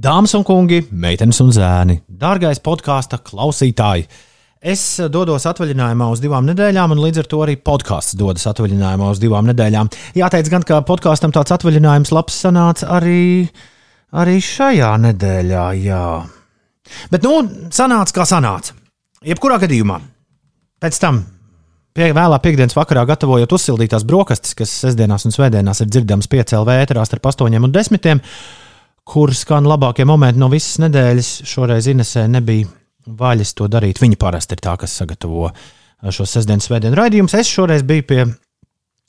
Dāmas un kungi, meitenes un zēni, dārgais podkāstu klausītāji! Es dodos atvaļinājumā uz divām nedēļām, un līdz ar to arī podkāsts dodas atvaļinājumā uz divām nedēļām. Jāteic, gan ka podkāstam tāds atvaļinājums labs sanāca arī, arī šajā nedēļā. Jā. Bet, nu, sanāca kā sanāca. Jebkurā gadījumā, pēc tam, pie, vēlā piekdienas vakarā, gatavojot uzsildītās brokastis, kas sestdienās un svētdienās ir dzirdamas 5 LV ēterā starp 8 un 10 kur skan labākie momenti no visas nedēļas. Šoreiz Inesē nebija vaļas to darīt. Viņa parasti ir tā, kas sagatavo šo sestdienas svētdienu raidījumus. Es šoreiz biju pie,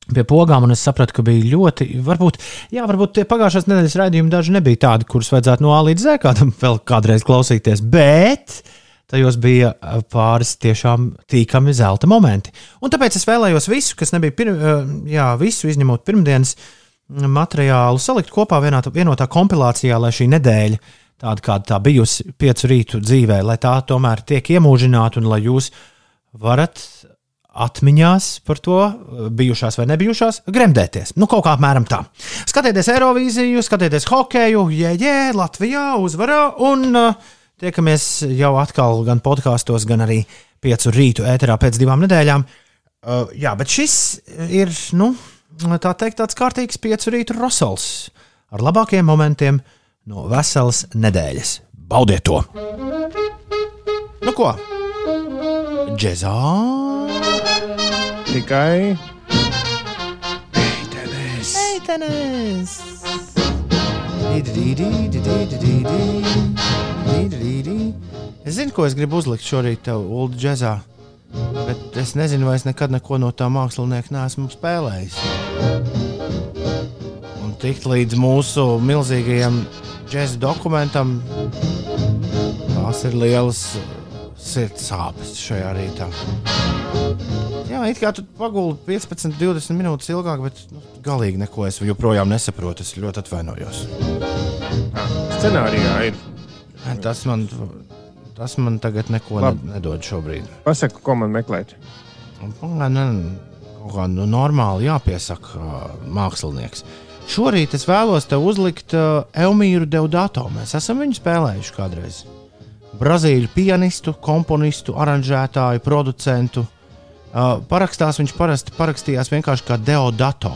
pie pogām, un es sapratu, ka bija ļoti, varbūt, jā, varbūt tie pagājušās nedēļas raidījumi daži nebija tādi, kurus vajadzētu no A līdz Z kādam vēl kādreiz klausīties. Bet tajos bija pāris tiešām tīkami zelta momenti. Un tāpēc es vēlējos visu, kas nebija, pir, jā, visu izņemot pirmdienas materiālu salikt kopā vienā, vienotā kompilācijā, lai šī nedēļa, tāda kāda tā bijusi piecu rītu dzīvē, lai tā tomēr tiek iemūžināta un lai jūs varat atmiņās par to, bijušās vai nebijušās, gremdēties. Nu, kaut kā apmēram tā. Skatieties Eirovīziju, skatieties hokeju, jē, jē, Latvijā uzvarā un uh, tiekamies jau atkal gan podkāstos, gan arī piecu rītu ēterā pēc divām nedēļām. Uh, jā, bet šis ir, nu, tā teikt, tāds kārtīgs piecu rītu rosals ar labākajiem momentiem no veselas nedēļas. Baudiet to! Nu ko? Džezā! Tikai meitenes! meitenes. Es zinu, ko es gribu uzlikt šorīt tev, Ulu, džezā. Bet es nezinu, vai es nekad neko no tā mākslinieka neesmu spēlējis. Un tikt līdz mūsu milzīgajam džēzus dokumentam, tās ir lielas sirds sāpes šajā rītā. Jā, it kā tu paguldi 15, 20 minūtes ilgāk, bet nu, galīgi neko es joprojām nesaprotu. Es ļoti atvainojos. scenārijā ir. Tas man Tas man tagad neko Labi. nedod šobrīd. Pasaka, ko man meklēt. Kaut kā nu, normāli jāpiesaka mākslinieks. Šorīt es vēlos te uzlikt uh, Elmīru Deodato. Mēs esam viņu spēlējuši kādreiz. Brazīļu pianistu, komponistu, aranžētāju, producentu. Uh, parakstās viņš parasti parakstījās vienkārši kā Deodato.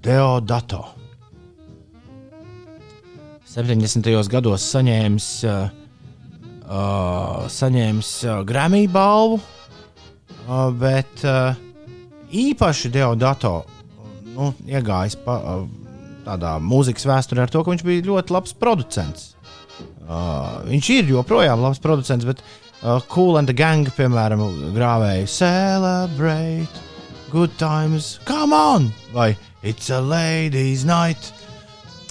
Deodato. 70. gados saņēmis uh, uh, saņēmis uh, Grammy balvu, uh, bet uh, īpaši Deodato nu, iegājis pa, uh, tādā mūzikas vēsturē ar to, ka viņš bija ļoti labs producents. Uh, viņš ir joprojām labs producents, bet uh, Cool and the Gang, piemēram, grāvēja Celebrate, Good Times, Come on! Vai It's a Ladies Night!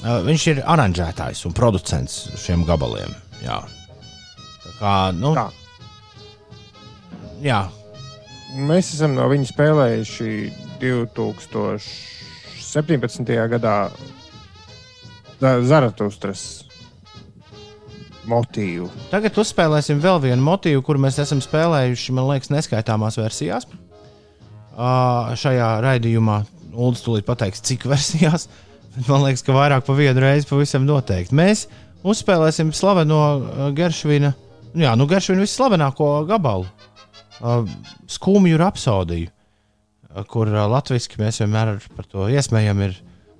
Uh, viņš ir aranžētājs un producents šiem gabaliem. Jā, Kā, nu, Tā. jā, Mēs esam no viņa spēlējuši 2017. gadā Za- Zaratustras motīvu. Tagad uzspēlēsim vēl vienu motīvu, kuru mēs esam spēlējuši, man liekas, neskaitāmās versijās. Uh, šajā raidījumā Ulas tūlīt pateiks, cik versijās. Man liekas, ka vairāk pa vienu reizi pavisam noteikti. Mēs uzspēlēsim slaveno uh, Geršvina, jā, nu Geršvina visslavenāko gabalu, uh, skumju rapsodiju, uh, kur uh, latviešu mēs vienmēr par to iesmējam, ir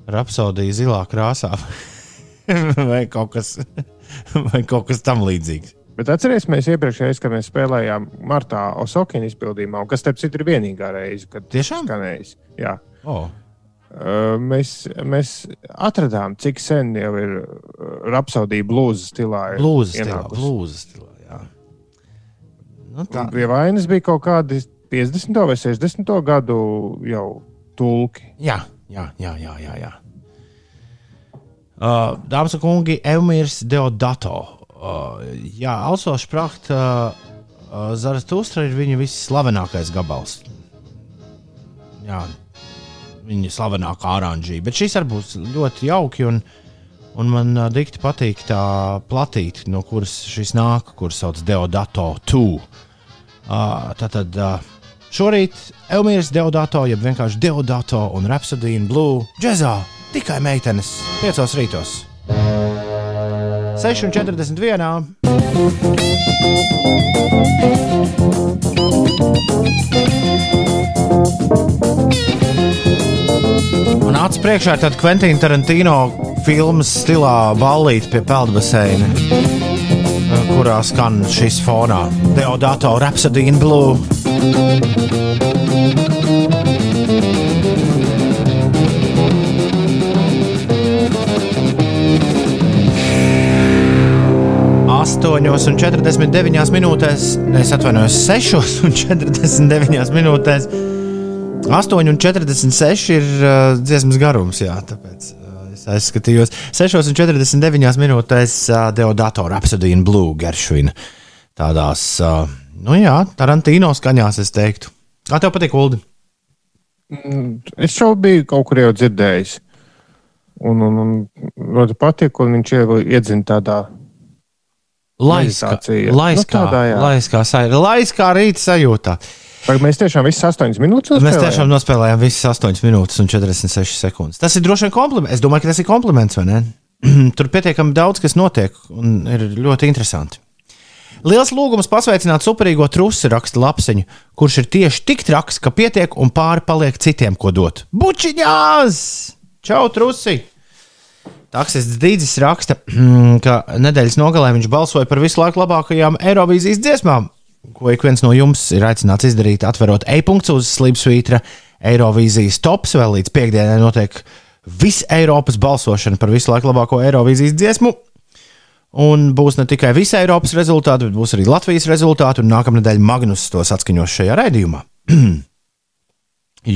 rapsodija zilā krāsā. vai, kaut kas, vai kaut kas tam līdzīgs. Bet atcerēsimies, iepriekšējais, kad mēs spēlējām Martā Osakina izpildījumā, kas, starp citu, ir vienīgā reize, kad Tiešām? skanējis. Jā. Oh. Uh, mēs, mēs atradām, cik sen jau ir rapsodija blūza stilā. Blūza stilā, blūza stilā. Nu, tā, Un Pie vainas bija kaut kādi 50. vai 60. gadu jau tulki. jā, jā, jā, jā. jā, jā. Uh, Dāmas un kungi, Elmīrs Deodato. Uh, jā, also Spracht, uh, uh, Zaratustra ir viņa visslavenākais gabals. Jā, viņa slavenākā oranžija. Bet šis arī būs ļoti jauki. Un, un man uh, dikti patīk tā platīte, no kuras šis nāk, kuras sauc Deodato 2. Uh, tātad uh, šorīt Elmīras Deodato, jeb vienkārši Deodato un Rhapsody in Blue džezā tikai meitenes piecos rītos. Man acis priekšā ir tāda Quentina Tarantino filmas stilā ballīte pie peldbaseina, kurā skan šis fonā Deodato Rhapsody in Blue. Astoņos un 49 minūtēs, es atvainojos, 6 un 49 minūtēs. 8,46 ir uh, dziesmas garums, jā, tāpēc uh, es aizskatījos. 6,49 minūtēs uh, Deodato Rhapsody in Blue Geršvina. Tādās, uh, nu jā, Tarantino skaņās, es teiktu. Kā tev patīk, Uldi? Es jau biju kaut kur jau dzirdējis. Un, un, un ļoti patīk, un viņš jau iedzina tādā Laiskā, meditācija. laiskā, Nu, tādā, jā. laiskā, laiskā rīta sajūtā. Vai mēs tiešām visas astoņas minūtes Mēs nospēlējām? tiešām nospēlējām visas 8 minūtes un 46 sekundes. Tas ir droši vien kompliments. Es domāju, ka tas ir kompliments, vai ne? Tur pietiekami daudz kas notiek un ir ļoti interesanti. Liels lūgums pasveicināt superīgo trusi, raksta lapsiņu, kurš ir tieši tik traks, ka pietiek un pāri paliek citiem, ko dot. Bučiņās! Čau, trusi! Taksists Dīdzis raksta, ka nedēļas nogalē viņš balsoja par visu laiku labākajām Eirovīzijas dziesmām, ko ik viens no jums ir aicināts izdarīt, atverot e-punktu uz Slipsvītra Eirovīzijas tops. Vēl līdz piekdienai notiek visa Eiropas balsošana par visu laiku labāko Eirovīzijas dziesmu. Un būs ne tikai visa Eiropas rezultāti, bet būs arī Latvijas rezultāti. Un nākamā nedēļa Magnus tos atskaņos šajā raidījumā.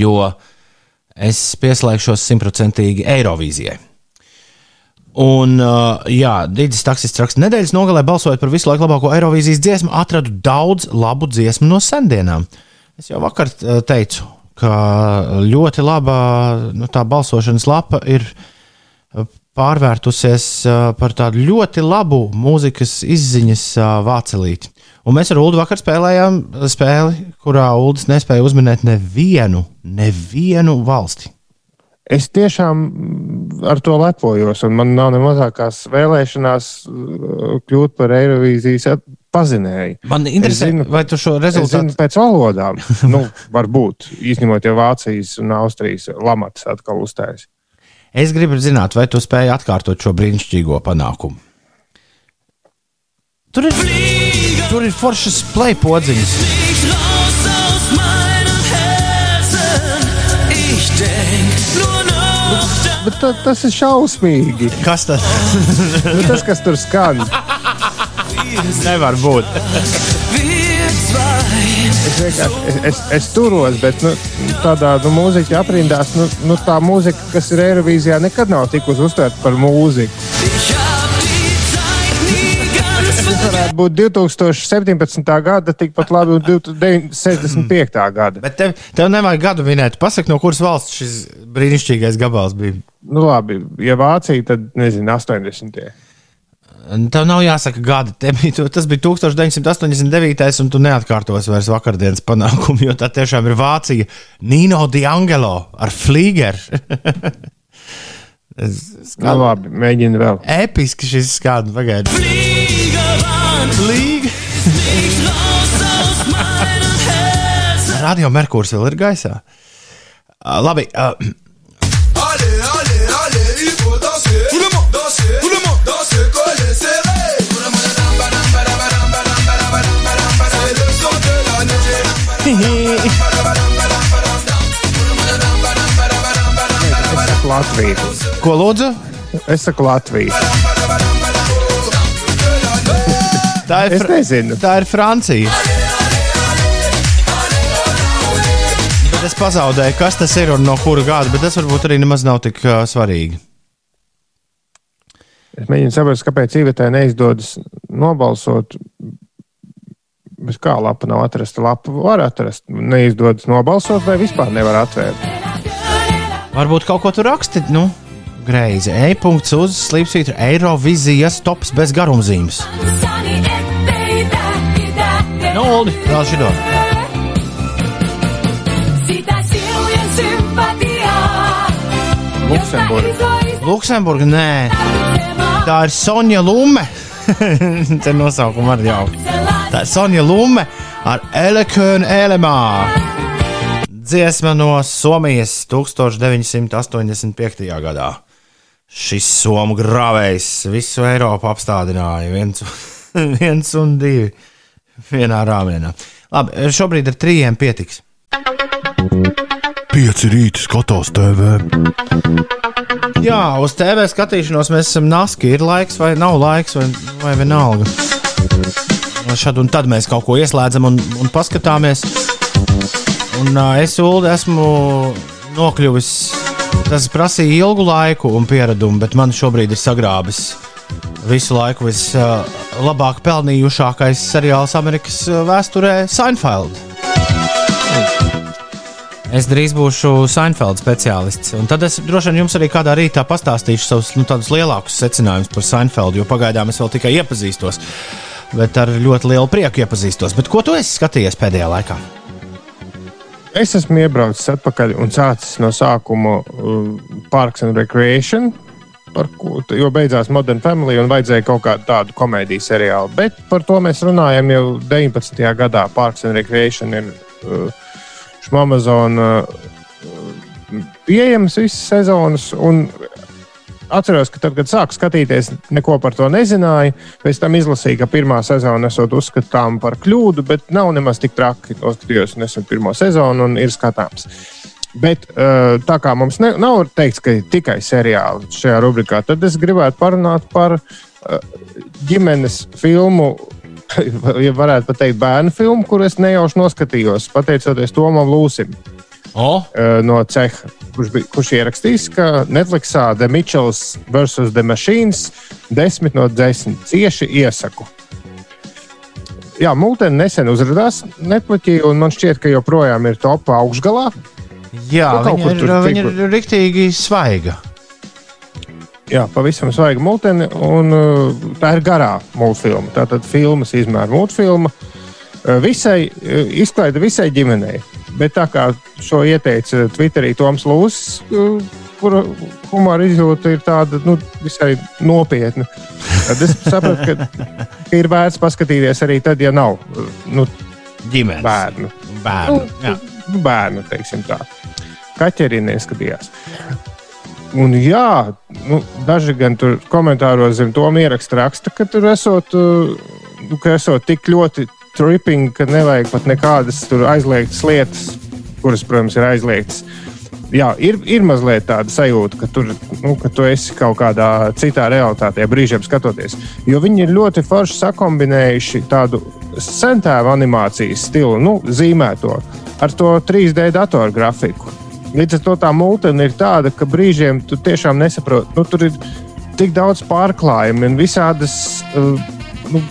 jo es pieslēgšos simtprocentīgi Eirovīzijai. Un, uh, jā, Digis taksists raksta, nedēļas nogalē balsojot par visu laiku labāko Eirovīzijas dziesmu, atradu daudz labu dziesmu no sendienām. Es jau vakar uh, teicu, ka ļoti laba nu, tā balsošanas lapa ir uh, pārvērtusies uh, par tādu ļoti labu mūzikas izziņas vācelīti. Un mēs ar Ulu vakar spēlējām spēli, kurā Ulas nespēja uzminēt nevienu, nevienu valsti. Es tiešām ar to lepojos, un man nav ne mazākās vēlēšanās uh, kļūt par Eirovīzijas pazinēju. Man interesē, zinu- vai tu šo rezultātu pēc valodām, nu, varbūt, izņemot ja Vācijas un Austrijas lamats atkal uzstājas. Es gribu zināt, vai tu spēj atkārtot šo brīnišķīgo panākumu. Tur ir, tur ir foršas play podziņas. Bet ta, tas ir šausmīgi. Kas tas Nu, tas, kas tur skan, nevar būt? Es, vienkārši- es, es, es turos, bet nu, tādā nu, mūziķa aprindās, nu, nu, tā mūzika, kas ir Eirovīzijā, nekad nav tikusi uztvērta par mūziku. Tas varētu būt 2017. gada, tikpat labi un 1965. gada. Bet tev, tev nevajag gadu minēt. Pasaki, no kuras valsts šis brīnišķīgais gabals bija. Nu, labi, ja Vācija, tad nezinu, 80. Tev nav jāsaka gadi. Te Bija, tas bija 1989. un tu neatkārtos vairs vakardienas panākumu, jo tā tiešām ir Vācija. Nino D'Angelo ar flīgeru. Nu, labi, mēģinu vēl. Episki šis skats pagaidi. League. Radio Merkurs vēl ir gaisā. Uh, labi. Uh, Latviju. Ko lūdzu? Es saku Latviju. Tā ir, Es nezinu. tā ir Francija. Bet es pazaudēju, kas tas ir un no kura gada, bet tas varbūt arī nemaz nav tik uh, svarīgi. Es mēģinu saprast, kāpēc Ivetai neizdodas nobalsot. Bez kā lapa nav atrasta. Lapa var atrast. Neizdodas nobalsot, vai vispār nevar atvērt. Varbūt kaut ko tur rakstīt, nu, greizi. E-punkts uz slīpsvītra Eirovizijas tops bez garumzīmes. Nu, Oldi, vēl šito. Luksemburga. Luksemburga, nē, tā ir Sonja Lume. Te nosaukumu arī jau. Tā ir Sonja Lume ar Elekēnu Elemā. Dziesma no Somijas 1985. gadā. Šis somu grāvējs visu Eiropu apstādināja. Viens, viens un divi vienā rāmienā. Labi, šobrīd ar trījiem pietiks. Pieci rīti skatos TV. Jā, uz TV skatīšanos mēs esam naski. Ir laiks vai nav laiks, vai, vai vienalga. Šad un tad mēs kaut ko ieslēdzam un, un paskatāmies. Un uh, es Ulu, esmu nokļuvis. Tas prasīja ilgu laiku un pieradumu, bet man šobrīd ir sagrābis visu laiku vislabāk pelnījušākais seriāls Amerikas uh, vēsturē - Seinfeld. Es drīz būšu Seinfeld speciālists. Un tad es droši vien jums arī kādā rītā pastāstīšu savus nu, lielākus secinājumus par Seinfeld, jo pagaidām es vēl tikai iepazīstos. Bet ar ļoti lielu prieku iepazīstos. Bet ko tu esi skatījies pēdējā laikā? Es esmu iebraucis atpakaļ un sācis no sākuma uh, Parks and Recreation. Par ko, jo beidzās Modern Family un vajadzēja kaut kādu tādu komēdiju seriālu. Bet par to mēs runājam jau 19. gadā. Parks and Recreation ir uh, Amazon uh, pieejams visas sezonas. Atceros, ka tad, kad sāku skatīties, neko par to nezināju. Pēc tam izlasīju, ka pirmā sezona esot uzskatām par kļūdu, bet nav nemaz tik traki. Noskatījos nesen pirmo sezonu un ir skatāms. Bet uh, tā kā mums ne, nav teikts, ka tikai seriāli šajā rubrikā, tad es gribētu parunāt par uh, ģimenes filmu ja varētu teikt, bērnu filmu, kur es nejauši noskatījos, pateicoties Tomam Lūsim Oh, eh, no Ceha, kurš, bija, kurš ierakstījis, ka Netflixā The Mitchells vs. The Machines 10 no 10 cieši iesaku. Jā, Multena nesen uzrādījās Netflixī, un man šķiet, ka joprojām ir top augšgalā. Jā, Nu, viņa ir, viņa ir rīktīgi svaiga. Jā, pavisam svaiga multeni, un uh, tā ir garā multfilma. Tātad filmas izmēra multfilma. Uh, visai, uh, izklaide visai ģimenei. Bet tā kā šo ieteica Twitterī Toms Lūsis, kura humora izjūta ir tāda nu, visai nopietna. Tad es sapratu, ka, ir vērts paskatīties arī tad, ja nav nu, Ģimenes bērnu. bērnu. Jā. Nu, bērnu, teiksim tā. Kaķerī neskatījās. Un jā, nu, daži gan tur komentāros zem to ieraksta raksta, ka tur esot, uh, nu, ka esot tik ļoti tripping, ka nevajag pat nekādas aizliegtas lietas, kuras, protams, ir aizliegtas. Jā, ir, ir mazliet tāda sajūta, ka, tur, nu, ka tu esi kaut kādā citā realitātē, brīžiem skatoties. Jo viņi ir ļoti forši sakombinējuši tādu centēvu animācijas stilu, nu, zīmēto ar to 3D datoru grafiku. Līdz ar to tā mūtene ir tāda, ka brīžiem tu tiešām nesaproti. Nu, tur ir tik daudz pārklājumu un visādas uh, nu,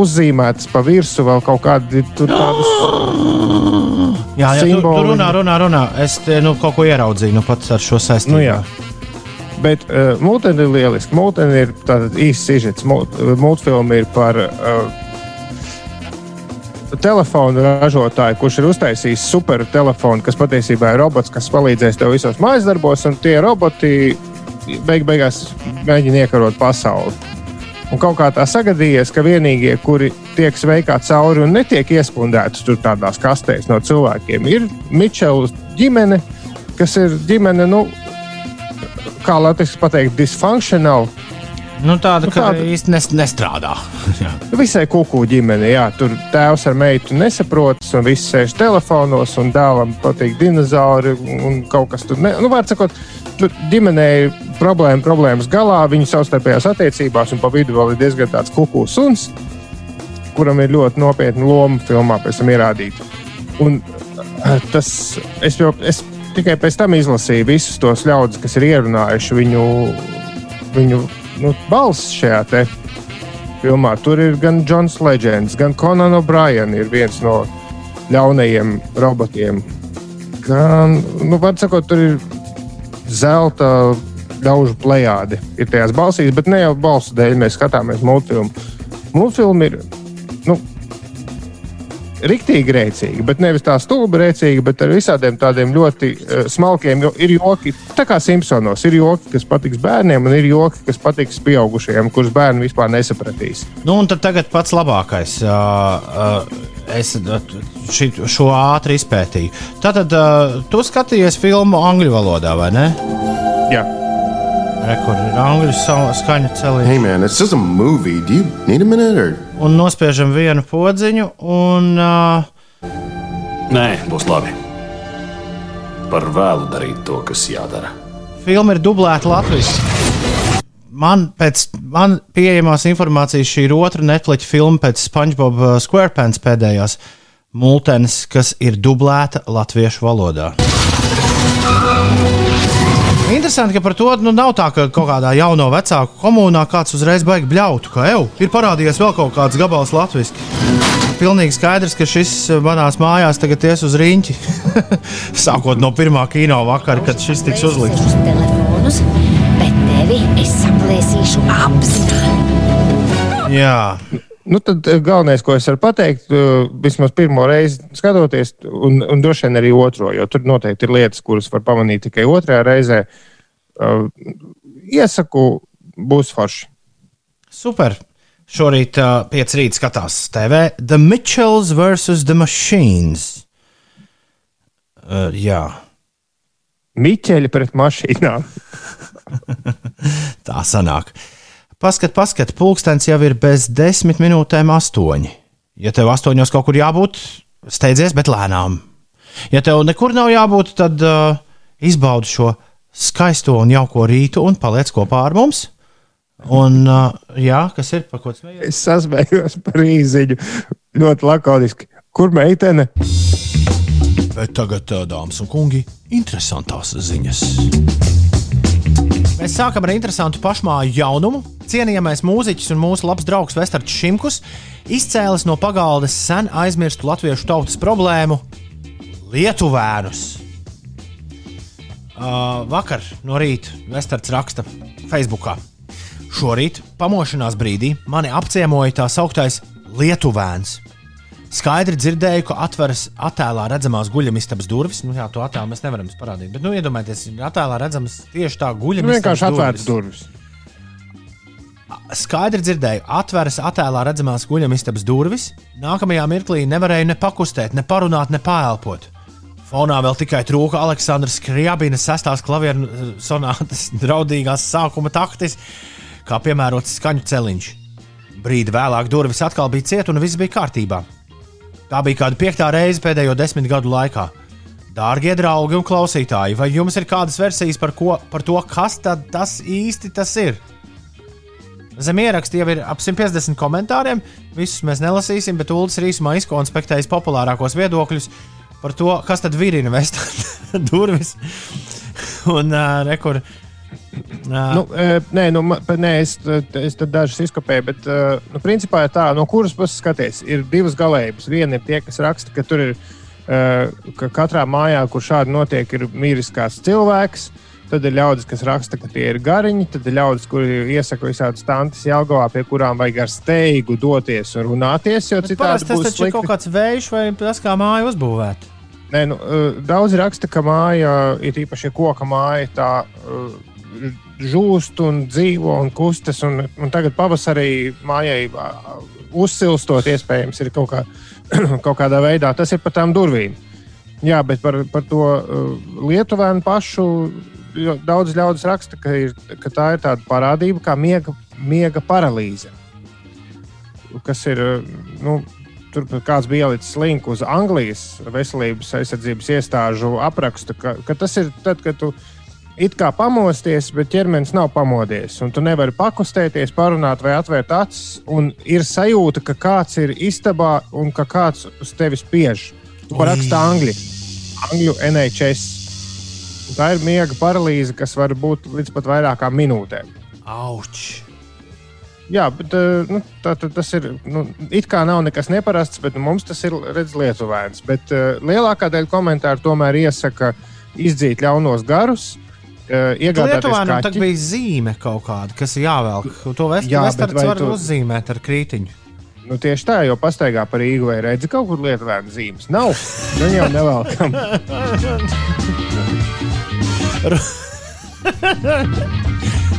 uzzīmētas pa virsmu, vēl kaut kādi tādas. Jā, jā tu, tu runā, runā, runā. Es te, nu, kaut ko ieraudzīju nu, pats ar šo saistību. Nu, jā. Bet uh, mūtene ir lieliska. Mūtene ir tāds īsts sižets. Mūtfilma ir par uh, telefonu ražotāju, kurš ir uztaisījis super telefonu, kas patiesībā ir robots, kas palīdzēs tev visos mājas darbos, un tie roboti beig beigās mēģina iekarot pasauli. Un kaut kā tā sagadījies, ka vienīgie, kuri tiek sveikā cauri un netiek iespundēti tur tādās kastēs no cilvēkiem, ir Mičela ģimene, kas ir ģimene, nu, kā Latvijas pateikt, disfunkcionāla. Nu, tāda, Nu, tāda- īsti nes, nestrādā. Visai kuku ģimene, jā, tur tēvs ar meitu nesaprotas, un viss sēž telefonos, un dēlam patīk dinozauri, un kaut kas tur. Ne, nu, var sakot, ir problēma, problēmas galā, viņu savstarpējās attiecībās, un pa vidu vēl ir diezgan tāds kuku suns, kuram ir ļoti nopietna loma filmā pēc tam ierādīta. Un eh, tas, es, jau, es tikai pēc tam izlasīju visus tos ļaudis, kas ir ierunājuši viņu, viņu nu, balss šajā te filmā. Tur ir gan Jans Legends, gan Conan O'Brien, ir viens no ļaunajiem robotiem. Gan, nu, var sakot, tur ir zelta ļaužu plējādi. Ir tajās balsīs, bet ne jau balsu dēļ mēs skatāmies multfilmu. Multfilma ir. Nu, riktīgi rēcīgi, bet nevis tā stulba rēcīgi, bet ar visādiem tādiem ļoti uh, smalkiem. Jo ir joki, tā kā Simpsonos, ir joki, kas patiks bērniem, un ir joki, kas patiks pieaugušajiem, kurus bērni vispār nesapratīs. Nu, un tad tagad pats labākais. Uh, uh, es uh, ši, šo ātri izpētīju. Tātad, uh, tu skatījies filmu angļu valodā, vai ne? Jā. Rekords ir angļu skaņa celība. Hey man, it's just a movie. Do you need a minute or? Un nospiežam vienu podziņu, un uh, Nē, būs labi. Par vēlu darīt to, kas jādara. filma ir dublēta latviešu. Man pēc man pieejamās informācijas šī ir otra Netflix filma pēc SpongeBob SquarePants pēdējās multenes, kas ir dublēta latviešu valodā. Interesanti, ka par to nu, nav tā, ka kaut kādā jauno vecāku komunā kāds uzreiz baigs bļautu, ka jau ir parādījies vēl kaut kāds gabals latviešu. Pilnīgi skaidrs, ka šis uh, manās mājās tagad ies uz rīņķi. Sākot no pirmā kino vakara, kad šis tiks uzlikts. Uz bet tevi es saplēsīšu apzināti. Jā, Nu, tad eh, galvenais, ko es varu pateikt, eh, vismaz pirmo reizi skatoties, un, un droši vien arī otro, jo tur noteikti ir lietas, kuras var pamanīt tikai otrajā reizē. Uh, iesaku, būs forši. super. Šorīt uh, pieci rīta skatās TV The Mitchells vs. The Machines. Uh, jā, Miķeļi pret mašīnām. tā sanāk. Paskat, paskat, pulkstenis jau ir bez desmit minūtēm astoņi. Ja tev astoņos kaut kur jābūt, steidzies, bet lēnām. Ja tev nekur nav jābūt, tad uh, izbaudi šo skaisto un jauko rītu un paliec kopā ar mums. Un, uh, jā, kas ir par ko smējies? Es sasmējos par īziņu ļoti lakoniski. Kur meitene? Bet tagad, ā, dāmas un kungi, interesantās ziņas. Mēs sākam ar interesantu pašmāju jaunumu. Cienījamais mūziķis un mūsu labs draugs Vestards Šimkus izcēlis no pagaldes sen aizmirstu latviešu tautas problēmu - lietuvēnus. Uh, vakar no rīta Vestards raksta Facebookā. Šorīt, pamošanās brīdī, mani apciemoja tā sauktais lietuvēns. Skaidri dzirdēju, ka atveras attēlā redzamās guļamistabas durvis. Nu, jā, to attēlu mēs nevaram parādīt. Bet, nu, iedomājieties, attēlā redzamas tieši tā Nu, guļamistabas vienkārši atvērts durvis. Skaidri dzirdēju, atveras attēlā redzamās guļamistabas durvis. Nākamajā mirklī nevarēju ne pakustēt, ne parunāt, ne pāelpot. Fonā vēl tikai trūka Aleksandrs Skriabinas sestās klavieru sonātas draudīgās sākuma taktis, kā piemērots skaņu celiņš. Brīdi vēlāk durvis atkal bija cieta un viss bija kārtībā. Tā bija kāda piektā reize pēdējo desmit gadu laikā. Dārgie draugi un klausītāji, vai jums ir kādas versijas par, ko, par to, kas tas īsti tas ir? Zem ieraksta jau ir ap 150 komentāriem. Visus mēs nelasīsim, bet Ulas ir īsumā izkonspektējis populārākos viedokļus par to, kas tad virina vēstures durvis. Un uh, rekur. Nu, e, nē, nu, nē, es, es tad dažus izkopēju, bet e, nu, principā ir tā, no kuras puses skaties, ir divas galējības. Viena ir tie, kas raksta, ka tur ir e, ka katrā mājā, kur šādi notiek, ir miris kāds cilvēks. Tad ir ļaudis, kas raksta, ka tie ir gariņi. Tad ir ļaudis, kuri iesaka visādas tantes Jālgavā, pie kurām vajag ar steigu doties un runāties. Jo citādi tas taču ir kaut slikti. kāds vējš vai tas, kā māja uzbūvēta. Nē, nu, eh, daudz raksta, ka māja ir īpaši koka māja, tā žūst un dzīvo un kustas. Un, un tagad pavasarī mājai uzsilstot, iespējams, ir kaut, kā, kaut kādā veidā. Tas ir pa tām durvīm. Jā, bet par, par to Lietuvēnu pašu daudz ļaudis raksta, ka, ir, ka tā ir tāda parādība kā miega, miega paralīze. Kas ir, nu, tur kāds bija ielicis linku uz Anglijas veselības aizsardzības iestāžu aprakstu, ka, ka tas ir tad, kad tu it kā pamosties, bet ķermenis nav pamodies. Un tu nevari pakustēties, parunāt vai atvērt acis. Un ir sajūta, ka kāds ir istabā un ka kāds uz tevi spiež. Tu paraksti angļu, angļu NHS. Tā ir miega paralīze, kas var būt līdz pat vairākām minūtēm. Auč! Jā, bet eh, nu, tā, tā, tas ir. Nu, it kā nav nekas neparasts, bet nu, mums tas ir redzams lietuvēns. Bet uh, lielākā daļa komentāru tomēr iesaka izdzīt ļaunos garus. Uh, Iegādāties Lietuvānam kaķi. tagad bija zīme kaut kāda, kas ir jāvelk. To vestards var tu- uzzīmēt ar krītiņu. Nu, tieši tā, jo pastaigā par Rīgu vai redzi kaut kur lietuvēnu zīmes. Nav. Nu jau nevelkam.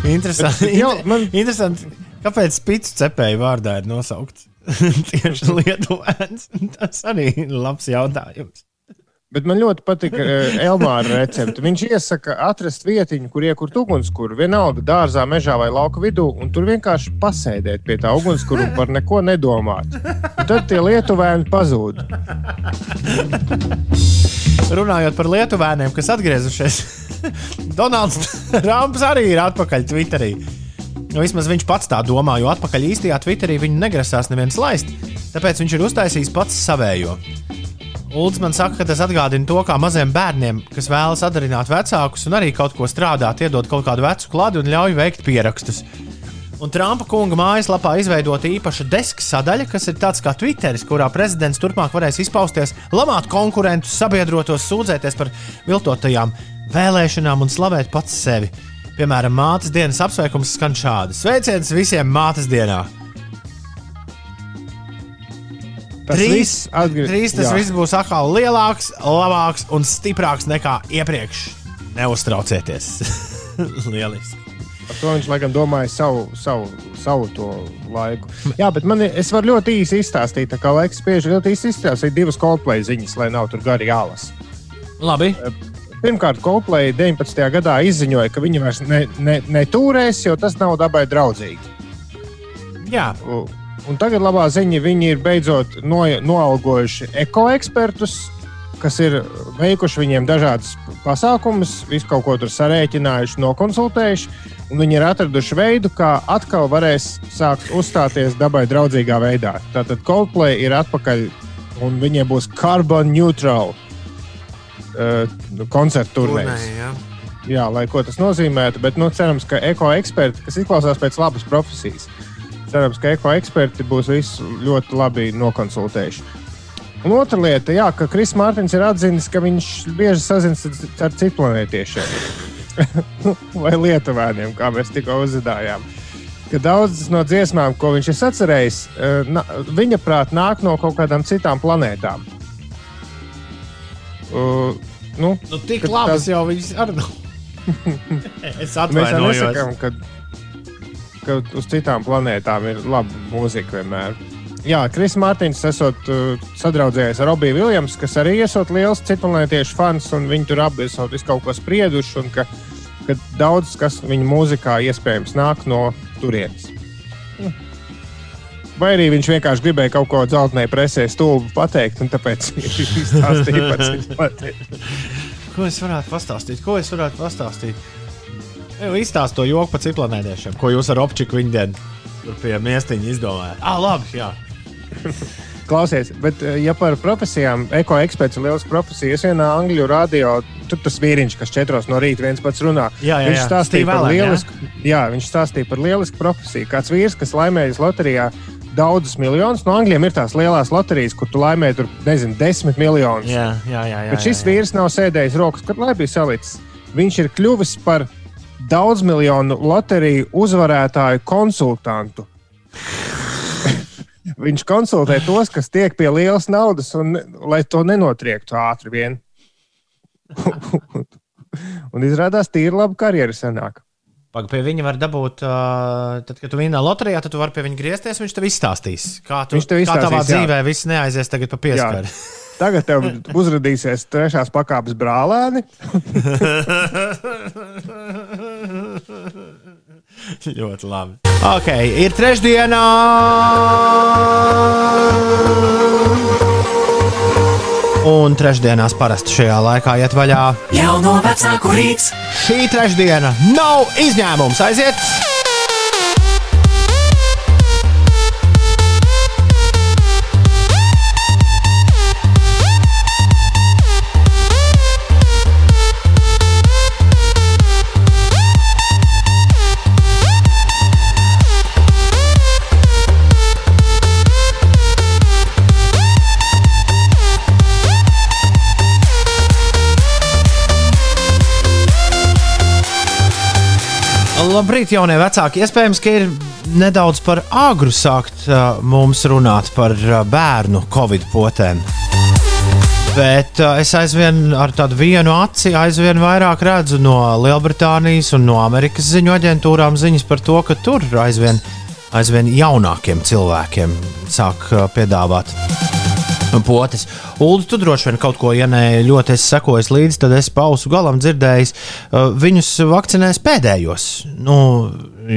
Interesanti. Jā, man- Interesanti. Kāpēc spīdus cepēju vārdā ir nosaukts tieši Lietuvāns? Tas arī ir labs jautājums. Bet man ļoti patīk uh, Elmāra recepte. Viņš iesaka atrast vietiņu, kur iekurt ugunskura. Vienalga dārzā, mežā vai lauka vidū, un tur vienkārši pasēdēt pie tā ugunskura un par neko nedomāt. Un tad tie lietuvēni pazūd. Runājot par lietuvēniem, kas atgriezušies, Donalds Trumps arī ir atpakaļ Twitterī. Nu, vismaz viņš pats tā domā, jo atpakaļ īstajā Twitterī viņu negrasās neviens laist. Tāpēc viņš ir uztaisījis pats savējo. Ulds man saka, ka tas atgādina to, kā maziem bērniem, kas vēlas atdarināt vecākus un arī kaut ko strādāt, iedod kaut kādu vecu klādu un ļauj veikt pierakstus. Un Trumpa kunga mājaslapā izveidota īpaša deska sadaļa, kas ir tāds kā Twitteris, kurā prezidents turpmāk varēs izpausties, lamāt konkurentus, sabiedrotos, sūdzēties par viltotajām vēlēšanām un slavēt pats sevi. Piemēram, mātes dienas apsveikums skan šādi: Sveiciens visiem mātes dienā! Tas Drīz, viss atgrie- drīz tas Jā. viss būs atkal lielāks, labāks un stiprāks nekā iepriekš. Neuztraucieties! Lieliski! Par to viņš laikam domāja savu, savu, savu to laiku. Jā, bet man, ir- es varu ļoti īsi izstāstīt, tā kā laiks spiež ļoti īsi izstāstīt divas Coldplay ziņas, lai nav tur gari jālasa. Labi, Pirmkārt, Coldplay 19. gadā izziņoja, ka viņi vairs ne, ne, netūrēs, jo tas nav dabai draudzīgi. jā, U- Un tagad labā ziņa, viņi ir beidzot no, noalgojuši ekoekspertus, kas ir veikuši viņiem dažādas pasākumus, visu kaut ko tur sarēķinājuši, nokonsultējuši. Viņi ir atraduši veidu, kā atkal varēs sākt uzstāties dabai draudzīgā veidā. Tātad Coldplay ir atpakaļ un viņiem būs carbon neutral uh, koncertu turnēs. jā. Jā, lai ko tas nozīmētu, bet nu, cerams, ka ekoeksperti, kas izklausās pēc labas profesijas, cerams, ka ekoeksperti būs visu ļoti labi nokonsultējuši. Un otra lieta, jā, ka Kris Mārtiņš ir atzinis, ka viņš bieži sazinās ar- ar citplanētiešiem vai lietuvēniem, kā mēs tikko uzzinājām. Daudzas no dziesmām, ko viņš ir sacerējis, eh, viņa prāt nāk no kaut kādām citām planētām. Uh, nu, Nu, tik labi tas- jau viņas arī nav. es Mēs atvainojos. nesakām, ka, ka uz citām planētām ir laba mūzika vienmēr. Jā, Kris Mārtiņš esot uh, sadraudzējies ar Robiju Viljamsu, kas arī esot liels citplanētiešu fans, un viņi tur abi esot visu kaut ko sprieduši, un ka, ka daudz kas viņa mūzikā iespējams nāk no turienes. Vai arī viņš vienkārši gribēja kaut ko dzeltenē presē stulbu pateikt, un tāpēc viņš izstāstīja citplanētiešiem. Ko es varētu pastāstīt? Ko es varētu pastāstīt? Jau izstāstu to joku par citplanētiešiem, ko jūs ar optiku viņa dienu tur pie miestiņa izdomājāt. Ah, labi, jā. Klausies, bet, eh, ja par profesijām, ekoeksperts ir liels profesijas, vienā angļu radio, tur tas vīriņš, kas četros no rīta viens pats runā, Jā, jā, viņš stāstīja par Allen, jā? lielisku, jā, viņš stāstīja par lielisku profesiju. Kāds vīrs, kas laimējis loterijā daudzus miljonus, no Anglijiem ir tās lielās loterijas, kur tu laimē tur, nezinu, desmit miljonus. Jā, jā, jā. jā Bet šis jā, jā. vīrs nav sēdējis rokas, kad lai bija salicis. Viņš ir kļuvis par daudzmiljonu loteriju uzvarētāju konsultantu. Viņš konsultē tos, kas tiek pie lielas naudas, un, lai to nenotriektu ātri vien. un izrādās, tīri laba karjera senāk. Pag, pie viņa var dabūt, uh, tad, kad tu vienā loterijā, tad tu vari pie viņa griezties. Viņš tev izstāstīs, kā, tu, Viņš tev kā tavā jā. dzīvē viss neaizies tagad pa pieskari. Tagad tev uzrādīsies trešās pakāpes brālēni. Ļoti labi. Ok, ir trešdiena. Un trešdienās parasti šajā laikā iet vaļā. Jauno vecāku rīts, Šī trešdiena nav izņēmums. Aiziet! Labrīt, jaunie vecāki. Iespējams, ka ir nedaudz par agru sākt uh, mums runāt par uh, bērnu covid potēm. Bet uh, es aizvien ar tādu vienu aci aizvien vairāk redzu no Lielbritānijas un no Amerikas ziņu aģentūrām ziņas par to, ka tur aizvien, aizvien jaunākiem cilvēkiem sāk uh, piedāvāt potes. Ulu, tu droši vien kaut ko, ja ne ļoti esi sekojis līdzi, tad es pausu galam dzirdējis, uh, viņus vakcinēs pēdējos, nu,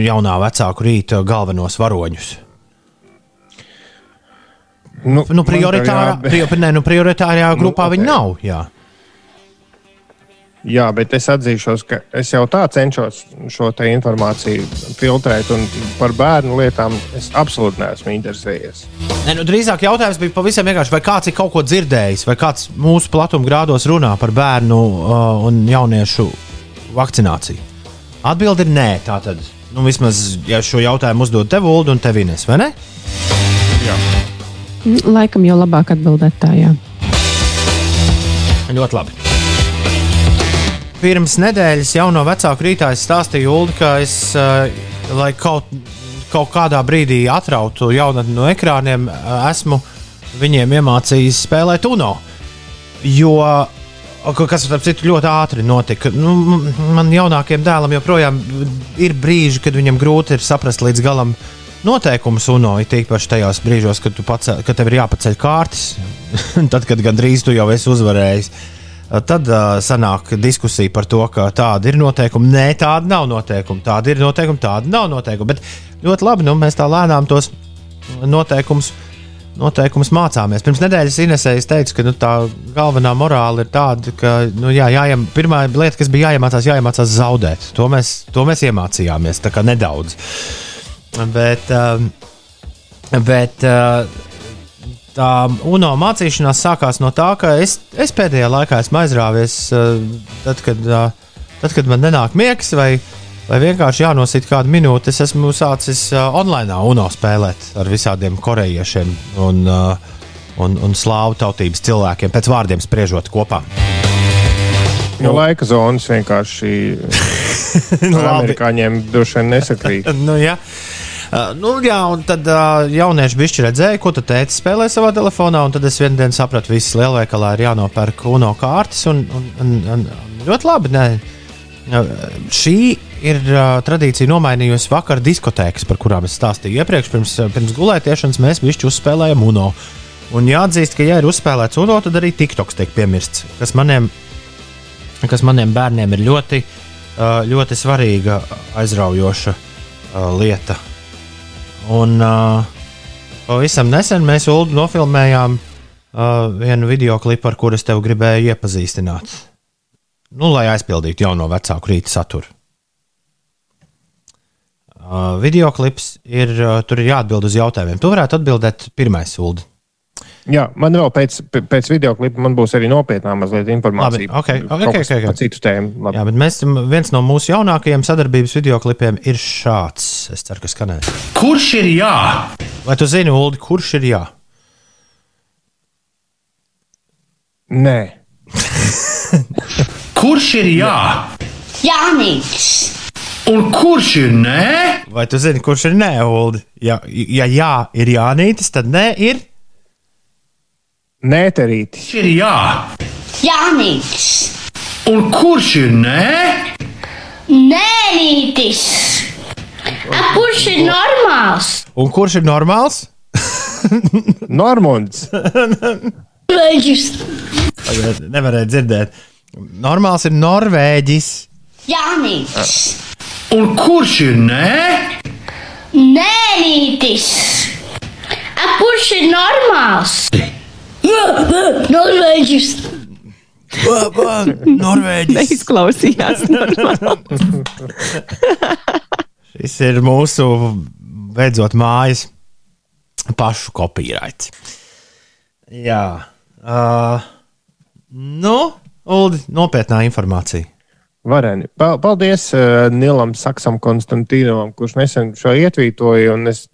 jaunā vecāku rīta galvenos varoņus. Nu, Nu, prioritārā, jā, prior, ne, nu, prioritārajā grupā ok. viņi nav. Jā. Jā, bet es atzīšos, ka es jau tā cenšos šo informāciju filtrēt, un par bērnu lietām es absolūti neesmu interesējies. Ne, nu, drīzāk jautājums bija pavisam vienkārši, vai kāds ir kaut ko dzirdējis, vai kāds mūsu platuma grādos runā par bērnu uh, un jauniešu vakcināciju. Atbilde ir nē. Tātad, nu, vismaz, ja šo jautājumu uzdod tev, Ulu, un tev Ines, vai ne? Laikam jau labāk atbildēt tā, jā. Ļoti labi. Pirms nedēļas jau no vecāku rītā es stāstīju Ulu, ka es, uh, lai kaut, kaut kādā brīdī atrautu jaunatni no ekrāniem, uh, esmu viņiem iemācījis spēlēt UNO. Jo, ka- kas, starp citu, ļoti ātri notika. Nu, man jaunākajam dēlam joprojām ir brīži, kad viņam grūti ir saprast līdz galam noteikumus UNO. Ir tīpaši tajos brīžos, kad, pacel, kad tev ir jāpaceļ kārtas, tad, kad gandrīz tu jau esi uzvarējis. Tad uh, sanāk diskusija par to, ka tāda ir noteikuma. Nē, tāda nav noteikuma. Tāda ir noteikuma, tāda nav noteikuma. Bet ļoti labi, nu, mēs tā lēnām tos noteikumus, noteikumus mācāmies. Pirms nedēļas Inesē es teicu, ka nu, tā galvenā morāla ir tāda, ka nu, jā, jāiem, pirmā lieta, kas bija jāiemācās, jāiemācās zaudēt. To mēs, to mēs iemācījāmies, nedaudz. Bet, um, bet tā UNO mācīšanās sākās no tā, ka es, es pēdējā laikā esmu aizrāvies, uh, tad, kad, uh, tad, kad man nenāk miegs, vai, vai vienkārši jānosīt kādu minūti. Es esmu sācis uh, online UNO spēlēt ar visādiem korejiešiem un, un, un slāvu tautības cilvēkiem, pēc vārdiem spriežot kopā. Jo laika zonas vienkārši Nu, amerikāņiem droši vien nesakrīt. nu, jā. Uh, nu, jā, un tad uh, jaunieši bišķi redzēja, ko tu teici, spēlē savā telefonā. Tad es vienā dienā sapratu, ka visas lielveikalā ir jānopērk UNO kārtas. Un, un, un, un, ļoti labi. Uh, Šī ir uh, tradīcija nomainījusi vakar diskotēkas, par kurām es stāstīju iepriekš. Pirms, pirms gulētiešanas mēs visi uzspēlējām UNO. Un jāatzīst, ka, ja ir uzspēlēts UNO, tad arī TikToks tiek piemirsts. Kas maniem, kas maniem bērniem ir ļoti, uh, ļoti svarīga, aizraujoša uh, lieta. Un uh, pavisam nesen mēs Ulu nofilmējām uh, vienu video klipu, ar kuru es tev gribēju iepazīstināt. Nu, lai aizpildītu jauno vecāku rīta saturu. Uh, video klips ir, uh, tur ir jāatbild uz jautājumiem. Tu varētu atbildēt pirmais, Ulu. Jā, man vēl pēc, pēc video klipa man būs arī nopietnā mazliet informācija. Labi, ok, ok, Kaut ok, kas ok. par citu tēmu. Labi. Jā, bet mēs, viens no mūsu jaunākajiem sadarbības video klipiem ir šāds. Es ceru, ka skanēs. Kurš ir jā? Vai tu zini, Ulu, kurš ir jā? Nē, Kurš ir jā? Jānis. Un kurš ir nē? Vai tu zini, kurš ir nē, Ulu? Ja, ja jā ir Jānītis, tad nē ir. Nēterītis. Kurš ir jā? Jānis. Un kurš ir nē? Nēnītis. A, kurš ir normāls? Un kurš ir normāls? Veģis. Tagad Nevarēja dzirdēt. Normāls ir Norvēģis. Jānis. Un kurš ir nē? Nēnītis. A, kurš ir normāls? Norvēģis. Norvēģis. Neizklausījās. normāli. Šis ir mūsu beidzot mājas pašu kopīraits. Jā. Uh, nu, Ulu, nopietnā informācija. Vareni. Pa- Paldies uh, Nilam Saksam Konstantīnovam, kurš nesen šo ietvītoja. un Es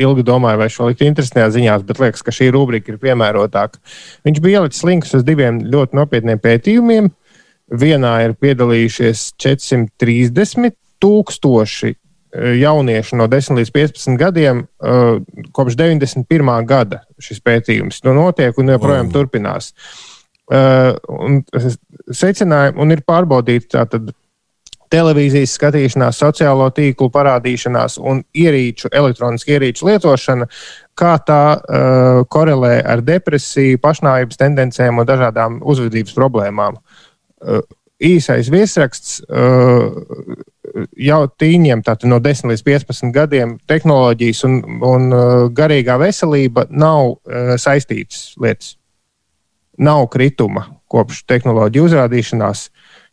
ilgi domāju, vai šo likt interesantajā ziņās, bet liekas, ka šī rubrika ir piemērotāka. Viņš bija ielicis linkus uz diviem ļoti nopietniem pētījumiem. Vienā ir piedalījušies 430 tūkstoši eh, jaunieši no 10 līdz 15 gadiem eh, kopš 91. gada šis pētījums nu, notiek un joprojām turpinās. Eh, un secinājumi un ir pārbaudīti tātad televīzijas skatīšanās, sociālo tīklu parādīšanās un ierīču, elektronisku ierīču lietošana, kā tā uh, korelē ar depresiju, pašnāvības tendencēm un dažādām uzvedības problēmām. Uh, īsais viesraksts uh, jau tīņiem, tātad no 10 līdz 15 gadiem, tehnoloģijas un, un uh, garīgā veselība nav uh, saistītas lietas. Nav krituma kopš tehnoloģiju uzrādīšanās.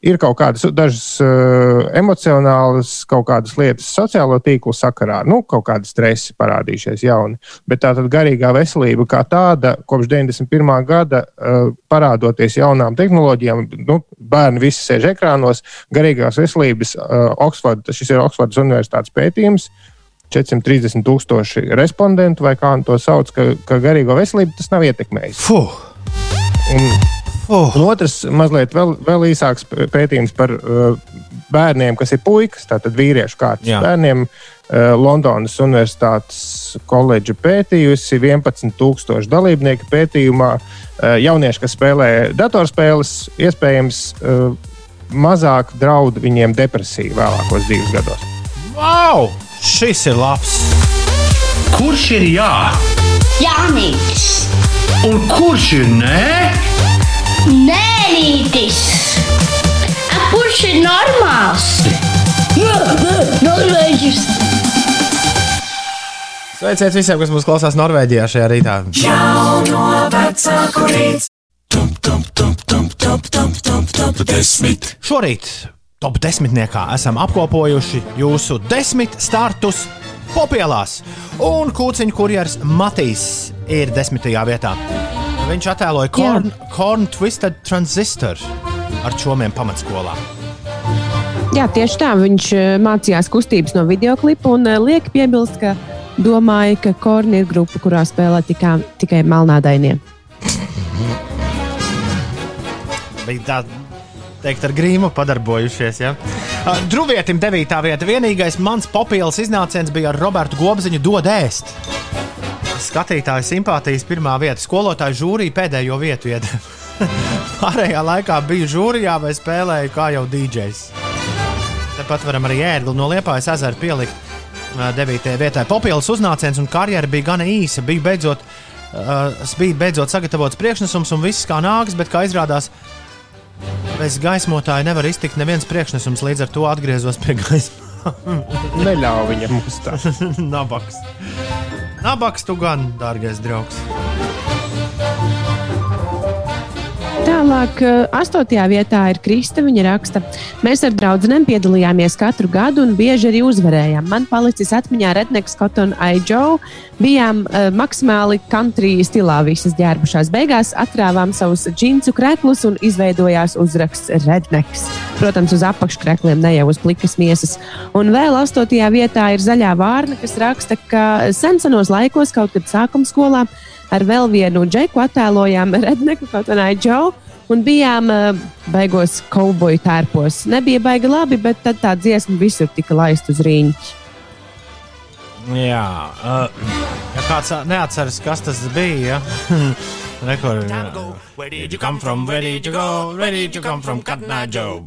Ir kaut kādas dažas uh, emocionālas, kaut kādas lietas sociālo tīklu sakarā, nu, kaut kāda stresa parādījušies jauni. Bet tā tad garīgā veselība kā tāda, kopš 91. gada uh, parādoties jaunām tehnoloģijām, nu, bērni visi sēž ekrānos, garīgās veselības, uh, Oxford, šis ir Oksfordas Universitātes pētījums. 430 tūkstoši respondentu, vai kā to sauc, ka, ka garīgo veselību tas nav ietekmējis. Fuh! Un, Oh. Un otrs, mazliet vēl, vēl īsāks pētījums par uh, bērniem, kas ir puikas, tātad vīriešu kārtas Jā. bērniem. Uh, Londonas Universitātes koledža pētījusi 11,000 dalībnieku pētījumā. Uh, jaunieši, kas spēlē datorspēles, iespējams, uh, mazāk draud viņiem depresija vēlākos dzīves gados. Wow! Šis ir labs! Kurš ir jā? Jānis, Un kurš ir nē? Nēlītis, A, kurš ir normāls? Norvēģis, Sveiciet visiem, kas mūs klausās Norvēģijā šajā rītā. Šorīt top desmitniekā esam apkopojuši jūsu desmit startus popielās. Un kūciņu kurjeris Matīs ir desmitajā vietā. Viņš attēloja Corn, corn Twisted Transistor ar čomiem pamatskolā. Jā, tieši tā. Viņš eh, mācījās kustības no video klipa un eh, liek piebilst, ka domāja, ka Korni ir grupa, kurā spēlē tikā, tikai melnādainie. Bija tā teikt, ar grīmu padarbojušies. Ja? Uh, Druvietim 9. vieta. Vienīgais mans popīls iznāciens bija ar Robertu Gobziņu dod ēst. Skatītāju simpātijas pirmā vieta. Skolotāju žūrija pēdējo vietu iedeva. Pārējā laikā biju žūrijā vai spēlēju kā jau DJs. Tāpat varam arī ērgli no Liepājas ezera pielikt. uh, 9. vietā popīlis uznāciens un karjera bija gana īsa. Bija beidzot, uh, bija beidzot sagatavots priekšnesums un viss kā nāks, bet kā izrādās, bez gaismotāja nevar iztikt neviens priekšnesums. Līdz ar to atgriezos pie gaismas. Neļauj viņam uzstāt. Nabaks. Nabaks tu gan, dārgais draugs. Tālāk, eh, astotajā vietā ir Krista. Viņa raksta, mēs ar draugiem piedalījāmies katru gadu un bieži arī uzvarējām. Man palicis atmiņā Redneks, Cotton Joe. Bijām uh, maksimāli country stilā visas ģērbušās. Beigās atrāvām savus džinsu kreklus un izveidojās uzraksts Redneks. Protams, uz apakškrekliem, ne jau uz plikas miesas. Un vēl astotajā vietā ir zaļā vārna, kas raksta, ka senos laikos, kaut kad sākuma skolā, ar vēl vienu džeku attēlojām Redneku, kā Džoju. Un bijām uh, beigos kauboju tērpos. Nebija baigi labi, bet tad tā dziesma visur tika laista uz rīņķa. Jā, uh, ja kāds neatceras, kas tas bija. Ja? Rekur, Where did you come from? Where did you go? Where did you come from? Katnā Joe.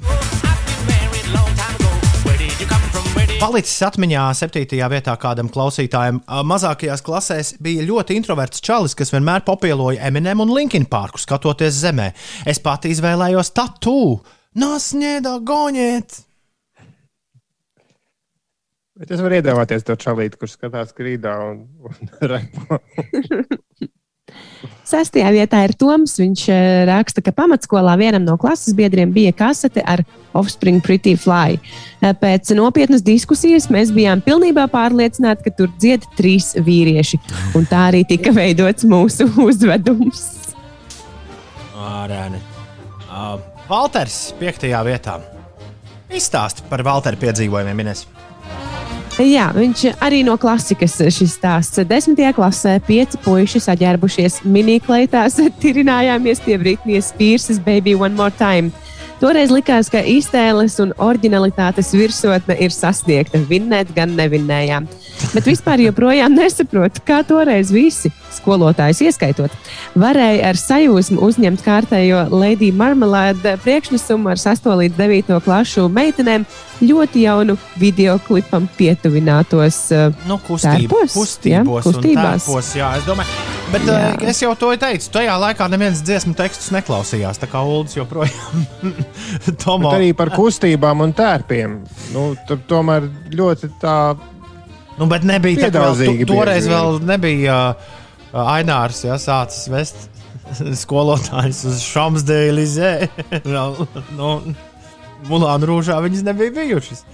Palicis atmiņā septītajā vietā kādam klausītājam. Mazākajās klasēs bija ļoti introverts čalis, kas vienmēr popieloja Eminem un Linkin Parku skatoties zemē. Es pati izvēlējos tatu. Nasņēdā goņēt! Bet es varu iedomāties to čalīti, kurš skatās grīdā un, un repo. Sestajā vietā ir Toms. Viņš eh, raksta, ka pamatskolā vienam no klases biedriem bija kasete ar Offspring Pretty Fly. Eh, Pēc nopietnas diskusijas mēs bijām pilnībā pārliecināti, ka tur dzied trīs vīrieši. Un tā arī tika veidots mūsu uzvedums. Ārēni. Uh, Valters, piektajā vietā. Izstāsti par Valteru piedzīvojumiem, Ines. Jā, viņš arī no klasikas šis stāsts. Desmitajā klasē pieci puiši saģērbušies minikleitās, tirinājāmies pie Britnijas Spears' Baby One More Time. Toreiz likās, ka iztēles un originalitātes virsotne ir sasniegta. Vinnēt gan nevinnējām. Bet vispār joprojām nesaprotu, kā toreiz visi, skolotājus ieskaitot, varēja ar sajūsmu uzņemt kārtējo Lady Marmalade priekšnesumu ar 8 līdz 9 klašu meitenēm ļoti jaunu video klipam pietuvinātos. uh, Nu, kustība, Tērpos, kustībos, un kustībās. tērpos, jā, es domāju. Bet Jā. uh, es jau to teicu, tajā laikā neviens dziesmu tekstus neklausījās. Tā kā Ulas joprojām Tomo. Bet arī par kustībām un tērpiem. Nu, tomēr ļoti tā. Nu, bet nebija tā, ka tu- toreiz bieži vēl nebija uh, Ainārs, ja sācis vest skolotājus uz Šamsdēļizē. nu, Mulāna rūžā viņas nebija bijušas.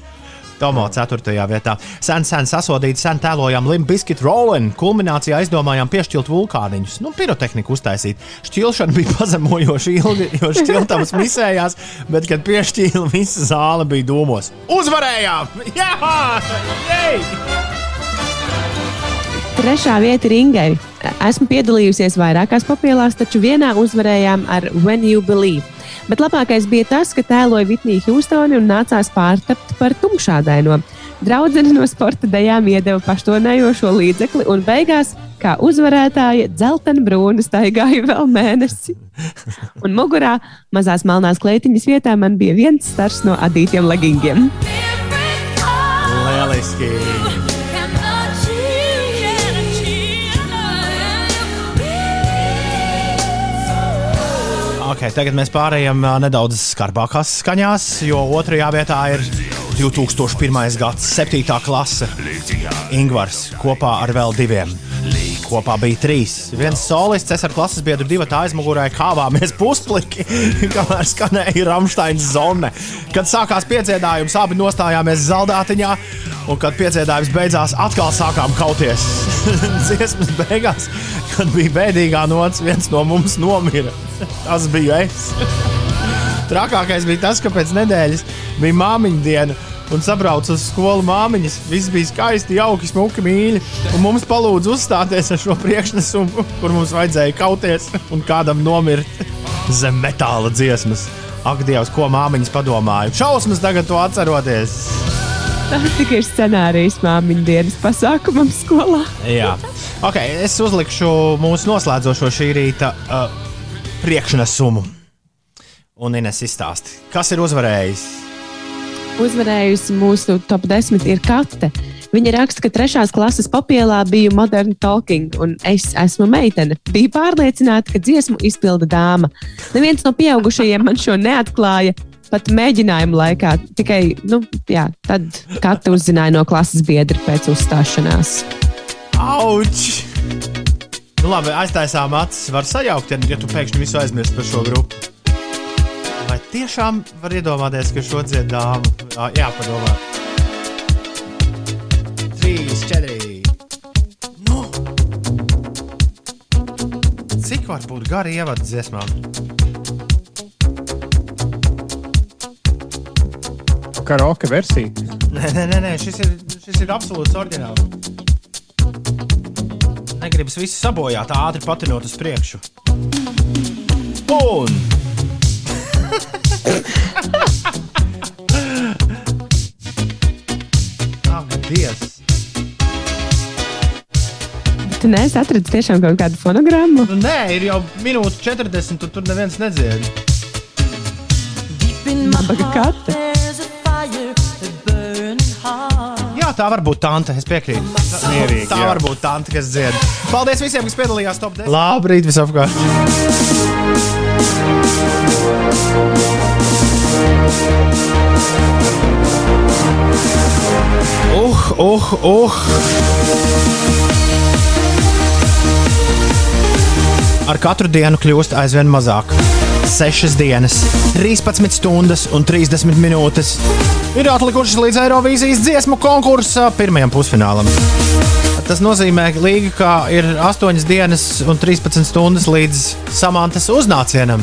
Tomo 4. vietā. Sen, sen sasodīti, sen tēlojām Limbiskit Rollen. Kulminācijā izdomājām piešķilt vulkāniņus. Nu, pirotehniku uztaisīt. Šķilšana bija pazemojoši ilgi, jo šķiltavas misējās, bet, kad piešķīla, visa zāle bija dūmos. Uzvarējām! Jā! Jej! Trešā vieta ir Ingai. Esmu piedalījusies vairākās papielās, taču vienā uzvarējām ar When You Believe. Bet labākais bija tas, ka tēloja Vitnija Hjūstoni un nācās pārtapt par tumšādaino. Draudzene no sporta dejām iedeva paštonējošo līdzekli un beigās, kā uzvarētāja, dzeltena brūna staigāja vēl mēnesi. Un mugurā mazās melnās kleitiņas vietā man bija viens stars no adītiem leggingiem. Lieliski! Okay, tagad mēs pārējām nedaudz skarbākās skaņās, jo otrajā vietā ir 2001. gads, 7. klase. Ingūns kopā ar vēl diviem. Kopā bija trīs. Viens solists, es ar klases biedru divu aizmugurē kāvāmies puspliki, kamēr skanēja Rāmsteins zone. Kad sākās pieciedājums, abi nostājāmies zaldātiņā, un kad pieciedājums beidzās, atkal sākām kauties. Dziesmas beigās, kad bija bēdīgā nots, viens no mums nomira. Tas bija es. Trakākais bija tas, ka pēc nedēļas bija māmiņa diena. Un sabrauc uz skolu māmiņas. Viss bija skaisti, jauki, smuki, mīļi. Un mums palūdza uzstāties ar šo priekšnesumu, kur mums vajadzēja kauties un kādam nomirt zem metāla dziesmas. Ak, Dievs, ko māmiņas padomāja. Šausmas tagad to atceroties. Tas tikai ir scenārijs māmiņu dienas pasākumam skolā. Jā, ok, es uzlikšu mūsu noslēdzošo šī rīta uh, priekšnesumu. Un Ines izstāsti, kas ir uzvarējis. Uzvarējusi mūsu top 10 ir Kate. Viņa raksta, ka trešās klases papielā biju modern talking, un es esmu meitene. Biju pārliecināta, ka dziesmu izpilda dāma. Neviens no pieaugušajiem man šo neatklāja. Pat mēģinājuma laikā tikai nu, jā, tad Kate uzzināja no klases biedra pēc uzstāšanās. Auč! Nu, labi, aiztaisām acis. Var sajaukt, ja, ja tu pēkšņi visu aizmirsti par šo grupu. Vai tiešām var iedomāties, ka šo dzied dāma? Jā, jāpadomā. Trīs, četri. Nu. Cik var būt gari ievadu dziesmām? Karaoke versija. Nē, nē, nē, nē šis, ir, šis ir absolūts oriģināls. Negribas visu sabojāt, ātri patinot uz priekšu. Un! Ak, Dievs! Tu neesi atradzis tiešām kaut kādu fonogrammu. Nu, nē, ir jau minūte 40, un tur neviens nedzied. Nabaga kate. Jā, tā var būt tante, es piekrītu. Tā, Mierīgi, tā jā. var būt tante, kas dzied. Paldies visiem, kas piedalījās top 10. Labrīt, visapkārt! Uh, uh, uh! Ar katru dienu kļūst aizvien mazāk. 6 dienas, 13 stundas un 30 minūtes ir atlikušas līdz Eirovīzijas dziesmu konkursa pirmajam pusfinālam. Tas nozīmē, ka līga ir 8 dienas un 13 stundas līdz samantas uznācienam.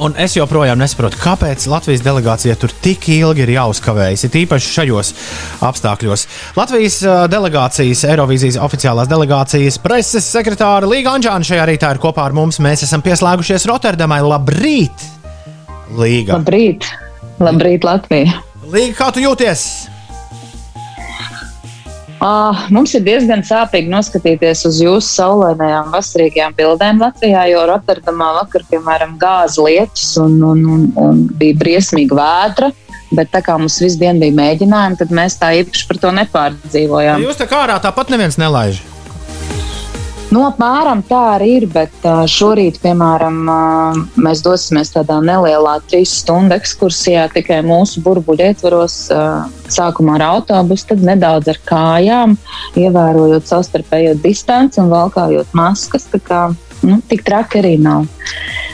Un es joprojām nesaprotu, kāpēc Latvijas delegācija tur tik ilgi ir jāuzkavējas, it īpaši šajos apstākļos. Latvijas delegācijas, Eirovīzijas oficiālās delegācijas preses sekretāra Līga Anģāna šajā rītā ir kopā ar mums. Mēs esam pieslēgušies Rotterdamai. Labrīt! Līga. Labrīt! Labrīt, Latvija! Līga, kā tu jūties? Uh, mums ir diezgan sāpīgi noskatīties uz jūsu saulainajām, vasarīgajām bildēm Latvijā, jo Rotterdamā vakar, piemēram, gāza lietus un, un, un, un bija briesmīga vētra. Bet tā kā mums visu dienu bija mēģinājumi, tad mēs tā īpaši par to nepārdzīvojām. Jūs tā kā ārā tāpat neviens nelaiž. Nu, apmēram tā arī ir, bet šorīt, piemēram, mēs dosimies tādā nelielā trīs stundu ekskursijā tikai mūsu burbuļu ietvaros. Sākumā ar autobusu, tad nedaudz ar kājām, ievērojot savstarpējo distanci un valkājot maskas. Nu, tik traki arī nav.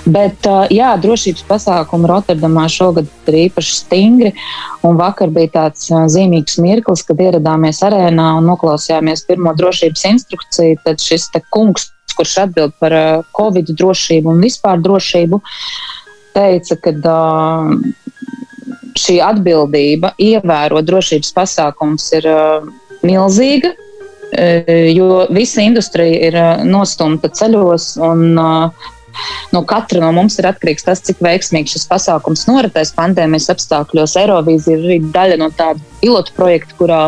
Bet, jā, drošības pasākumi Rotterdamā šogad ir īpaši stingri. Vakar bija tāds zīmīgs mirklis, kad ieradāmies arēnā un noklausījāmies pirmo drošības instrukciju. Tad šis kungs, kurš atbild par covid drošību un vispār drošību, teica, ka šī atbildība ievērot drošības pasākums ir ā, milzīga. E, Jo visa industrija ir ā, nostumta ceļos, un ā, no katra no mums ir atkarīgs tas, cik veiksmīgi šis pasākums noritēs pandēmijas apstākļos. Eirovīzija ir arī daļa no tāda pilotu projekta, kurā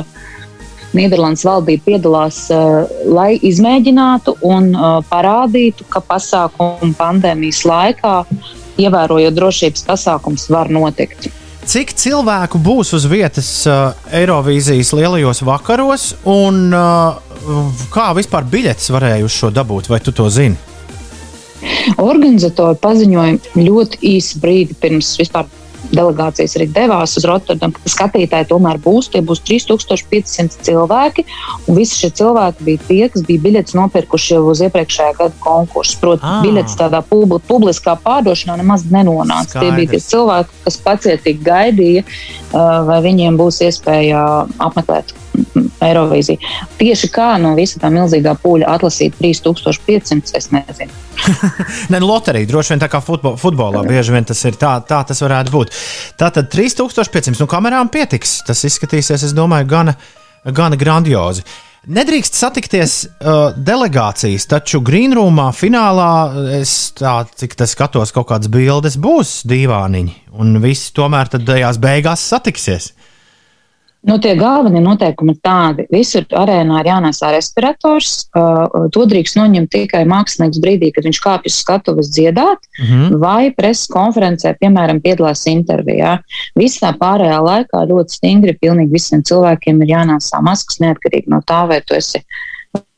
Nīderlandes valdība piedalās, lai izmēģinātu un parādītu, ka pasākumu pandēmijas laikā, ievērojot drošības pasākums, var notikt. Cik cilvēku būs uz vietas uh, Eirovīzijas lielajos vakaros, un uh, kā vispār biļetes varēja uz šo dabūt, vai tu to zini? Organizatori paziņoja ļoti īsu brīdi pirms vispār delegācijas arī devās uz Rotterdamu, ka skatītāji tomēr būs. Tie būs 3500 cilvēki. Un visi šie cilvēki bija tie, kas bija biļetes nopirkuši jau uz iepriekšējā gada konkursu. Proti, Ah. biļetes tādā publi publiskā pārdošanā nemaz nenonāca. Tie bija tie Skaidrs. cilvēki, kas pacietīgi gaidīja, uh, vai viņiem būs iespēja apmeklēt. Eirovīziju. Tieši kā no visa tā milzīgā pūļa atlasīt 3500, es nezinu. Nē, nu, loterija droši vien tā kā futbol, futbolā bieži vien tas ir tā, tā tas varētu būt. Tātad 3500, nu, kamerām pietiks. Tas izskatīsies, es domāju, gana, gana grandiozi. Nedrīkst satikties uh, delegācijas, taču Greenrūmā finālā, es tā, cik tas skatos, kaut kādas bildes būs dīvāniņi, un visi tomēr tajās beigās satiksies. Nu, tie galvenie noteikumi ir tādi. Visur arēnā ir jānēsā respirators. Uh, to drīkst noņemt tikai mākslinieks brīdī, kad viņš kāpj uz skatuves dziedāt, Mhm. vai preses konferencē, piemēram, piedalās intervijā. Visā pārējā laikā ļoti stingri pilnīgi visiem cilvēkiem ir jānēsā maskas, neatkarīgi no tā, vai tu esi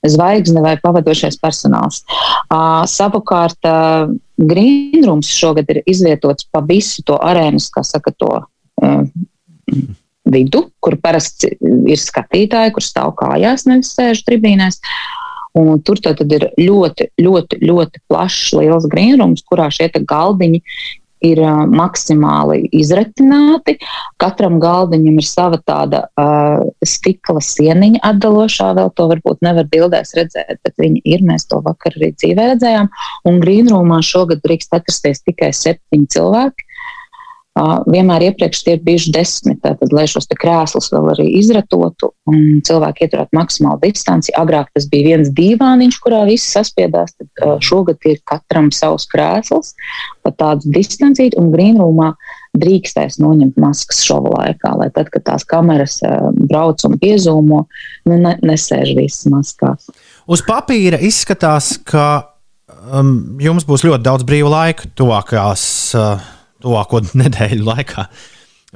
zvaigzne vai pavadošais personāls. Uh, savukārt, uh, Greenrooms šogad ir izvietots pa visu to arēnas, kā saka, to. Uh, vidu, kur parasti ir skatītāji, kur stāv kājās, nevis sēž tribīnēs. Un tur tad ir ļoti, ļoti, ļoti plašs, liels grīnrums, kurā šie galdiņi ir uh, maksimāli izretināti. Katram galdiņam ir sava tāda uh, stikla sieniņa atdalošā, vēl to varbūt nevar bildēs redzēt, bet viņi ir. Mēs to vakar arī dzīvē redzējām. Un grīnrumā šogad drīkst atrasties tikai septiņi cilvēki. Vienmēr iepriekš tie ir bijuši desmit, tātad, lai šos krēslus vēl arī izratotu un cilvēki ieturētu maksimālu distanci. Agrāk tas bija viens dīvāniņš, kurā visi saspiedās, tad šogad ir katram savs krēsls, pa tādu distancīti, un grīnrūmā drīkstēs noņemt maskas šova laikā, lai tad, kad tās kameras brauc un piezūmo, nu, ne, nesēž visas maskās. Uz papīra izskatās, ka um, jums būs ļoti daudz brīva laika tuvākās, uh, tuvāko nedēļu laikā.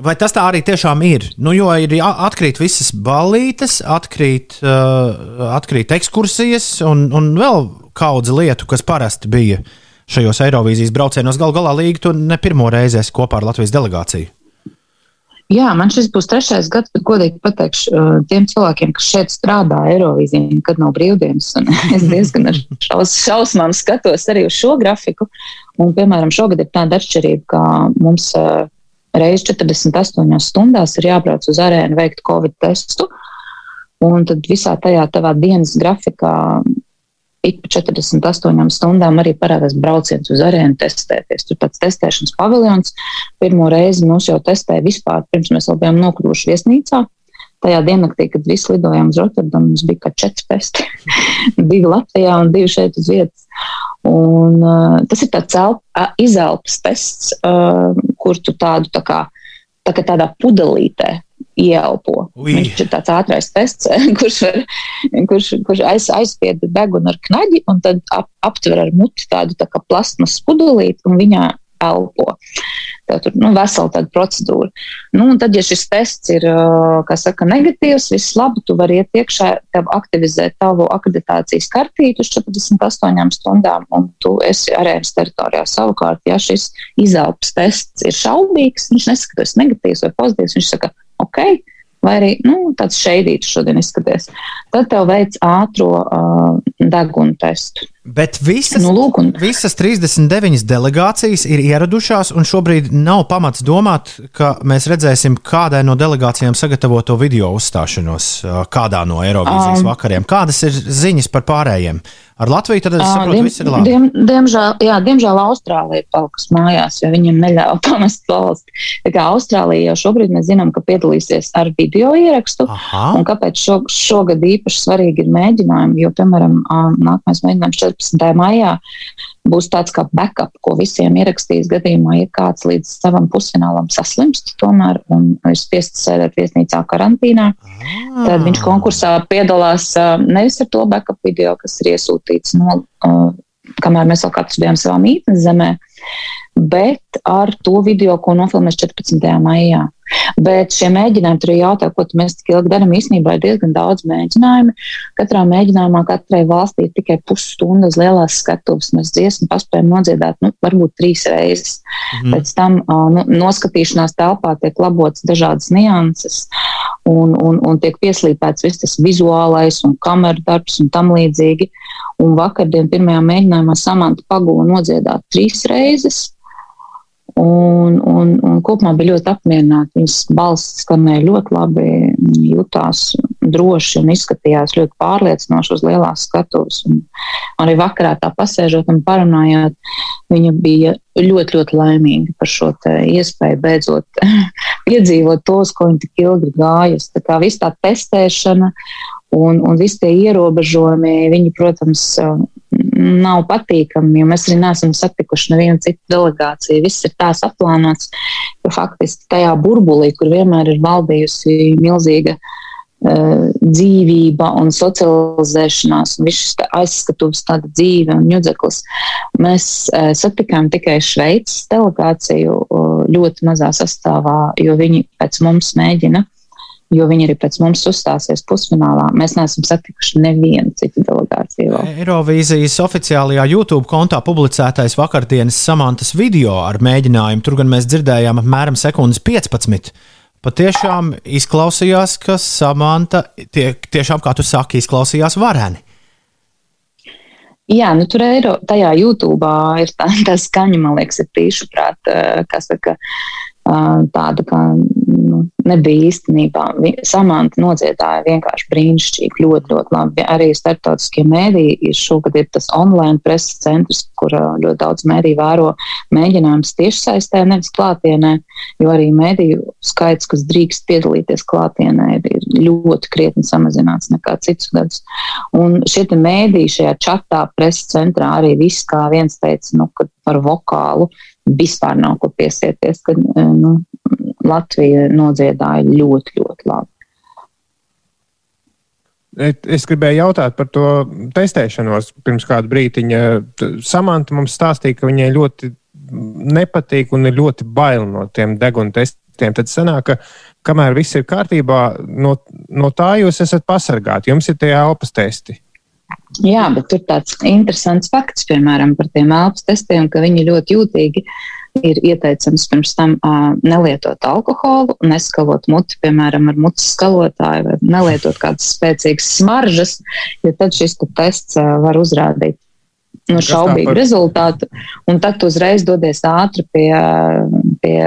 Vai tas tā arī tiešām ir? Nu, jo ir atkrīt visas ballītes, atkrīt, uh, atkrīt ekskursijas un, un vēl kaudze lietu, kas parasti bija šajos Eirovīzijas braucienos. Galu galā līga to ne pirmo reizi kopā ar Latvijas delegāciju. Jā, man šis būs trešais gads, bet godīgi pateikšu uh, tiem cilvēkiem, kas šeit strādā Eirovīzijā, kad nav brīvdienas. Es diezgan ar šaus, šausmām skatos arī uz šo grafiku. Un, piemēram, šogad ir tāda atšķirība, ka mums uh, reizes 48 stundās ir jābrauc uz arēnu veikt Covid testu. Un tad visā tajā tavā dienas grafikā ik pa 48 stundām arī parādās brauciens uz arēnu testēties. Tur tāds testēšanas paviljons. Pirmo reizi mūs jau testēja vispār, pirms mēs vēl bijām nokļuvuši viesnīcā. Tajā diennaktī, kad visi lidojām uz Rotterdamu, mums bija kā četri testi. divi Latvijā un divi šeit uz vietas. Un, uh, tas ir tāds elp, izelpas tests, uh, kur tu tādu tā kā, tā kā tādā pudelītē ieelpo. Ui. Viņš ir tāds ātrais tests, kurš, var, kurš, kurš aiz, aizspied degunu ar knaģi un tad ap, aptver ar muti tādu tā kā plasmas pudelīti un viņā elpo. Tev tur nu, vesela tāda procedūra. Nu, un tad, ja šis tests ir saka, negatīvs, viss labi, tu vari iet iekšā, tev aktivizēt tavu akreditācijas kartīti uz 48 stundām, un tu esi arēnas teritorijā. Savukārt, ja šis izelpas tests ir šaubīgs, viņš nesaka, ka tas ir negatīvs vai pozitīvs, viņš saka, ok, vai arī nu, tāds šeidīts šodien izskaties. Tad tev veids ātro uh, degunu testu. Bet visas, Nu, lūk, un- visas 39 delegācijas ir ieradušās, un šobrīd nav pamats domāt, ka mēs redzēsim kādai no delegācijām sagatavoto video uzstāšanos ā, kādā no Eirovīzijas Um. vakariem. Kādas ir ziņas par pārējiem? Ar Latviju tad es saprotu, diem- viss ir labi. Diem, diemžēl, jā, diemžēl Austrālija ir palikusi mājās, jo viņiem neļāva pamest valsti. Tā kā Austrālija jau šobrīd mēs zinām, ka piedalīsies ar video ierakstu. Aha. Un kāpēc šo, šogad īpaši svarīgi ir mēģinājumi? Jo, piemēram, nākamais mēģinājums 14. maijā būs tāds kā backup, ko visiem ierakstīs gadījumā, ja kāds līdz savam pusfinālam saslimst tomēr un ir spiests sēdēt viesnīcā karantīnā. Tad viņš konkursā piedalās nevis ar to backup video, kas ir iesūtīts no, kamēr mēs vēl katrs bijām savā mītnes zemē, bet ar to video, ko nofilmēs 14. maijā. Bet šie mēģinājumi, tur ir jautājumi, ko mēs tik ilgi darām. Īsnībā ir diezgan daudz mēģinājumu. Katrā mēģinājumā katrai valstī ir tikai pusstundu uz lielās skatuves. Mēs dziesmu paspējam nodziedāt, nu, varbūt trīs reizes. Mhm. Pēc tam nu, noskatīšanās telpā tiek labots dažādas nianses un, un, un tiek pieslīpēts viss tas vizuālais un kameru darbs un tam līdzīgi. Un vakardien pirmajā mēģinājumā Samanta pagūda nodziedāt trīs reizes. Un, un, un kopumā bija ļoti apmierināta. Viņas balss skanēja ļoti labi, jutās droši un izskatījās ļoti pārliecinoši uz lielās skatuves. Arī vakarā tā pasēžot un parunājot, viņa bija ļoti, ļoti laimīga par šo iespēju beidzot piedzīvot tos, ko viņa tik ilgi gājusi. Tā kā viss tā testēšana un, un visi tie ierobežojumi, viņi, protams, nav patīkami, jo mēs arī neesam satikuši nevienu citu delegāciju. Viss ir tā saplānots, ka faktiski tajā burbulī, kur vienmēr ir valdījusi milzīga uh, dzīvība un socializēšanās, un viss šis tā aizskatuvs, tāda dzīve un ņudzeklis, mēs uh, satikām tikai Šveices delegāciju uh, ļoti mazā sastāvā, jo viņi pēc mums mēģina jo viņi arī pēc mums uzstāsies pusfinālā. Mēs neesam satikuši nevienu citu delegāciju. Eirovīzijas oficiālajā YouTube kontā publicētais vakardienas samantas video ar mēģinājumu, tur gan mēs dzirdējām apmēram sekundes 15. Patiešām izklausījās, ka samanta tie, tiešām, kā tu saki, izklausījās vareni. Jā, nu tur eiro, tajā YouTube ir tā, tā skaņa, man liekas, ir tīši prāt, eh, kas saka, tāda, kā nu, nebija īstenībā. Samanta nodziedāja vienkārši brīnišķīgi, ļoti, ļoti labi. Arī starptautiskie mēdīji ir šogad ir tas online preses centrs, kur ļoti daudz mēdīju vēro mēģinājums tiešsaistē, nevis klātienē, jo arī mēdīju skaits, kas drīkst piedalīties klātienē, ir, ļoti krietni samazināts nekā citus gadus. Un šie mēdīji šajā čatā, preses centrā arī viss kā viens teica, nu, ka par vokālu vispār nav ko piesieties, ka nu, Latvija nodziedāja ļoti, ļoti labi. Es gribēju jautāt par to testēšanos pirms kāda brīdiņa. Samanta mums stāstīja, ka viņai ļoti nepatīk un ir ļoti bail no tiem deguna testiem. Tad sanāk, ka kamēr viss ir kārtībā, no, no tā jūs esat pasargāti. Jums ir tie elpas testi. Jā, bet tur tāds interesants fakts, piemēram, par tiem elpas testiem, ka viņi ļoti jūtīgi ir ieteicams pirms tam uh, nelietot alkoholu, neskalot muti, piemēram, ar mutes skalotāju, vai nelietot kādas spēcīgas smaržas, jo tad šis te tests uh, var uzrādīt nu, šaubīgu par- rezultātu, un tad tu uzreiz dodies ātri pie, pie,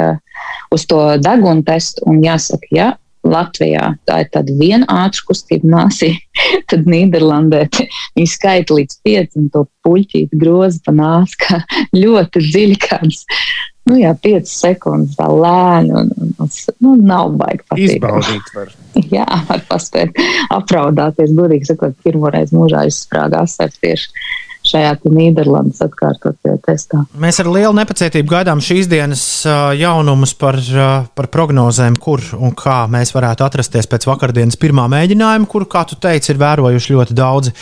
uz to deguna testu, un jāsaka, ja Latvijā tā ir tāda viena ātrā kustība māsī, tad Nīderlandē viņi skaita līdz pieciem to puļķīti grozu pa nāsu, kā ļoti dziļi kāds. Nu jā, 5 sekundes tā lēni un, un, un nu, nav baigi patīkami. Izbaudīt var. Jā, var paspēt apraudāties. Godīgi sakot, pirmoreiz mūžā izsprāgās ar tieši šajā Nīderlandes atkārtotajā testā. Mēs ar lielu nepacietību gaidām šīs dienas jaunumus par, par prognozēm, kur un kā mēs varētu atrasties pēc vakardienas pirmā mēģinājuma, kuru, kā tu teici, ir vērojuši ļoti daudzi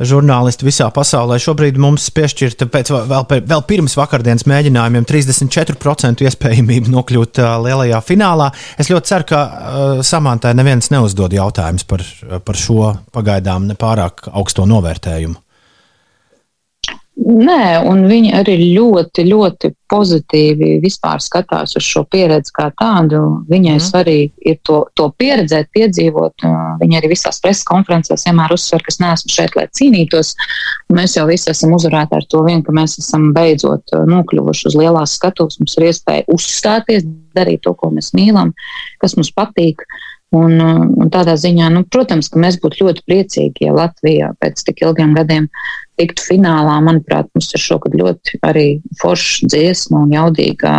žurnālisti visā pasaulē. Šobrīd mums piešķirta pēc vēl, vēl pirms vakardienas mēģinājumiem 34% iespējamība nokļūt lielajā finālā. Es ļoti ceru, ka uh, Samantai neviens neuzdod jautājumus par, par šo pagaidām nepārāk augsto novērtējumu. Nē, un viņi arī ļoti, ļoti pozitīvi vispār skatās uz šo pieredzi kā tādu. Viņai mm. svarīgi ir to, to pieredzēt, piedzīvot. Viņa arī visās preses konferencēs vienmēr uzsver, ka es neesmu šeit, lai cīnītos. Mēs jau visi esam uzvarēti ar to vien, ka mēs esam beidzot nokļuvuši uz lielās skatuves. Mums ir iespēja uzstāties, darīt to, ko mēs mīlam, kas mums patīk. Un, un tādā ziņā, nu, protams, ka mēs būtu ļoti priecīgi, ja Latvijā pēc tik ilgiem gadiem tiktu finālā. Manuprāt, mums ir šogad ļoti arī forša dziesma un jaudīga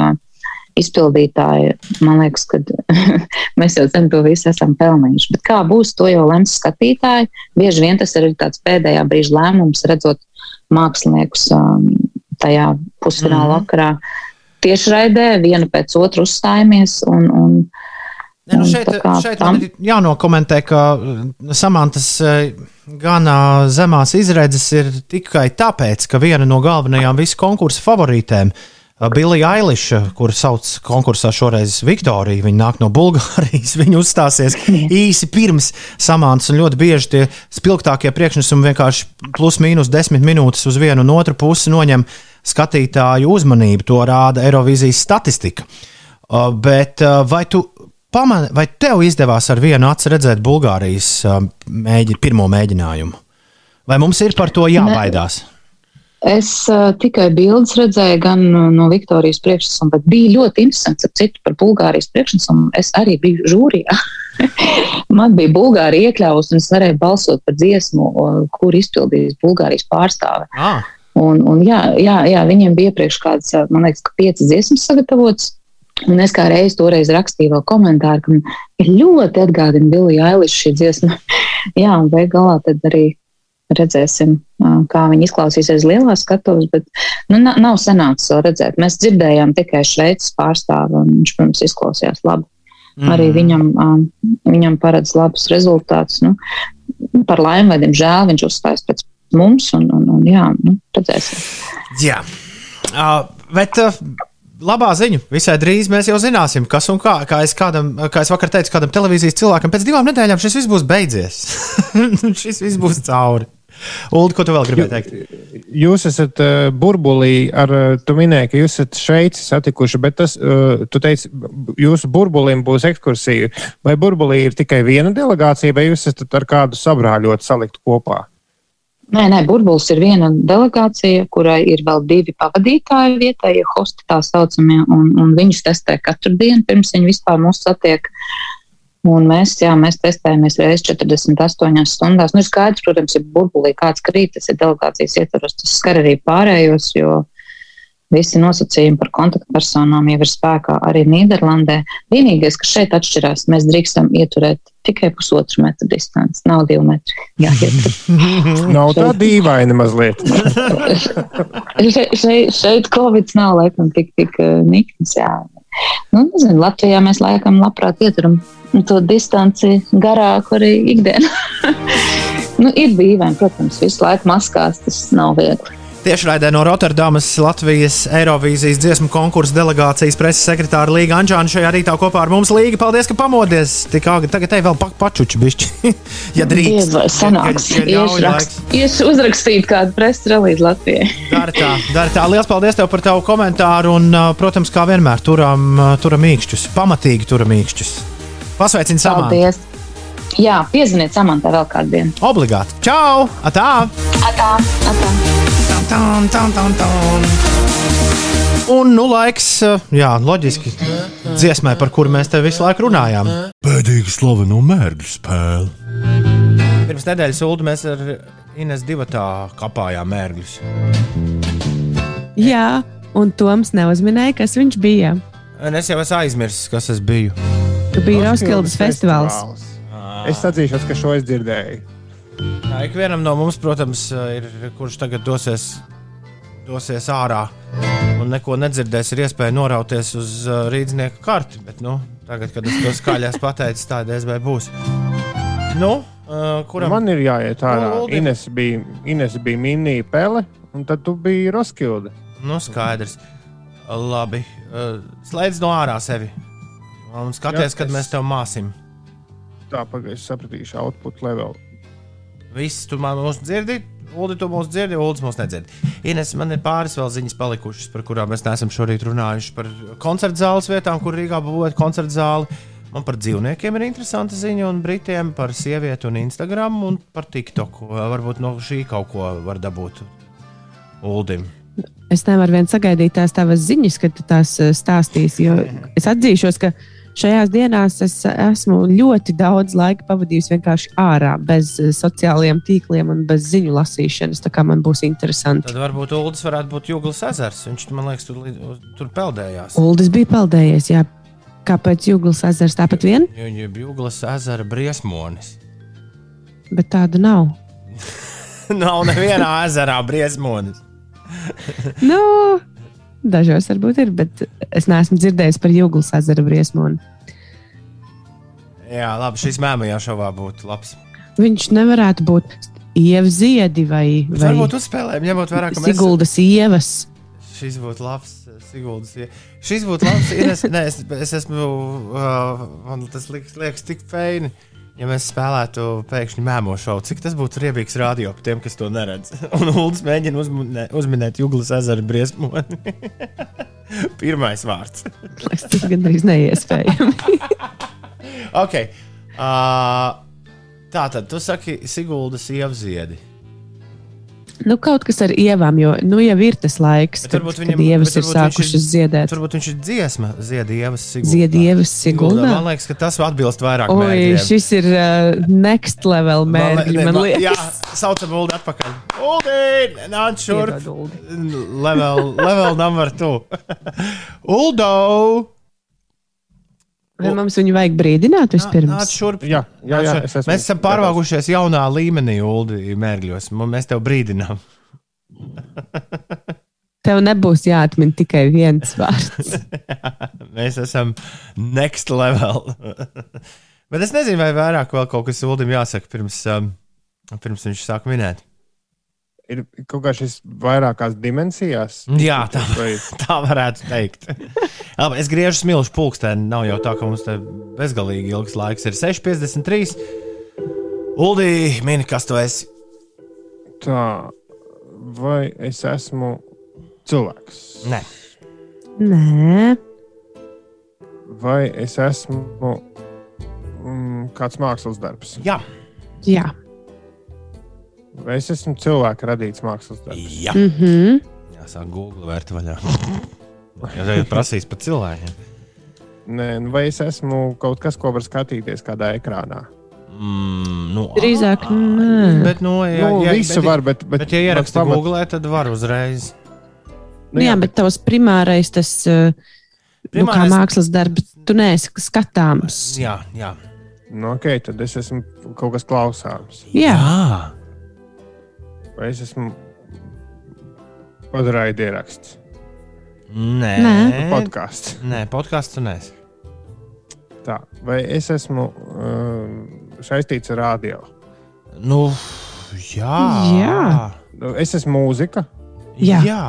izpildītāja. Man liekas, ka mēs jau zem to visu esam pelnījuši. Bet kā būs, to jau lems skatītāji. Bieži vien tas ir tāds pēdējā brīža lēmums, redzot māksliniekus um, tajā pusfināla mm. vakarā. Tiešraidē vienu pēc otru uzstājamies. Un, un, Ne, nu šeit šeit man ir jānokomentē, ka Samantas gan zemās izredzes ir tikai tāpēc, ka viena no galvenajām visu konkursu favorītēm, Bilija Ailiša, kur sauc konkursā šoreiz Viktorija, viņa nāk no Bulgārijas, viņa uzstāsies īsi pirms Samantas, un ļoti bieži tie spilgtākie priekšnesumi vienkārši plus mīnus desmit minūtes uz vienu un otru pusi noņem skatītāju uzmanību. To rāda Eirovīzijas statistika. Bet vai tu Paman, vai tev izdevās ar vienu acu redzēt Bulgārijas mēģi, pirmo mēģinājumu? Vai mums ir par to jābaidās? Ne. Es uh, tikai bildes redzēju, gan no Viktorijas priekšnesuma, bet bija ļoti interesants ar citu par Bulgārijas priekšnesumu. Es arī biju žūrijā. Man bija Bulgārija iekļāvusi, un es varēju balsot par dziesmu, kur izpildījis Bulgārijas pārstāve. Ah. Un, un jā, jā, jā, viņiem bija iepriekš kāds, man liekas, ka piecas dziesmas sagatavotas. Un es kā reiz toreiz rakstīju vēl komentāru, ka ļoti atgādina Bilija Ailiša šī dziesma. Jā, un beig galā tad arī redzēsim, kā viņi izklausīsies lielās skatuves, bet nu, nav sanācis vēl redzēt. Mēs dzirdējām tikai Šveices pārstāvu, un viņš, protams, izklausījās labi. Mm. Arī viņam, viņam paredz labus rezultātus. Nu, par laimi vai diemžēl viņš uzstājas pēc mums, un, un, un jā, nu, redzēsim. Jā, uh, bet. Uh labā ziņa. Visai drīz mēs jau zināsim, kas un kā. Kā es, kādam, kā es vakar teicu, kādam televīzijas cilvēkam, pēc divām nedēļām šis viss būs beidzies. šis viss būs cauri. Ulu, ko tu vēl gribēji teikt? Jūs esat uh, burbulī, ar, tu minēji, ka jūs esat Šveici satikuši, bet tas, uh, tu teici, jūsu burbulim būs ekskursija. Vai burbulī ir tikai viena delegācija, vai jūs esat ar kādu sabrāļot salikt kopā? Nē, nē, burbulis ir viena delegācija, kurai ir vēl divi pavadītāji vietējie hosti, tā saucamie, un, un viņus testē katru dienu, pirms viņi vispār mūs satiek. Un mēs, jā, mēs testējamies reizes 48 stundās. Nu, ir skaidrs, protams, ja burbulī kāds krīt, tas ir delegācijas ietvaros, tas skar arī pārējos, jo visi nosacījumi par kontaktpersonām jau ir spēkā arī Nīderlandē. Vienīgais, kas šeit atšķirās, mēs drīkstam ieturēt tikai pusotru metru distanci, nav divi metri. Jā, nav tā dīvaini mazliet. šeit, šeit, šeit Covid nav laikam tik, tik uh, nikns. Jā. Nu, nezinu, Latvijā mēs laikam labprāt ieturam to distanci garāku arī ikdienā. nu, ir dīvaini, protams, visu laiku maskās, tas nav viegli. Tiešraidē no Rotterdamas Latvijas Eirovīzijas dziesmu konkursu delegācijas preses sekretāra Līga Anģāna šajā rītā kopā ar mums. Līga, paldies, ka pamodies! Tik āgri, tagad te vēl pa, pačuči bišķi, ja drīkst. Vai sanāks, ja, ja, ja iešu uzrakstīt kādu preses relīzi Latvijai. Dari tā, dari tā. Liels paldies tev par tavu komentāru un, protams, kā vienmēr, turam, turam mīkšķus, pamatīgi turam mīkšķus. Pasveicini samā! Paldies! Jā, piezvaniet samantā vēl kādu dienu. Obligāti! Čau! Atā! Atā! Atā! Tan, tan, tan, tan. Un, nu, laiks, jā, loģiski, dziesmai, par kuru mēs te visu laiku runājām. Pēdīgi slaveno mērķu spēli. Pirms nedēļas ulu mēs ar Ines divatā kapājām mērķus. Jā, un Toms neuzminēja, kas viņš bija. Un es jau esmu aizmirsis, kas tas bija. Tu biji Roskildes festivāls. Es atzīšos, ka šo es dzirdēju. Jā, ikvienam no mums, protams, ir kurš tagad dosies, dosies ārā un neko nedzirdēs, ir iespēja norauties uz uh, rīznieku karti. Bet, nu, tagad, kad es to skaļās pateicu, tā DSB būs. Nu, uh, kuram Man ir jāiet ārā. Uldim. Ines bija, Ines bija minija pele, un tad tu biji Roskilde. Nu, skaidrs. Labi. Uh, slēdz no ārā sevi. Un skaties, Jā, kad es- mēs tev māsim. Tā pagaidzi sapratīšu output level. Viss, tu mūs dzirdi. Ulu, tu mūs dzirdi, Ulu, mūs nedzird. Ines, man ir pāris vēl ziņas palikušas, par kurām mēs neesam šorīt runājuši. Par koncertu zāles vietām, kur Rīgā būvēt koncertu zāli. Man par dzīvniekiem ir interesanta ziņa, un Britiem par sievieti un Instagram un par TikTok. Varbūt no šī kaut ko var dabūt Uldim. Es nevaru vien sagaidīt tās tavas ziņas, kad tu tās eh, stāstīsi. Es atzīšos, ka šajās dienās es esmu ļoti daudz laika pavadījis vienkārši ārā, bez eh, sociālajiem tīkliem un bez ziņu lasīšanas. Tā kā man būs interesanti. Tad varbūt Uldis varētu būt Jūglas ezers. Viņš man liekas, tur, tur peldējās. Uldis bija peldējies, jā. Kāpēc Jūglas ezers tāpat vien? Viņa ir Jūglas ezera briesmonis. Bet tāda nav. Nav nevienā ezerā briesmonis. Nu, dažos varbūt ir, bet es neesmu dzirdējis par Jūglas ezera briesmoni. Jā, labi, šis mēmijā šovā būtu labs. Viņš nevarētu būt ievas ziedi vai, vai varbūt uzspēlējam, ņemot vērā, ka mēs Siguldas ievas. Šis būtu labs. eh, Siguldas, šis būtu labs. Ines, nē, es, es esmu. Uh, man tas liekas, liekas tik feini. Ja mēs spēlētu pēkšņi mēmo šovu, cik tas būtu riebīgs radio tiem, kas to neredz. Un Ulas mēģina uzminē, uzminēt Juglas ezera briesmoni. Pirmais vārds. Tas ir gandrīz neiespējami. ok. Uh, tā tad tu saki Siguldas ievziedi. Nu, kaut kas ar ievām, jo nu, jau ir tas laiks, Bet kad, varbūt kad viņam- ievas bet ir sākušas ir- ziedēt. Varbūt viņš ir dziesma, Ziedievas Siguldā. Ziedievas Siguldā? Man liekas, ka tas atbilst vairāk Oi, mērķiem. šis ir uh, next level mērķis. Man ma- liekas, Jā, saucam Ulu atpakaļ. Ulu, nāc šurp. Level, level number two. Uldo! Vai mums viņu vajag brīdināt vispirms? šurp. Jā, jā, jā es esmu Mēs esam pārvākušies jaunā līmenī, Ulu, mērgļos. Mēs tev brīdinām. Tev nebūs jāatmin tikai viens vārds. Mēs esam next level. Bet es nezinu, vai vairāk vēl kaut kas Ulim jāsaka pirms, um, pirms viņš sāk minēt. Ir kaut kā šis vairākās dimensijās. Jā, tā, Vai, tā varētu teikt. Labi, es griežu smilšu pulksteni. Nav jau tā, ka mums te bezgalīgi ilgs laiks ir 6,53. Uldī, mini, kas tu esi? tā, vai es esmu cilvēks? Nē, Nē, Vai es esmu mm, kāds mākslas darbs? jā, jā. Vai es esmu cilvēka radīts mākslas darbs? jā. Mm -hmm. jāsāk Google vērt vaļā. Jā, tagad prasīs par cilvēkiem. Nē, nu, vai es esmu kaut kas, ko var skatīties kādā ekrānā? Mm, nu, Drīzāk, nē. Bet, nu, ja, nu, ja, visu bet, var, bet, bet, Bet, ja ieraksti pamat- Google, tad var uzreiz. Nu, Nu, jā, jā, bet tavs primārais tas. Uh, Nu, kā Primārais- mākslas darbs, tu neesi skatāms. Jā, jā. Nu, ok, tad es esmu kaut kas klausāms. Jā. jā. Vai es esmu padarījis ieraksts? Nē, Nē. Podkāsts. Nē, podkāsts tu nesi. Tā, vai es esmu um, saistīts ar radio? Nu, jā. Jā. Nu, Es esmu mūzika, Jā. jā.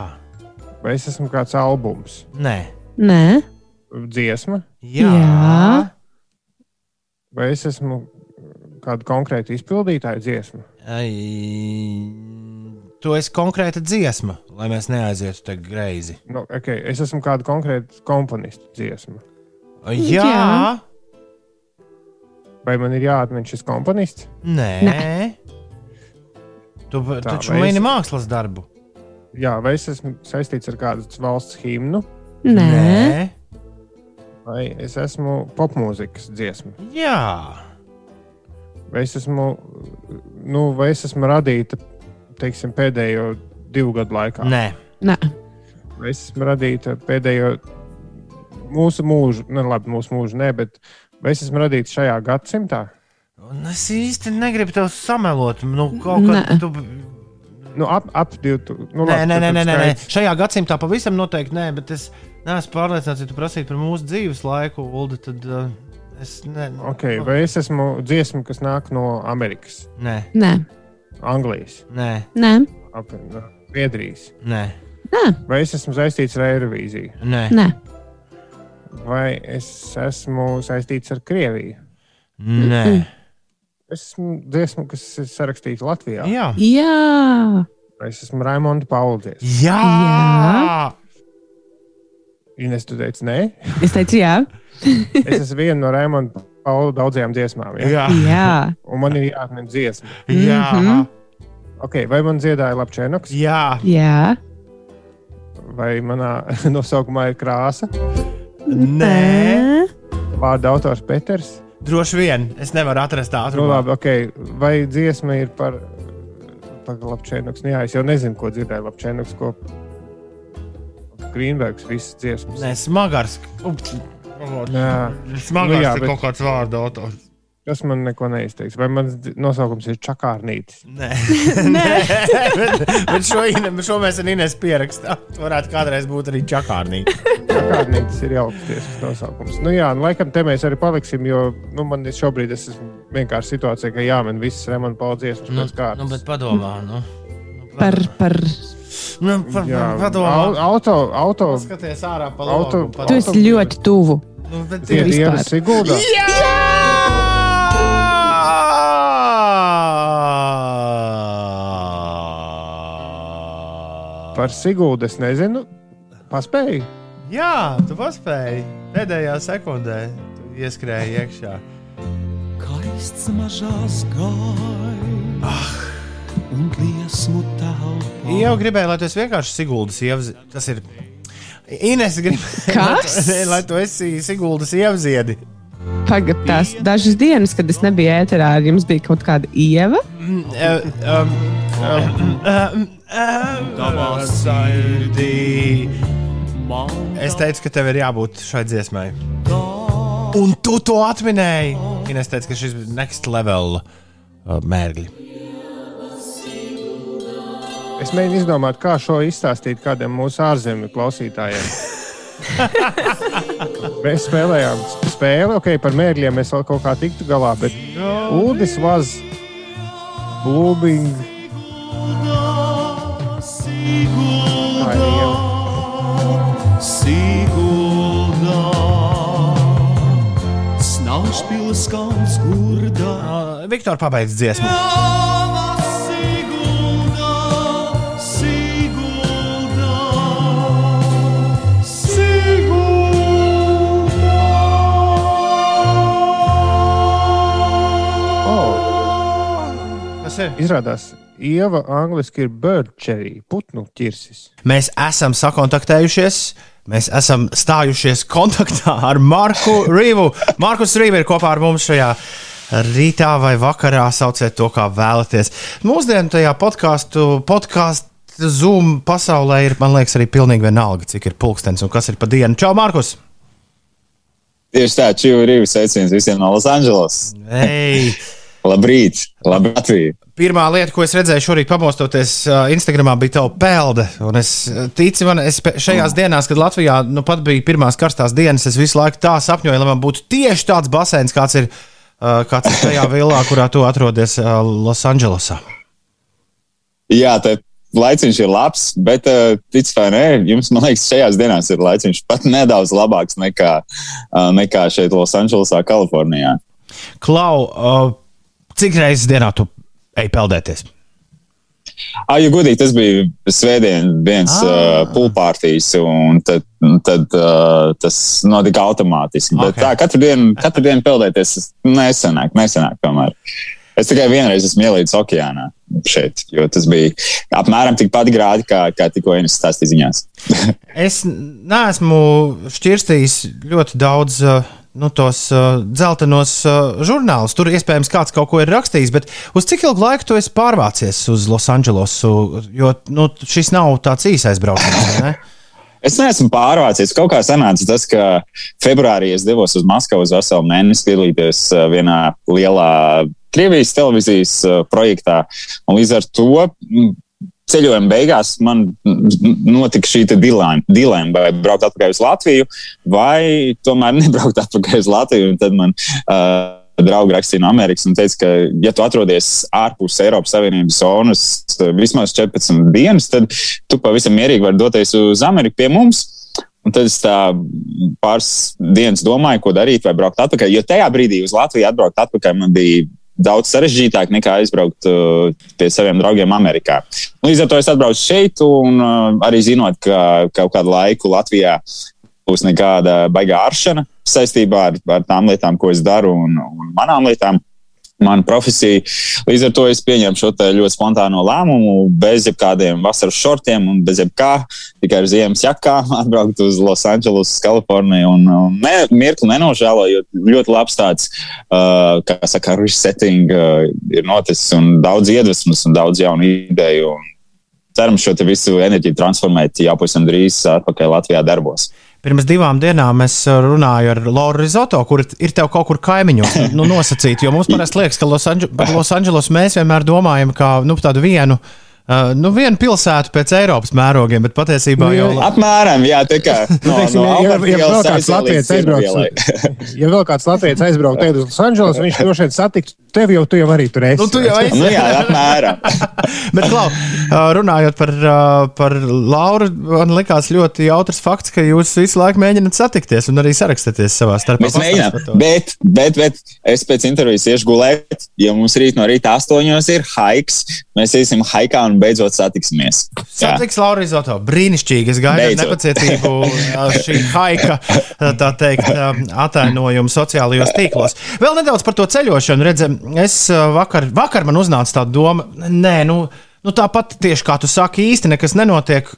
vai es esmu kāds albums, Nē. Nē, dziesma, Jā. Jā. vai es esmu kāda konkrēta izpildītāja dziesma? Ai, tu esi konkrēta dziesma, lai mēs neaizietu te greizi. Nu, okay, es esmu kāda konkrēta komponista dziesma. Jā. Jā. Vai man ir jāatmin šis komponists? Nē. Nē. Tu Tā, taču vai es- mini mākslas darbu. Jā, vai es esmu saistīts ar kādu valsts himnu, nē. vai es esmu popmūzikas dziesma, Jā. Vai es esmu, nu, vai es esmu radīta teiksim, pēdējo divu gadu laikā, Nē. nē. vai es esmu radīta pēdējo mūsu mūžu, ne labi, mūsu mūžu, ne, bet vai es esmu radīts šajā gadsimtā? Un es īsti negribu tev samelot. Nu, kaut Nē. kā tu. Nu, ap, ap 2000. Nu, Nē, labi, nē, nē, nē, nē, nē. Šajā gadsimtā pavisam noteikti nē, bet es neesmu pārliecināts, ja tu prasītu par mūsu dzīves laiku, Ulu, tad uh, es ne, Okay, vai es esmu dziesma, kas nāk no Amerikas, Nē, Nē, Anglijas, nē, nē, ap- no Zviedrijas? nē, nē, Vai es esmu saistīts ar Eirovīziju? nē. nē. Vai es esmu saistīts ar Krieviju? nē. Es esmu dziesma, kas ir sarakstīta Latvijā. Jā, Jā, Vai es esmu Raimonda Pauldies? jā. Jā. Ines, tu teici, nē. es teicu, jā, Es esmu viena no Raimonda Paula daudzajām dziesmām. Ja? Jā, jā. Un man ir jāatmin dziesma. jā. Mhm. Okay, vai man dziedāja Lapčēnoks, jā. jā. vai manā nosaukumā ir krāsa? Nē. Vārda autors Peters. Droši vien es nevaru atrast tādu Nu, labi, okay. Vai dziesma ir par, par Lapčēnoks? Nu, jā, es jau nezinu, ko dzirdēju Lapčēnoks. Ko... Grīnbergs visas dziesmas. Nē, smagars. Jā. Smagars Nu jā, ir bet- kaut kāds vārdu autors. Tas man neko neizteiks. Vai mans nosaukums ir Čakārnītis? Nē, Nē. bet, bet šo, šo mēs ar Inês pierakstām. Varētu kādreiz būt arī čakārnīgi. Čakārnītis ir jauks tiesas nosaukums. Nu jā, nu, laikam te mēs arī paliksim, jo nu, man ir šobrīd es esmu vienkārši situācijā, ka jāmin visas remonta paldies Nu, nu, bet padomā, nu. Par, par. Nu, par, Jā, par, padomā. au- auto, auto, Skaties ārā pa Auto- logu. Tu esi ļoti tuvu. Nu, tie vispār. dienas Siguldā. Jā! Par Siguldu es nezinu. Paspēju. Jā, tu paspēji. Pēdējā sekundē tu ieskrēji iekšā. Kaists mažās gājas. Un liesmu telpā. Jau gribēju, lai tu esi vienkārši Siguldas ievzi. Tas ir. Ines grib, Kas? lai, tu- lai tu esi Siguldas ievziedi. Pagaidā tās dažas dienas, kad es nebiju ēterā, ar jums bija kaut kāda ieva. Es teicu, ka tev ir jābūt šai dziesmai. Un tu to atminēji. Ines teica, ka šis ir next level uh, mērgļi. Es mēģinu izdomāt, kā šo izstāstīt kādiem mūsu ārzemju klausītājiem. mēs spēlējām spēli, ok, par mērķiem mēs vēl kaut kā tiktu galā, bet kalns gurdā. Uh, Viktor pabeidz dziesmu. Kas ir? izrādās, ieva angliski ir bird cherry, putnu ķirsis. Mēs esam sakontaktējušies. Mēs esam stājušies kontaktā ar Marku Rīvu. Markus Rīva ir kopā ar mums šajā rītā vai vakarā. Sauciet to, kā vēlaties. Mūsdienu tajā podkāstu, podkāstu Zoom pasaulē ir, man liekas, arī pilnīgi vienalga, cik ir pulkstenis un kas ir pa dienu. Čau, Markus! Tieši tā, Čīva Rīva sveiciens visiem no Losandželos. Labrīt, labi Latvija. Pirmā lieta, ko es redzēju šorīt, pamostoties uh, Instagramā, bija tava pelde. Un es uh, ticu, man es šajās dienās, kad Latvijā nu, pat bija pirmās karstās dienas, es visu laiku tā sapņoju, lai man būtu tieši tāds basēns, kāds ir, uh, kāds ir tajā vilā, kurā tu atrodies Losandželosā. Jā, tā laiciņš ir labs, bet, tic vai nē, jums, man liekas, šajās dienās ir laiciņš pat nedaudz labāks nekā, nekā šeit Losandželosā, Kalifornijā. Klau, cik reizes dienā tu ej peldēties? Ah, ja godīgi, tas bija svētdien, viens Ah. uh, pulpārtīs, un tad, tad uh, tas notika automātiski. Bet Ok. tā, katru dienu, katru dienu peldēties nesanāk, nesanāk tomēr. Es tikai vienreiz esmu ielīdis okeānā šeit, jo tas bija apmēram tikpat grādi, kā, kā tikko Ines stāstīja ziņās. Es neesmu šķirstījis ļoti daudz uh, nu, tos uh, dzeltenos uh, žurnālus. Tur iespējams kāds kaut ko ir rakstījis, bet uz cik ilgu laiku tu esi pārvācies uz Losandželosu? Jo nu, šis nav tāds īsais brauciens. ne? Es neesmu pārvācies. Kaut kā sanāca tas, ka februārī es devos uz Maskavu uz veselu mēnesi piedalīties uh, vienā lielā Krievijas televīzijas uh, projektā. Un līdz ar to mm, ceļojuma beigās man notika šī dilēma, vai braukt atpakaļ uz Latviju, vai tomēr nebraukt atpakaļ uz Latviju. Tad man uh, draugi rakstīja no Amerikas un teica, ka, ja tu atrodies ārpus Eiropas Savienības zonas uh, vismaz 14 dienas, tad tu pavisam mierīgi vari doties uz Ameriku pie mums. Un tad es pāris dienas domāju, ko darīt, vai braukt atpakaļ. Jo tajā brīdī uz Latviju atbraukt atpakaļ man bija daudz sarežģītāk nekā aizbraukt uh, pie saviem draugiem Amerikā. Līdz ar to es atbraucu šeit, un uh, arī zinot, ka kaut kādu laiku Latvijā būs nekāda baigā aršana saistībā ar, ar tām lietām, ko es daru, un, un manām lietām. Mana profesija. Līdz ar to es pieņēmu šo ļoti spontāno lēmumu, bez jebkādiem vasaras šortiem un bez jebkā, tikai ar ziemas jakām, atbraukt uz Los Angeles, Kaliforniju. Un, un ne, mirkli nenožēloju, jo ļoti labs tāds, uh, kā saka, resetting uh, ir noticis un daudz iedvesmas un daudz jaunu ideju. Un cerams, šo visu enerģiju transformēt jau pavisam drīz atpakaļ Latvijā darbos. Pirms divām dienām es runāju ar Loru Rizoto, kur ir tev kaut kur kaimiņos nu, nosacīti. Jo mums parasti liekas, ka Los Angeles, par Los Angeles mēs vienmēr domājam kā nu, tādu vienu. Uh, nu, viena pilsēta pēc Eiropas mērogiem, bet patiesībā jau ir. Apmēram, jā, tā kā. Nu, teiksim, no, ja, ja, ja, vēl kāds Latvijas aizbrauks, ja vēl kāds Latvijas aizbrauks uz Los Angeles, viņš droši vien satiks tevi jau, tu jau arī tur esi. Nu, tu jau esi. nu, jā, apmēram. bet, klau, runājot par, par Lauru, man likās ļoti jautrs fakts, ka jūs visu laiku mēģināt satikties un arī sarakstieties savā starpā. Mēs mēģinām, bet, bet, bet es pēc intervijas iešu gulēt, jo mums rīt no rīta astoņos ir haiks. Mēs iesim haikā un beidzot satiksimies. Satiks Laura Izoto. Brīnišķīgi. Es gaidu ar nepacietību šī haika, tā teikt, atainojumu sociālajos tīklos. Vēl nedaudz par to ceļošanu. Redzam, es vakar, vakar man uznāca tā doma, nē, nu, nu tāpat tieši kā tu saki, īsti nekas nenotiek.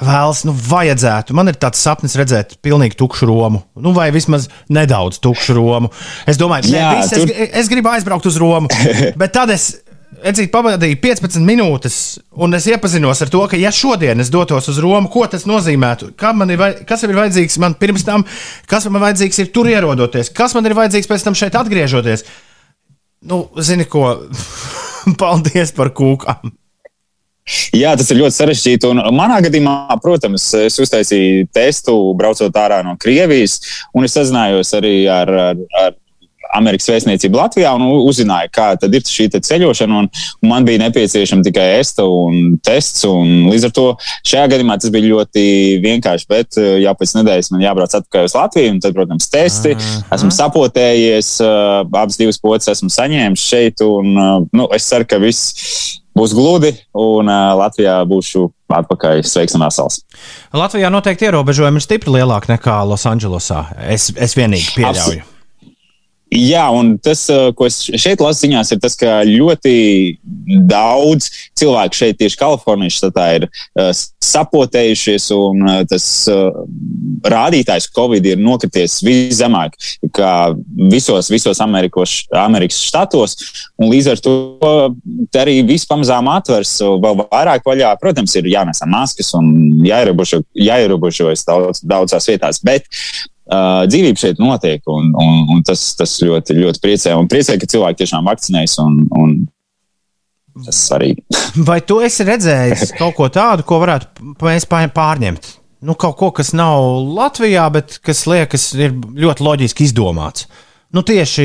Vēls, nu, vajadzētu. Man ir tāds sapnis redzēt pilnīgi tukšu Romu. Nu, vai vismaz nedaudz tukšu Romu. Es domāju, viss, tur... es, es gribu aizbraukt uz Romu. Bet tad es Edzīt pavadīju 15 minūtes, un es iepazinos ar to, ka, ja šodien es dotos uz Romu, ko tas nozīmētu? Man ir, kas man ir vajadzīgs man pirms tam, kas man vajadzīgs ir tur ierodoties, kas man ir vajadzīgs pēc tam šeit atgriežoties? Nu, zini ko, paldies par kūkām! Jā, tas ir ļoti sarežģīti. Un manā gadījumā, protams, es uztaisīju testu, braucot ārā no Krievijas, un es sazinājos arī ar, ar, ar Amerikas vēstniecību Latvijā un uzzināju, kā tad ir šī ceļošana. Un, un man bija nepieciešama tikai esta un tests. Un līdz ar to šajā gadījumā tas bija ļoti vienkārši. Bet eh, jau pēc nedēļas man jābrauc atpakaļ uz Latviju, un tad, protams, testi. Aha. Esmu sapotējies, eh, abas divas pocis esmu saņēmis šeit. Un, eh, nu, es ceru, ka viss būs gludi, un uh, Latvijā būšu atpakaļ sveiks un vesels. Latvijā noteikti ierobežojumi ir stipri lielāki nekā Losandželosā. Es, es vienīgi pieļauju. Abs Jā, un tas, ko es šeit lasu ziņās, ir tas, ka ļoti daudz cilvēku šeit, tieši Kalifornijas štatā, ir uh, sapotējušies, un uh, tas uh, rādītājs Covid ir nokrities viszemāk kā visos, visos Amerikos, Amerikas štatos, līdz ar to arī viss pamazām atvers vēl vairāk vaļā. Protams, ir jānesa maskas un jāierobežo, jāierobežojas daudz, daudzās vietās, bet Uh, dzīvība šeit notiek, un, un, un tas, tas ļoti, ļoti priecē. Un priecē, ka cilvēki tiešām vakcinējas, un, un tas ir svarīgi. Vai tu esi redzējis kaut ko tādu, ko varētu mēs pārņemt? Nu, kaut ko, kas nav Latvijā, bet kas liekas, ir ļoti loģiski izdomāts. Nu, tieši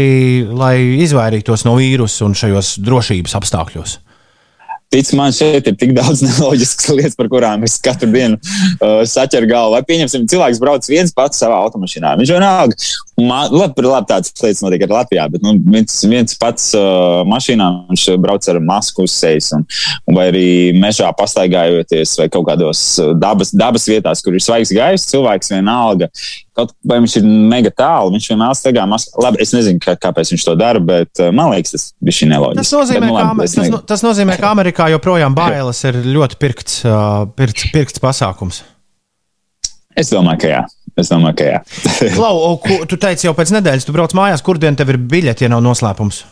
lai izvairītos no vīrusu un šajos drošības apstākļos. Tic man, šeit ir tik daudz neloģiskas lietas, par kurām es katru dienu uh, saķeru galvu. Vai pieņemsim, cilvēks brauc viens pats savā automašīnā. Viņš vienalga, man, labi, labi tādas lietas notiek arī Latvijā, bet nu, viens, viens pats uh, mašīnā viņš brauc ar masku uz sejas, un vai arī mežā pastaigājoties vai kaut kādos uh, dabas, dabas vietās, kur ir svaigs gaiss, cilvēks vienalga kaut vai viņš ir mega tālu, viņš vienmēr staigā maskā. Labi, es nezinu, kā, kāpēc viņš to dara, bet uh, man liekas, tas ir šī neloģiski. Tas nozīmē, bet, nu, labi, ka, tas, no, tas nozīmē, ka Amerikā joprojām bailes ir ļoti pirkts, uh, pirkts, pirkts pasākums. Es domāju, ka jā. Es domāju, ka jā. Klau, o, ku, tu teici jau pēc nedēļas, tu brauc mājās, kur dien tev ir biļete, ja nav noslēpums?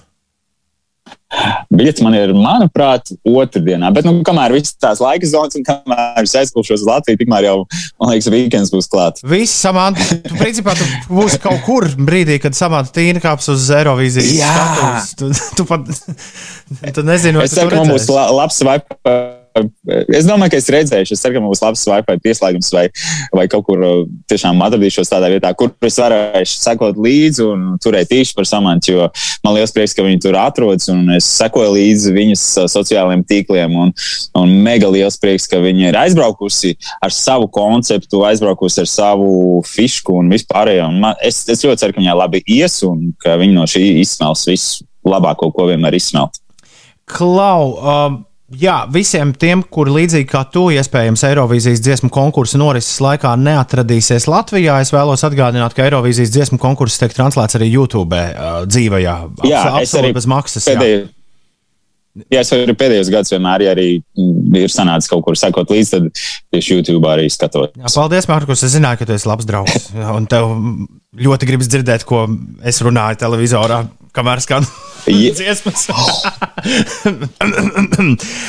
Biļets man ir, manuprāt, otrdienā. Bet, nu, kamēr viss tās laika zonas un kamēr es aizkulšos uz Latviju, tikmēr jau, man liekas, weekends būs klāts. Viss samants, principā tu būsi kaut kur brīdī, kad samants tīna kāps uz Eirovīzijas. Jā. skatuves. Tu, tu pat tu nezini, vai Es tu ceru, to ka man būs labs Wi-Fi. Es domāju, ka es redzēšu, es ceru, ka man būs labs Wi-Fi pieslēgums vai, vai kaut kur uh, tiešām atradīšos tādā vietā, kur es varēšu sekot līdzi un turēt īši par samantu, jo man liels prieks, ka viņi tur atrodas un es sekoju līdzi viņas uh, sociālajiem tīkliem un, un mega liels prieks, ka viņi ir aizbraukusi ar savu konceptu, aizbraukusi ar savu fišku un vispārējo. Un man, es, es ļoti ceru, ka viņai labi ies un ka viņi no šī izsmels visu labāko, ko vienmēr izsmelt. Klau, um, jā, visiem tiem, kuri līdzīgi kā tu, iespējams, Eirovīzijas dziesmu konkursa norises laikā neatradīsies Latvijā, es vēlos atgādināt, ka Eirovīzijas dziesmu konkurss tiek translēts arī YouTube uh, dzīvajā. Jā, Abs- absolūti bez maksas. Pēdējo, jā, es arī pēdējos gados vienmēr, ja arī mm, ir sanācis kaut kur sekot līdzi, tad tieši YouTube arī skatot. Jā, paldies, Mārkus. Es zināju, ka tu esi labs draugs. Un tev ļoti gribas dzirdēt, ko es runāju televizorā, kamēr skan Ja- dziesmas.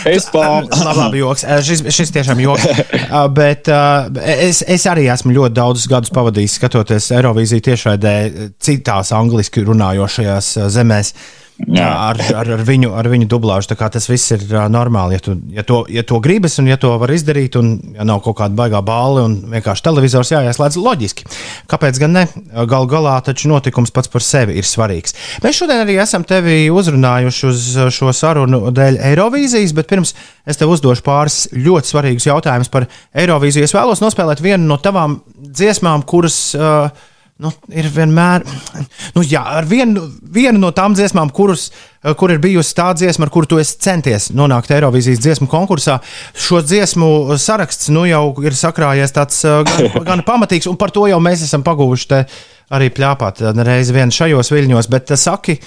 Es pār- labi, joks. Eh, Šis, šis tiešām joks. Eh, Bet uh, es, es arī esmu ļoti daudzus gadus pavadījis skatoties Eirovīziju tiešraidē citās angliski runājošajās eh, zemēs. Ar, ar, ar, viņu, ar viņu dublāžu. Tas viss ir uh, normāli. Ja, tu, ja, to, ja to gribas un ja to var izdarīt, un ja nav kaut kāda baigā bāle un vienkārši televizors jāieslēdz, loģiski. Kāpēc gan ne? Galu galā taču notikums pats par sevi ir svarīgs. Mēs šodien arī esam tevi uzrunājuši uz šo sarunu dēļ Eirovīzijas, bet pirms es tev uzdošu pāris ļoti svarīgus jautājumus par Eirovīziju. Es vēlos nospēlēt vienu no tavām dziesmām, kuras. Uh, Nu, ir vienmēr, nu, jā, ar vienu, vienu no tām dziesmām, kuras, kur ir bijusi tā dziesma, ar kuru tu esi centies nonākt Eirovīzijas dziesmu konkursā. Šo dziesmu saraksts nu, jau ir sakrājies tāds uh, gan, gan pamatīgs, un par to jau mēs esam paguvuši arī pļāpāt uh, reizi vien šajos viļņos. Bet uh, saki,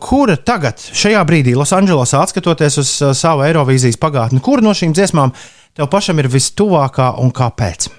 kura tagad, šajā brīdī, Losandželosā, atskatoties uz savu Eirovīzijas pagātni, kura no šīm dziesmām tev pašam ir vistuvākā un kāpēc?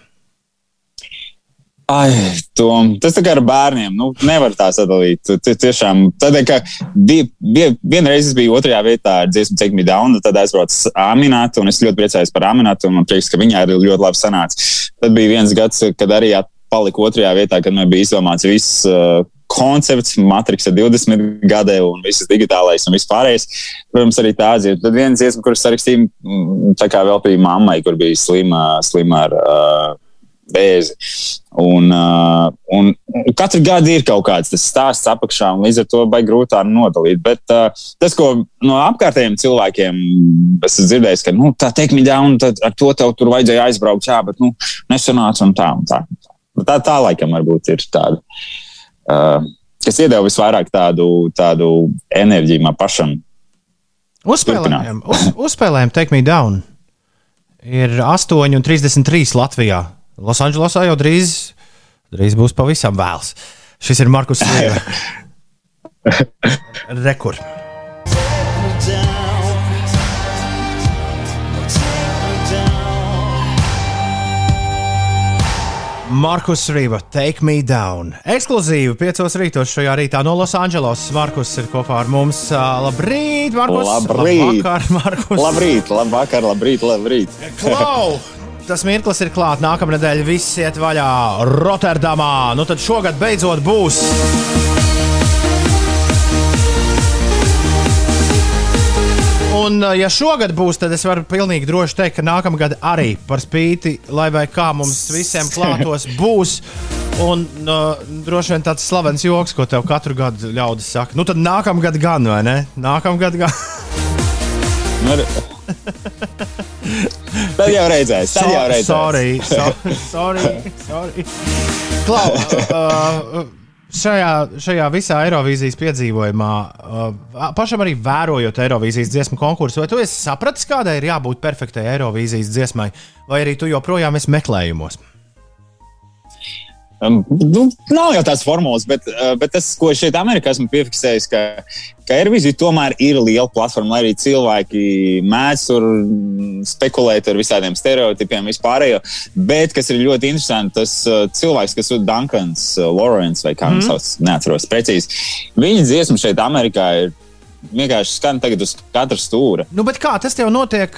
Ai, Tom, tas tā kā ar bērniem. Nu, nevar tā sadalīt. Tu, tiešām, tādēļ, ka bija, bija, vienreiz es biju otrajā vietā ar dziesmu Take Me Down, tad aizbraucu Aminatu, un es ļoti priecājos par Aminatu, un man prieks, ka viņai arī ļoti labi sanāca. Tad bija viens gads, kad arī paliku otrajā vietā, kad man bija izdomāts viss. Uh, koncepts, Matrix ir 20 gadi un viss digitālais un viss pārējais. Protams, arī tā dziesma. Tad viena dziesma, kuras sarakstīju, mm, tā kā bija mammai, kur bija slima, slima ar uh, vēzi. Un, uh, un katru gadu ir kaut kāds tas stāsts apakšā, un līdz ar to baigi grūti tā nodalīt. Bet uh, tas, ko no apkārtējiem cilvēkiem esmu dzirdējis, ka nu, tā teikt, mi down, tad ar to tev tur vajadzēja aizbraukt, jā, bet nu, nesanāca un tā. Un tā. Tā, tā laikam varbūt ir tāda, uh, kas iedeva visvairāk tādu, tādu enerģiju man pašam. Uzspēlējam, uz, uzspēlējam Take Me Down. Ir 8,33 Latvijā. Losandželosā jau drīz, drīz būs pavisam vēls. Šis ir Markus Līja. Rekur. Markus Rīva, Take Me Down. Ekskluzīvi piecos rītos šajā rītā no Losandželosas. Markus ir kopā ar mums. Labrīt, Markus! Labrīt! Labvakar, Markus! Labrīt, labvakar, labrīt, labrīt! Klau! Tas mirklis ir klāts. Nākamā nedēļa viss iet vaļā Rotterdamā. Nu tad šogad beidzot būs. Un, uh, ja šogad būs, tad es varu pilnīgi droši teikt, ka nākamā gada arī par spīti, lai vai kā mums visiem klātos, būs. Un uh, droši vien tāds slavens joks, ko tev katru gadu ļaudis saka. Nu tad nākamā gada gan, vai ne? Nākamā gada gan. Tad jau redzēs, tad jau redzēs. Sorry, so, sorry, sorry. Klau, uh, šajā, šajā visā Eirovīzijas piedzīvojumā, uh, pašam arī vērojot Eirovīzijas dziesmu konkursu, vai tu esi sapratis, kādai ir jābūt perfektai Eirovīzijas dziesmai, vai arī tu joprojām esi meklējumos? Nu, nav jau tāds formulas, bet, uh, bet tas, ko es šeit Amerikā esmu piefiksējis, ka, ka Eirovīzija tomēr ir liela platforma, lai arī cilvēki mēdz tur mm, spekulēt ar visādiem stereotipiem, vispārējo. Bet, kas ir ļoti interesanti, tas uh, cilvēks, kas ir Dunkans, uh, Lorence vai kā viņš Mhm. sauc, neatceros precīzi. Viņa dziesma šeit Amerikā ir vienkārši skan tagad uz katra stūra. Nu, bet kā tas jau notiek?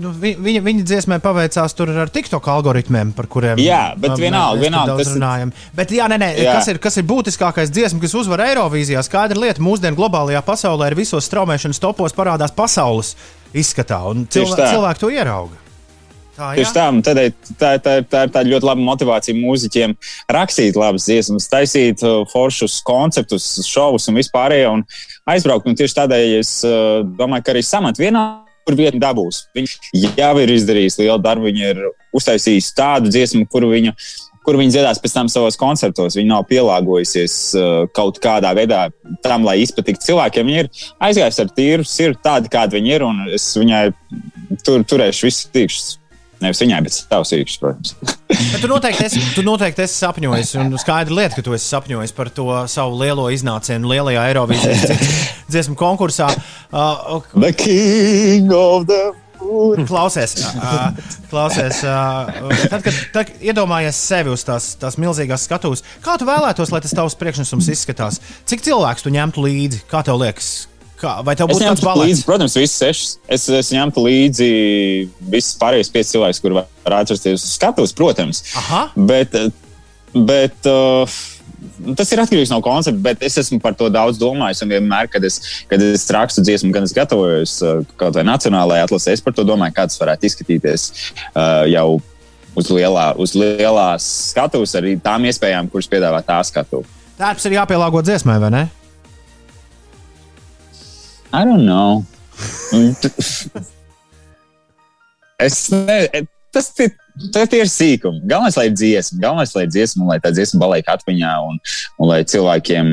nu, vi- Viņa, viņa dziesmai paveicās tur ar TikTok algoritmiem, par kuriem Jā, bet vienalga, mēs vienalga, daudz runājam. Bet, jā, nē, nē, Jā. kas, ir, kas ir būtiskākais dziesma, kas uzvar Eirovīzijā? Skaidra lieta, mūsdienu globālajā pasaulē ir visos straumēšanas topos parādās pasaules izskatā, un Tieši cilvē, tā. cilvēki to ierauga. Tā, Tieši tā, tādēļ tā, tā, tā ir tāda ļoti laba motivācija mūziķiem rakstīt labas dziesmas, taisīt uh, foršus konceptus, šovus un vispārējo, un aizbraukt. Un tieši tādēļ es uh, domāju, ka arī samat vienā. Kur vieta dabūs? Viņš jau ir izdarījis lielu darbu. Viņa ir uztaisījusi tādu dziesmu, kuru viņa, kuru viņa dziedās pēc tam savos koncertos. Viņa nav pielāgojusies uh, kaut kādā veidā tam, lai izpatiktu cilvēkiem. Viņa ir aizgājusi ar tīru sirdi, tāda kāda viņa ir, un es viņai tur, turēšu visus tīkšus. Nevis viņai, bet savus īkšķus, protams. Tu noteikti esi, tu noteikti esi sapņojis, un skaidra lieta, ka tu esi sapņojis par to savu lielo iznācienu lielajā Eirovīzijas dzies- dziesmu konkursā. Uh, The King of the Klausies, uh, klausies uh, tad, kad, tad iedomājies sevi uz tās, tās milzīgās skatuves, kā tu vēlētos, lai tas tavs priekšnesums izskatās? Cik cilvēks tu ņemtu līdzi? Kā tev liekas? Kā, vai tev būtu kāds ņemtu balans? līdzi, protams, visas sešas. Es, es ņemtu līdzi visas pārējās piecas cilvēkus, kur var atrasties uz skatuves, protams. Aha. Bet, bet uh, tas ir atkarīgs no koncepta, bet es esmu par to daudz domājis. Un vienmēr, kad es, kad es rakstu dziesmu, gan es gatavojos uh, kaut vai nacionālajai atlasē, es par to domāju, kā tas varētu izskatīties uh, jau uz, lielā, uz lielās skatuves, arī tām iespējām, kuras piedāvā tā skatuve. Tērps ir jāpielāgo dziesmai, vai ne? I don't know. es ne, tas ir. Tas ir sīkums. Galvenais, lai ir dziesma, galvenais, lai ir dziesma, un lai tā dziesma paliek atmiņā, un, un lai cilvēkiem,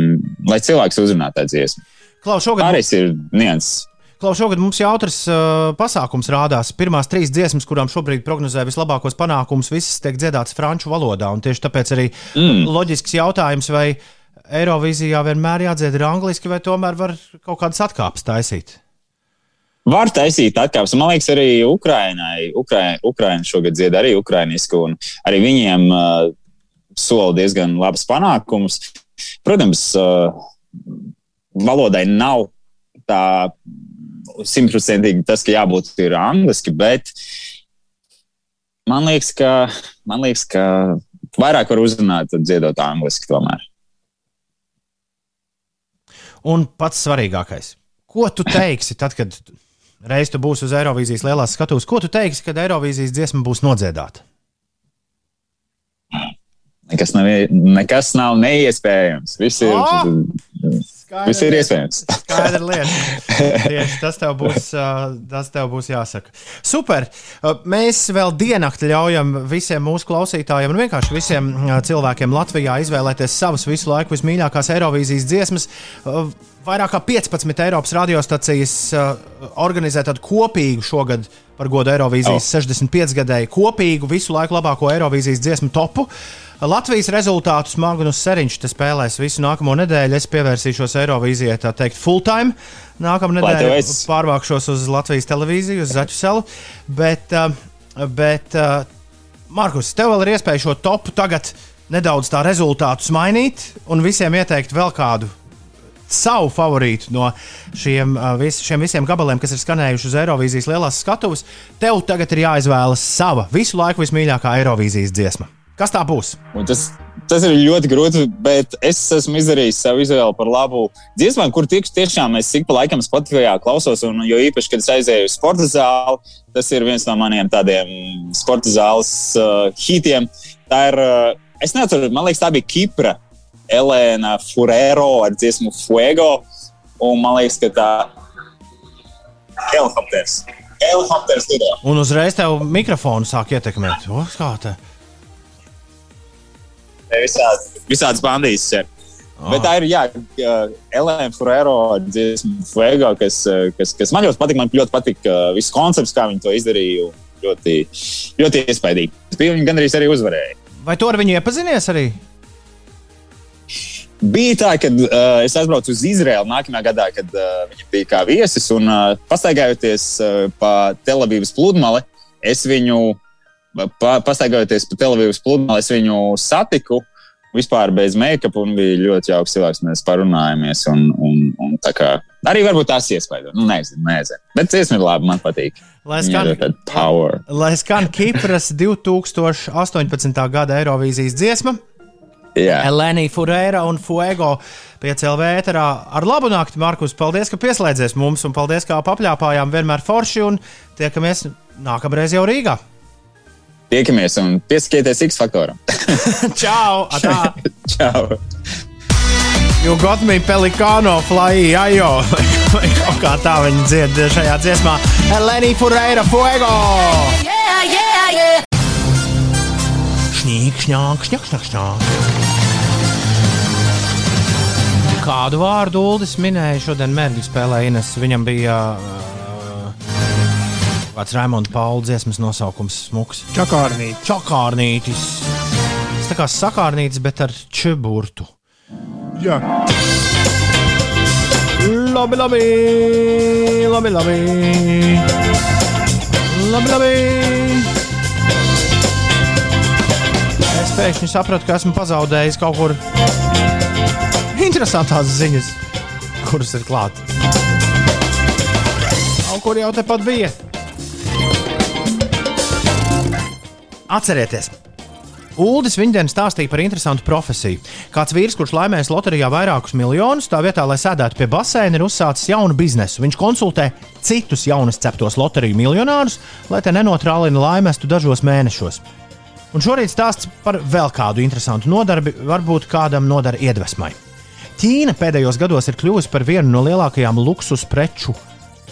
lai cilvēks uzrunā tā dziesma. Klaus, šogad, Pārējais ir nianses. Klaus, šogad mums jautrs uh, pasākums rādās. Pirmās trīs dziesmas, kurām šobrīd prognozē vislabākos panākumus, visas tiek dziedātas franču valodā. Tieši tāpēc arī mm. loģisks jautājums, vai Eirovīzijā vienmēr jādzied ir angliski, vai tomēr var kaut kādas atkāpes taisīt. Var taisīt atkāpes. Man liekas, arī Ukrainai. Ukraina, Ukraina šogad dzied arī ukrainisku, un arī viņiem uh, sola diezgan labs panākums. Protams, uh, valodai nav tā simtprocentīgi tas, ka jābūt ir angliski, bet man liekas, ka, man liekas, ka vairāk var uzrunāt dziedot angliski tomēr. Un pats svarīgākais, ko tu teiksi tad, kad reiz tu būsi uz Eirovīzijas lielās skatuves, ko tu teiksi, kad Eirovīzijas dziesma būs nodziedāta? Nekas nav, nekas nav neiespējams. Viss ir, O! viss ir iespējams. Skaidra lieta. Tieši tas tev būs, tas tev būs jāsaka. Super. Mēs vēl diennakti ļaujam visiem mūsu klausītājiem un vienkārši visiem cilvēkiem Latvijā izvēlēties savas visu laiku vismīļākās Eirovīzijas dziesmas. Vairāk kā 15 Eiropas radiostacijas ā, organizē tādu kopīgu šogad par godu Eirovīzijas oh. 65 gadēju kopīgu visu laiku labāko Eirovīzijas dziesmu topu. Latvijas rezultātus Magnus Seriņš spēlēs visu nākamo nedēļu. Es pievērsīšos Eirovīzijai, tā teikt, full time. Nākamā nedēļa pārvākšos uz Latvijas televīziju, uz Zaķu salu. Bet, uh, bet uh, Markus, tev vēl ir iespēja šo topu tagad nedaudz tā rezultātus mainīt un visiem ieteikt vēl kādu savu favorītu no šiem, uh, vis, šiem visiem gabaliem, kas ir skanējuši uz Eirovīzijas lielās skatuves. Tev tagad ir jāizvēlas sava visu laiku vismīļākā Eirovīzijas dziesma. Kas tā būs? Un Tas, tas ir ļoti grūti, bet es esmu izdarījis savu izvēli par labu dziesmām, kur tiek, tiešām es ik pa laikam Spotify klausos. Un, jo īpaši, kad es aizēju uz sporta zāli, tas ir viens no maniem tādiem sporta zāles uh, hitiem. Tā ir, uh, es nezinu, man liekas, tā bija Kipra, Elēna Furero ar dziesmu Fuego. Un man liekas, ka tā ir helikopters. Helikopters lido. Un uzreiz tev mikrofonu sāk ietekmēt. O, kā tā? Visādi, visādas bandītas ir. Oh. Bet tā ir jā, Elēna Furero dziesma Fuego, kas, uh, kas, kas man ļoti patīk. Man ļoti patīk uh, viss koncepts, kā viņi to izdarīja. Ļoti, ļoti iespaidīgi. Es biju viņi gandrīz arī uzvarēja. Vai tu ar viņu iepazinies arī? Bija tā, ka uh, es aizbraucu uz Izraelu nākamajā gadā, kad uh, viņi bija kā viesis. Un uh, pastaigājoties uh, pa Telavīvas pludmali, es viņu, pastaigājoties pa Telavīvas pludmali, es viņu satiku. vispār bez make-up un bija ļoti jauks cilvēks. Mēs parunājāmies. Un, un, un tā kā, arī varbūt tas iespaido. Nu, nezinu, nezinu. Bet dziesma ir labi, man patīk. Lai skan-. Lai skan Kipras 2018. gada Eirovīzijas dziesma. Jā. Elēnija Fureira un Fuego pie CLV ēterā. Ar labu nakti, Markus. Paldies, ka pieslēdzies mums un paldies, kā papļāpājām vienmēr forši un tiekamies nākamreiz jau Rīgā. Tiekamies un pieskieties X faktoram. Čau! Čau! You got me pelikāno fly, ajo! Vai kaut kā tā viņi dzied šajā dziesmā. Elēnija Fureira Fuego! Yeah, yeah, yeah. Šņīk, šņāk, šņāk, šņāk, šņāk. Kādu vārdu Uldis minēja šodien Mērķis spēlē Ines? Viņam bija uh, kāds Raimonda Paula dziesmas nosaukums smuks. Čakārnītis. Čakārnītis. Tas tā kā sakārnītis, bet ar čeburtu. Jā. Labi, labi, labi, labi. labi, labi. Es pēkšņi sapratu, ka esmu pazaudējis kaut kur interesantās ziņas, kuras ir klātas. Kaut kur jau tepat bija. Atcerieties! Uldis Viņģēns stāstīja par interesantu profesiju. Kāds vīrs, kurš laimējis loterijā vairākus miljonus, tā vietā, lai sēdētu pie baseina, ir uzsācis jaunu biznesu. Viņš konsultē citus jaunus ceptos loteriju miljonārus, lai te nenotrālina laimestu dažos mēnešos. Un šorīt stāsts par vēl kādu interesantu nodarbi, varbūt kādam nodara iedvesmai. Ķīna pēdējos gados ir kļuvusi par vienu no lielākajām luksus preču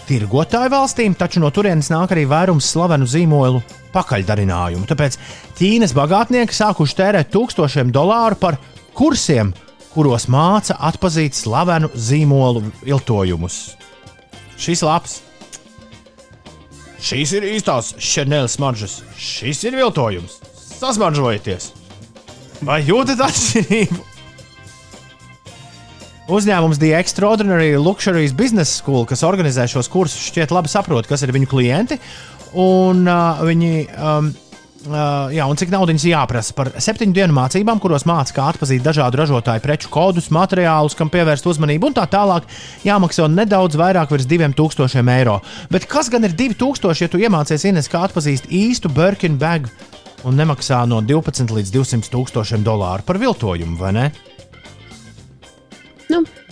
tirgotāju valstīm, taču no turienes nāk arī vairums slavenu zīmolu pakaļdarinājumu. Tāpēc Ķīnas bagātnieki sākuši tērēt tūkstošiem dolāru par kursiem, kuros māca atpazīt slavenu zīmolu viltojumus. Šis labs. Šīs ir īstās Chanel smaržas, šis ir viltojums. Sasmaržojieties! Vai jūtat atšķirību? Uzņēmums The Extraordinary Luxuries Business School, kas organizē šos kursus, šķiet labi saprot, kas ir viņu klienti un uh, viņi. Um, Uh, jā, un cik naudas jāprasa par septiņu dienu mācībām, kuros mācās, kā atzīt dažādu ražotāju preču kodus, materiālus, kam pievērst uzmanību, un tā tālāk jāmaksā nedaudz vairāk, virs 2000 eiro. Bet kas gan ir 2000, ja tu iemācies Ines, kā atzīt īstu Birkin bagu un nemaksā no 12 līdz 200 tūkstošiem dolāru par viltojumu, vai ne?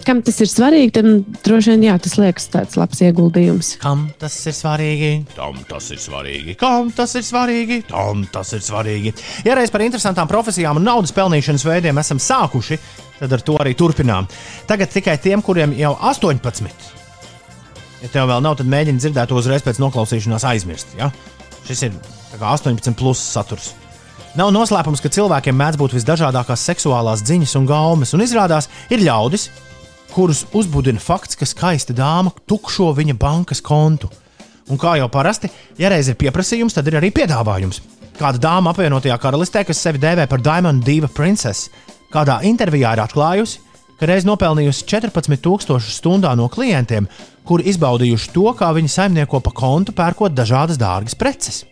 Kam tas ir svarīgi, tad droši vien jā, tas liekas tāds labs ieguldījums. Kam tas ir svarīgi? Tam tas ir svarīgi. Kam tas ir svarīgi? Tam tas ir svarīgi. Ja reiz par interesantām profesijām un naudas pelnīšanas veidiem esam sākuši, tad ar to arī turpinām. Tagad tikai tiem, kuriem jau 18. Ja tev vēl nav, tad mēģini dzirdēt to uzreiz pēc noklausīšanās aizmirst. Ja? Šis ir tā kā 18 plus saturs. Nav noslēpums, ka cilvēkiem mēdz būt visdažādākās seksuālās dziņas un gaumes, un izrādās, ir ļaudis, kurus uzbudina fakts, ka skaista dāma tukšo viņa bankas kontu. Un kā jau parasti, ja reiz ir pieprasījums, tad ir arī piedāvājums. Kāda dāma apvienotajā karalistē, kas sevi dēvē par Diamond Diva Princess, kādā intervijā ir atklājusi, ka reiz nopelnījusi 14,000 stundā no klientiem, kuri izbaudījuši to, kā viņi saimnieko pa kontu, pērkot dažādas dārgas preces.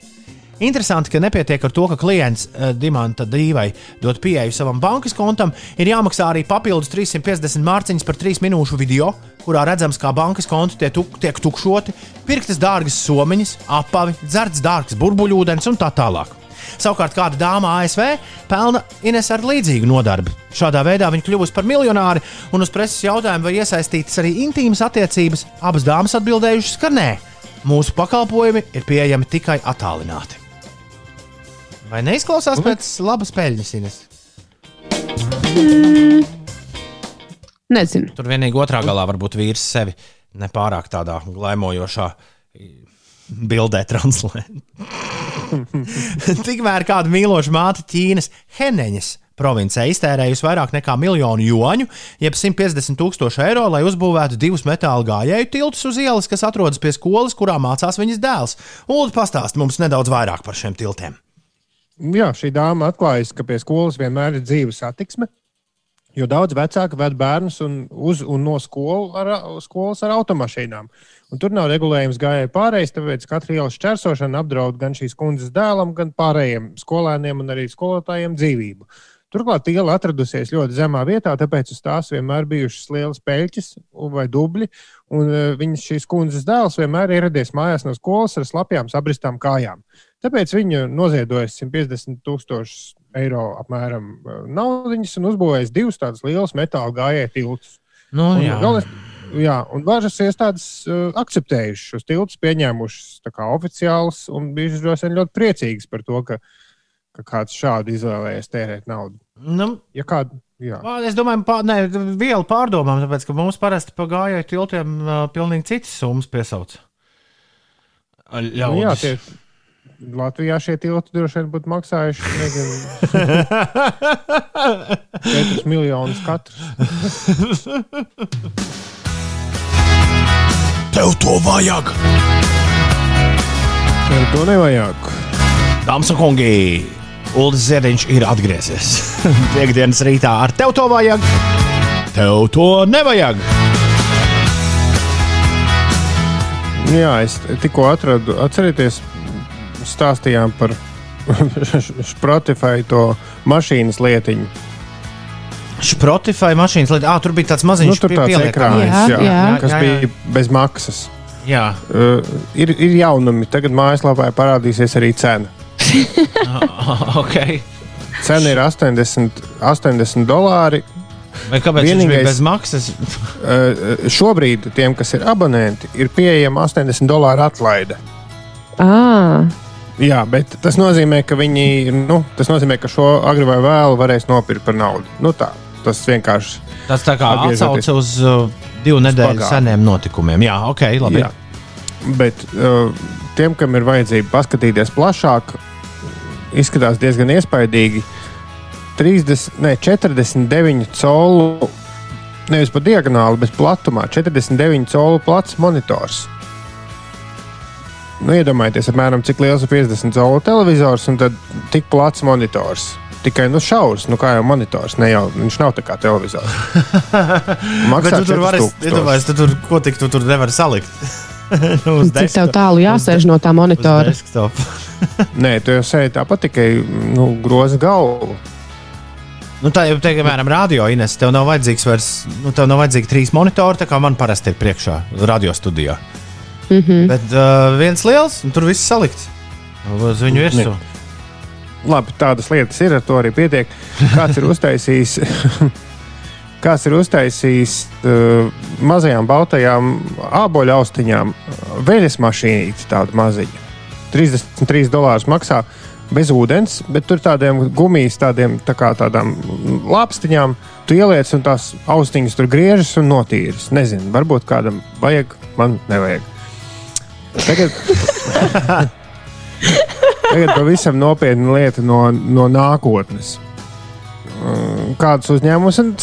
Interesanti, ka nepietiek ar to, ka klients uh, Dimanta Dīvai dod pieeju savam bankas kontam, ir jāmaksā arī papildus 350 mārciņas par 3 minūšu video, kurā redzams, kā bankas konti tiek, tuk, tiek tukšoti, pirktas dārgas somiņas, apavi, dzerts dārgs burbuļūdens un tā tālāk. Savukārt, kāda dāma ASV pelna Ines ar līdzīgu nodarbi. Šādā veidā viņa kļuvusi par miljonāri, un uz preses jautājumu, vai iesaistītas arī intīmas attiecības, abas dāmas atbildējušas, ka nē, mūsu pakalpojumi ir pieejami tikai attālināti. Vai neizklausās pēc labas peļņas, Ines? Mm. Nezinu. Tur vienīgi otrā galā var būt vīrs sevi nepārāk tādā glaimojošā bildē translē. Tikmēr kāda mīloša māte Ķīnas Heneņas provincē iztērējusi vairāk nekā miljonu juāņu, jeb 150 tūkstoši eiro, lai uzbūvētu divus metāla gājēju tiltus uz ielas, kas atrodas pie skolas, kurā mācās viņas dēls. Lūdzu, pastāst mums nedaudz vairāk par šiem tiltiem. Jā, šī dāma atklājas, ka pie skolas vienmēr ir dzīva satiksme. Jo daudz vecāku ved bērnus un uz un no skolu ar, skolas ar automašīnām. Un tur nav regulējums gājēji pārējais, tāpēc katra ielas šķērsošana apdraud gan šīs kundzes dēlam, gan pārējiem skolēniem un arī skolotājiem dzīvību. Turklāt iela atradusies ļoti zemā vietā, tāpēc uz tās vienmēr bijušas lielas peļķes vai dubļi. Uh, viņas šīs kundzes dēls vienmēr ieradies mājās no skolas ar slapjām, sabristām kājām. Tāpēc viņu noziedojas 150 tūkstošus eiro apmēram uh, naudas un uzbūvējis divus tādus lielus metāla gājēju tiltus. Nu, Un jā. galvenais- Jā, un varas iestādes uh, akceptējušas šos tiltus, pieņēmušas tā kā oficiālus un bijušas ļoti priecīgas par to, ka, ka kāds šādi izvēlējies tērēt naudu. Nu, Ja kādu, jā. Es domāju, pār, ne, vielu pārdomām, tāpēc, ka mums parasti pa gājēju tiltiem uh, pilnīgi citas summas piesauc. Nu, jā, tie, Latvijā šie tilti droši vien būtu maksājuši nezinu, 4 miljonus katrs. Tev to vajag! Tev to nevajag. Dāmas un kungi, Ulris Ziedņš ir atgriezies. Piektdienas rītā ar tev to vajag, tev to nevajag. Jā, es tikko atradu, atcerieties, stāstījām par Spotify to mašīnas lietiņu. Spotify mašīnas lieta, ah, tur bija tāds maziņš Nu, tur tāds ekrāns, jā, jā. kas Jā, jā. bija bez maksas. Jā, Uh, ir, ir jaunumi. Tagad mājaslapā parādīsies arī cena. ok. Cena ir 80, 80 dolāri. Vai kāpēc viņš bija Vienīgais- bez maksas? Uh, šobrīd tiem, kas ir abonenti, ir pieejama 80 dolāru atlaide. À, Jā, bet tas nozīmē, ka viņi, nu, tas nozīmē, ka šo agri vai vēlu varēs nopirkt par naudu. Nu, tā, tas vienkārši. Tas tā kā atsauce uz uh, divu nedēļu pagātni. seniem notikumiem. Jā, ok, labi. Jā. Bet uh, tiem, kam ir vajadzība paskatīties plašāk, izskatās diezgan iespaidīgi. 30, ne, 49 colu, nevis pa diagonāli, bet platumā. 49 colu plats monitors. Nu, iedomājieties, apmēram, cik liels ir 50 colu televizors un tad tik plats monitors. Tikai nu, šaurs, nu, kā jau monitors. Ne jau, viņš nav tā kā televizors. Bet Maksā tu tur vari, 4000. iedomājies, tu tur, ko tik tu tur nevar salikt. Nu, uz cik tev tālu jāsēž no tā monitora? Nē, tu jau sēdi tāpat tikai nu, groza galvu. Nu, tā jau teikt, piemēram, radio Ines, tev nav vajadzīgs vairs, nu, tev nav vajadzīgi trīs monitori, tā kā man parasti ir priekšā, radio studijā. Mm -hmm. Bet uh, viens liels, un tur viss salikts uz viņu virsmu. Labi, tādas lietas ir, ar to arī pietiek. Kāds ir uztaisījis, kāds ir uztaisījis uh, mazajām baltajām āboļu austiņām veļas mašīnīti, tādu maziņu. 33 dolārus maksā bez ūdens, bet tur tādiem gumijas, tādiem tā kā tādām lāpstiņām, tu ieliec un tās austiņas tur griežas un notīras. Nezinu, varbūt kādam vajag, man nevajag. Tagad, tagad pavisam nopietna lieta no, no nākotnes. Mm, Kādus uzņēmumus, un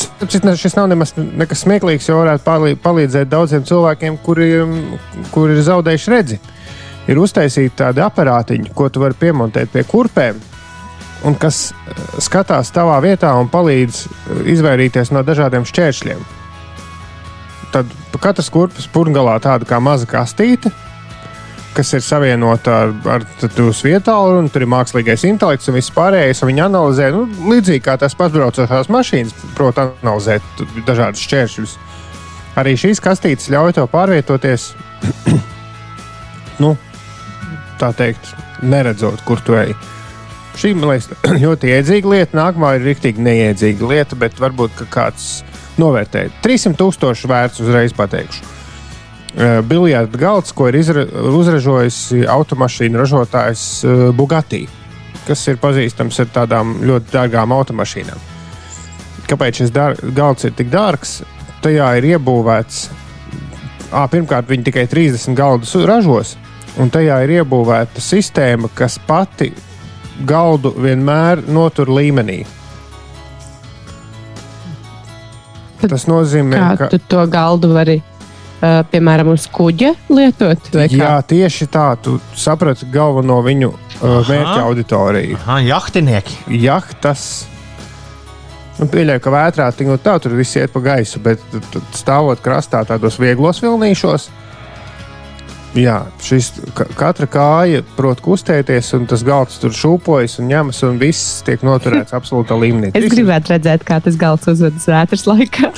šis, nav nemaz nekas smieklīgs, jo varētu palī- palīdzēt daudziem cilvēkiem, kuri, kuri ir zaudējuši redzi. Ir uztaisīti tādi aparātiņi, ko tu vari piemontēt pie kurpēm, un kas eh, skatās tavā vietā un palīdz eh, izvairīties no dažādiem šķēršļiem. Tad pa katras kurpes purgalā tāda kā maza kastīte, kas ir savienota ar, ar jūsu vietālu, un tur ir mākslīgais intelekts un viss pārējais. un Viņi analizē, nu, līdzīgi kā tās pašbraucošās mašīnas, protams, analizēt dažādus šķēršļus. Arī šīs kastītes ļauj tev pārvietoties, nu, tā teikt, neredzot, kur tu ej. Šī man liekas ļoti iedzīga lieta. Nākamā ir rīktīgi neiedzīga lieta, bet varbūt kāds novērtē. 300 tūkstoši vērts uzreiz pateikšu. Uh, Biljarda galds, ko ir uzražojis automašīnu ražotājs uh, Bugatti, kas ir pazīstams ar tādām ļoti dārgām automašīnām. Kāpēc šis galds ir tik dārgs? Tajā ir iebūvēts, à, pirmkārt, viņi tikai 30 galdus ražos, un tajā ir iebūvēta sistēma, kas pati galdu vienmēr notur līmenī. Tas nozīmē, Kā ka tu to galdu vari, piemēram, uz kuģa lietot? vai kā? Jā, tieši tā. Tu saprati galveno viņu uh, mērķa auditoriju. Aha, jahtinieki. Jahtas. Nu, pieļauju, ka vētrā un tā tur viss iet pa gaisu, bet stāvot krastā tādos vieglos vilnīšos, Jā, šis ka- katra kāja prot kustēties, un tas galds tur šūpojas un ņemas, un viss tiek noturēts absolūtā līmenī. Es gribētu redzēt, kā tas galds uzvedas vētras laikā.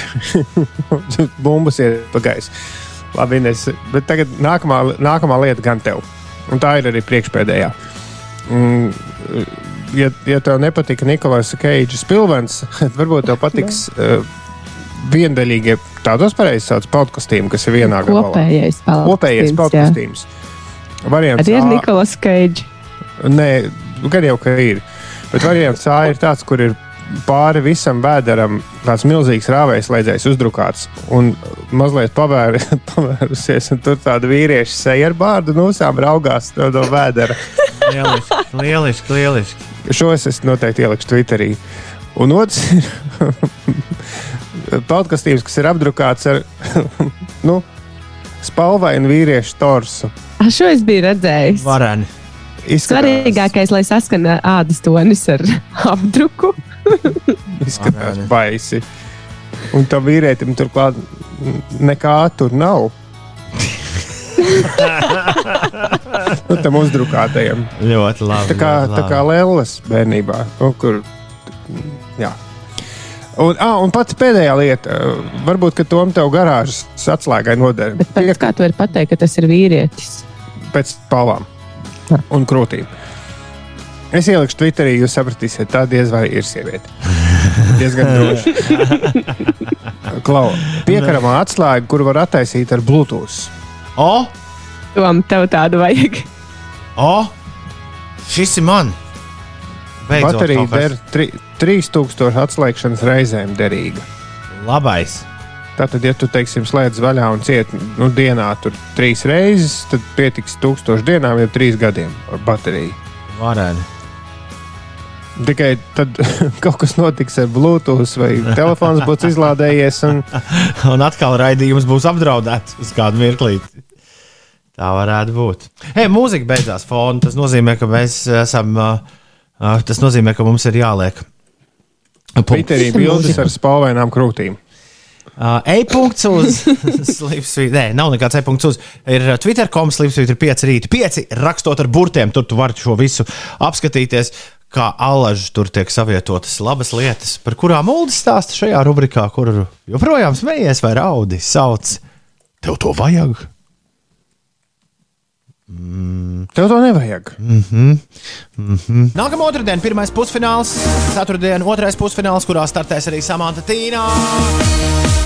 bumbas ir pa gaisu. Labi, Ines, bet tagad nākamā, nākamā lieta gan tev. Un tā ir arī priekšpēdējā. Mm, Ja, ja tev nepatika Nikolais Keidžs pilvens, varbūt tev patiks uh, viendaļīgie tādos pareizi sauc podkastīm, kas ir vienā gabalā. Kopējais peldu Kopējais podkastīms. Variants Arī ir A- Nikolas Keidžs. Nē, gan jau ka ir. Bet variants A ir tāds, kur ir pāri visam vēderam tāds milzīgs rāvējs lēdzējs uzdrukāts un mazliet pavēr, pavērusies. Un tur tāda vīrieša seja ar bārdu nūsām raugās no, no vēdera. Lieliski, lieliski, lieliski. Šo es, es noteikti ielikšu Twitterī. Un otrs ir podkastījums, kas ir apdrukāts ar nu, spalvainu vīriešu torsu. Ah, Šo es biju redzējis. Vareni. Svarīgākais, lai saskana ādas tonis ar apdruku. Izskatās baisi. Un tam vīrietim turklāt nekā tur nav. nu, tam uzdrukātajam. Ļoti labi. Tā kā, ļoti tā kā labi. Lēlas bērnībā. Nu, kur, jā. Un, ah, un pats pēdējā lieta, varbūt, ka tom tev garāžas atslēgai noder Pēc kā tu vari pateikt, ka tas ir vīrietis? pēc palām un krūtīm. Es ielikšu Twitterī, jūs sapratīsiet, tā diez vai ir sieviete. Diezgan droši. Klau, piekaramā atslēga, kuru var attaisīt ar Bluetooth. O, Tom, tev tādu vajag. o, šis ir man. Beidzot Baterija der tri- 3000 atslēgšanas reizēm derīga. Labais. Tātad, ja tu teiksim, slēdz vaļā un ciet nu, dienā tur trīs reizes, tad pietiks tūkstošu dienām, jau trīs gadiem ar bateriju. Vareni. Tikai tad kaut kas notiks ar Bluetooth, vai telefons būs izlādējies. Un... Un atkal raidījums būs apdraudēts uz kādu mirklīti. Tā varētu būt. Hei, mūzika beidzās fona. Tas nozīmē, ka mēs esam. Tas nozīmē, ka mums ir jāliek. Twitterī bildes ar spalvainām krūtīm. Uh, E-punkts uz Slipsvītra. Nē, nav nekāds e-punkts uz. Ir uh, Twitter.com Slipsvītra 5 rīta. 5 rakstot ar burtiem. Tur tu vari šo visu apskatīties. Kā alaži tur tiek savietotas labas lietas, par kurām Ulas stāsta šajā rubrikā, kur joprojām smējies vai raudi. Sauc, tev to vajag? Mm. Tev to nevajag. Mm -hmm. Mm -hmm. Nākamā otrdiena, pirmais pusfināls, ceturtdiena, otrais pusfināls, kurā startēs arī Samanta Tīna.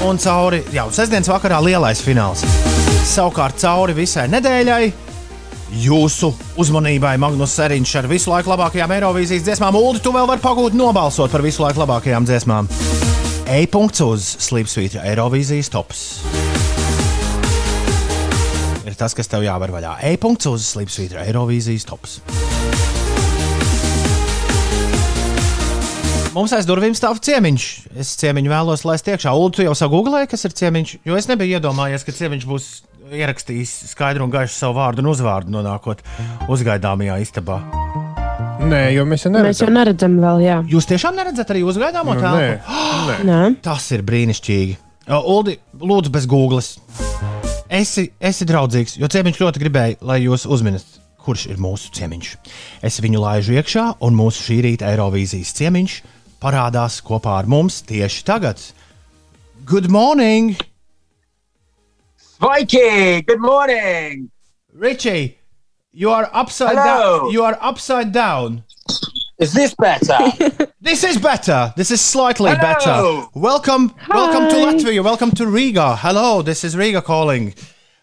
Un cauri jau sestdienas vakarā lielais fināls. Savukārt cauri visai nedēļai. Jūsu uzmanībai Magnus Seriņš ar visu laiku labākajām Eirovīzijas dziesmām. Ulu, tu vēl vari pagūt nobalsot par visu laiku labākajām dziesmām. E-punkts uz Slipsvītra Eirovīzijas tops. Ir tas, kas tev jāvar vaļā. E-punkts uz Slipsvītra Eirovīzijas tops. Mums aiz durvīm stāv ciemiņš. Es ciemiņu vēlos laist iekšā. Ulu, tu jau sagūglēji, kas ir ciemiņš, jo es nebiju iedomājies, ka ciemiņš būs ierakstījis skaidru un gaišu savu vārdu un uzvārdu nonākot uzgaidāmajā istabā. Nē, jo mēs jau Mēs jau neredzam. neredzam vēl, jā. Jūs tiešām neredzat arī uzgaidāmo Nu, telpu? nē, Nē. Tas ir brīnišķīgi. Uldi, lūdzu, bez Google. Esi, esi draudzīgs, jo ciemiņš ļoti gribēja, lai jūs uzminat, kurš ir mūsu ciemiņš. Es viņu laižu iekšā, un mūsu šī rīta Eirovīzijas ciemiņš parādās kopā ar mums tieši tagad. Good morning! Sveiki! Good morning! Richie, you are upside Hello. down. You are upside down. Is this better? This is better. This is slightly Hello. better. Welcome, welcome to Latvia. Welcome to Riga. Hello, this is Riga calling.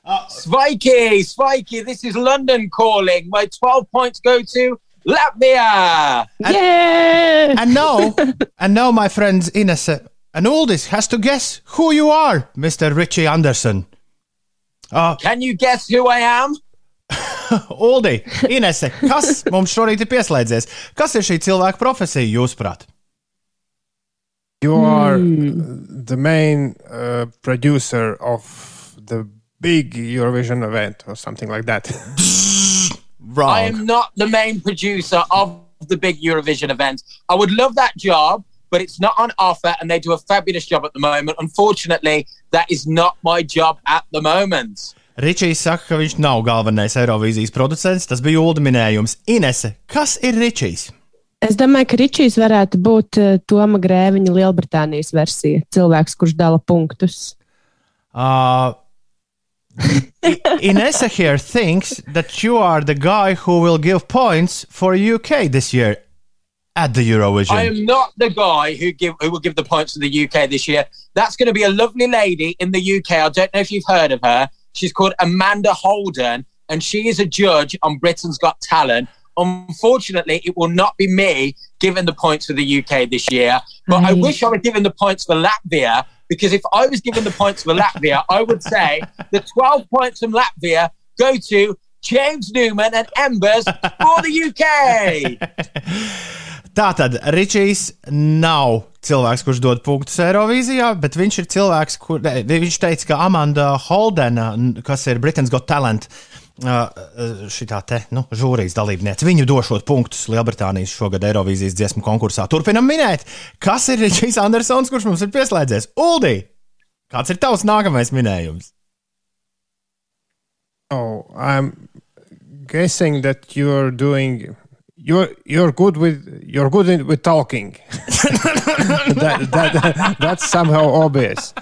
Sveiki! Sveiki! This is London calling. My 12 points go to Latvia! Yeah! And now, and now, my friends Ines and Aldis has to guess who you are, Mr. Richie Anderson. Uh, Can you guess who I am? Uldi, Inese, kas mums šorīt ir pieslēdzies? Kas ir šī cilvēka profesija, jūsuprāt? You are the main uh, producer of the big Eurovision event or something like that. Wrong. I am not the main producer of the big Eurovision event. I would love that job, but it's not on offer and they do a fabulous job at the moment. Unfortunately, that is not my job at the moment. Ričijs saka, ka viņš nav galvenais Eirovīzijas producents. Tas bija Ulu minējums. Inese, kas ir Ričijs? Es domāju, ka Ričijs varētu būt uh, Toma Grēviņa Lielbritānijas versija. Cilvēks, kurš dala punktus. Uh, Inessa here thinks that you are the guy who will give points for UK this year at the Eurovision. I am not the guy who give who will give the points to the UK this year. That's going to be a lovely lady in the UK. I don't know if you've heard of her. She's called Amanda Holden, and she is a judge on Britain's Got Talent. Unfortunately, it will not be me giving the points for the UK this year. But I wish I were giving the points for Latvia because if I was giving the points for Latvia, I would say the 12 points from Latvia go to James Newman and Embers for the UK. Tātad Ričijs nav cilvēks, kurš dod punktus Eirovīzijā, bet viņš ir cilvēks, kur ne, viņš teica, ka Amanda Holdena, kas ir Britain's Got Talent, šī te nu, žūrijas dalībniece, viņu došot punktus Lielbritānijas šogad Eirovīzijas dziesmu konkursā. Turpinam minēt, kas ir Ričijs Andersons, kurš mums ir pieslēdzies. Uldī, kāds ir tavs nākamais minējums? Oh, I'm guessing that you're doing. You're you're good with you're good with talking. that, that, that's somehow obvious.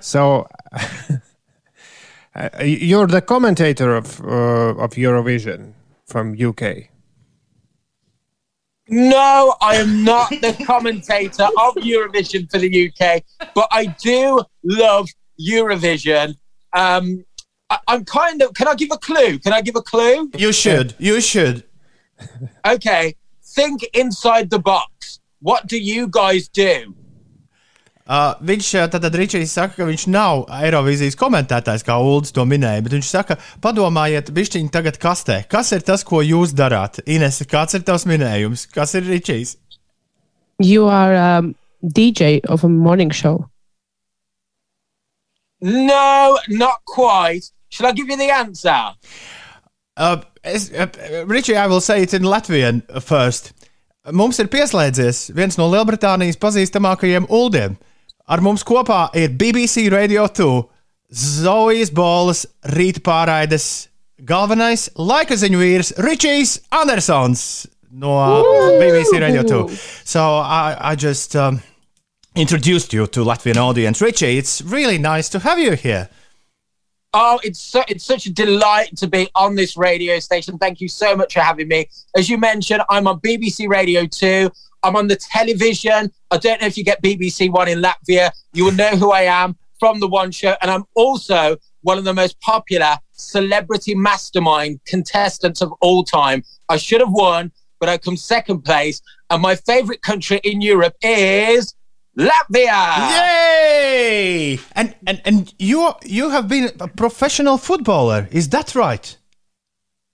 So uh, you're the commentator of uh, of Eurovision from UK. No, I am not the commentator of Eurovision for the UK, but I do love Eurovision. Um, I, I'm kind of. Can I give a clue? Can I give a clue? You should. You should. Okay. Think inside the box. What do you guys do? Uh, viņš uh, tad Ričijs saka, ka viņš nav Eirovīzijas komentētājs, kā Ulris to minēja, bet viņš saka, padomājiet, bišķiņi tagad kastē. Kas ir tas, ko jūs darāt? Ines, kāds ir tavs minējums? Kas ir Ričijs? You are um, DJ of a morning show. No, not quite. Shall I give you the answer? Uh, uh, Ričijs, I will say it in Latvian first. Mums ir pieslēdzies viens no Lielbritānijas pazīstamākajiem uldiem. Ar mums kopā ir BBC Radio 2, Zojas Bolas, rīta pārraides galvenais laika ziņu vīrs Ričijs Andersons no BBC Radio 2. So I, I just um, introduced you to Latvian audience. Richie, it's really nice to have you here. Oh, it's so, it's such a delight to be on this radio station. Thank you so much for having me. As you mentioned, I'm on BBC Radio 2. I'm on the television. I don't know if you get BBC One in Latvia. You will know who I am from the One Show. And I'm also one of the most popular celebrity mastermind contestants of all time. I should have won, but I come second place. And my favorite country in Europe is Latvia. Yay! And and and you you have been a professional footballer, is that right?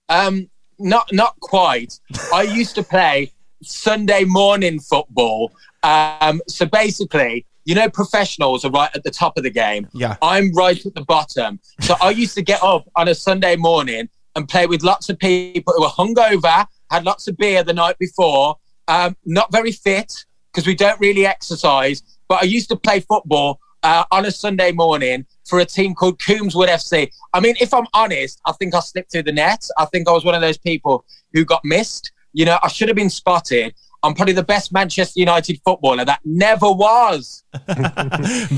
Um, not not quite. I used to play Sunday morning football. Um, so basically, you know, professionals are right at the top of the game. Yeah. I'm right at the bottom. So I used to get up on a Sunday morning and play with lots of people who were hungover, had lots of beer the night before, um, not very fit because we don't really exercise. But I used to play football uh, on a Sunday morning for a team called Coombswood FC. I mean, if I'm honest, I think I slipped through the net. I think I was one of those people who got missed. You know, I should have been spotted. I'm probably the best Manchester United footballer that never was.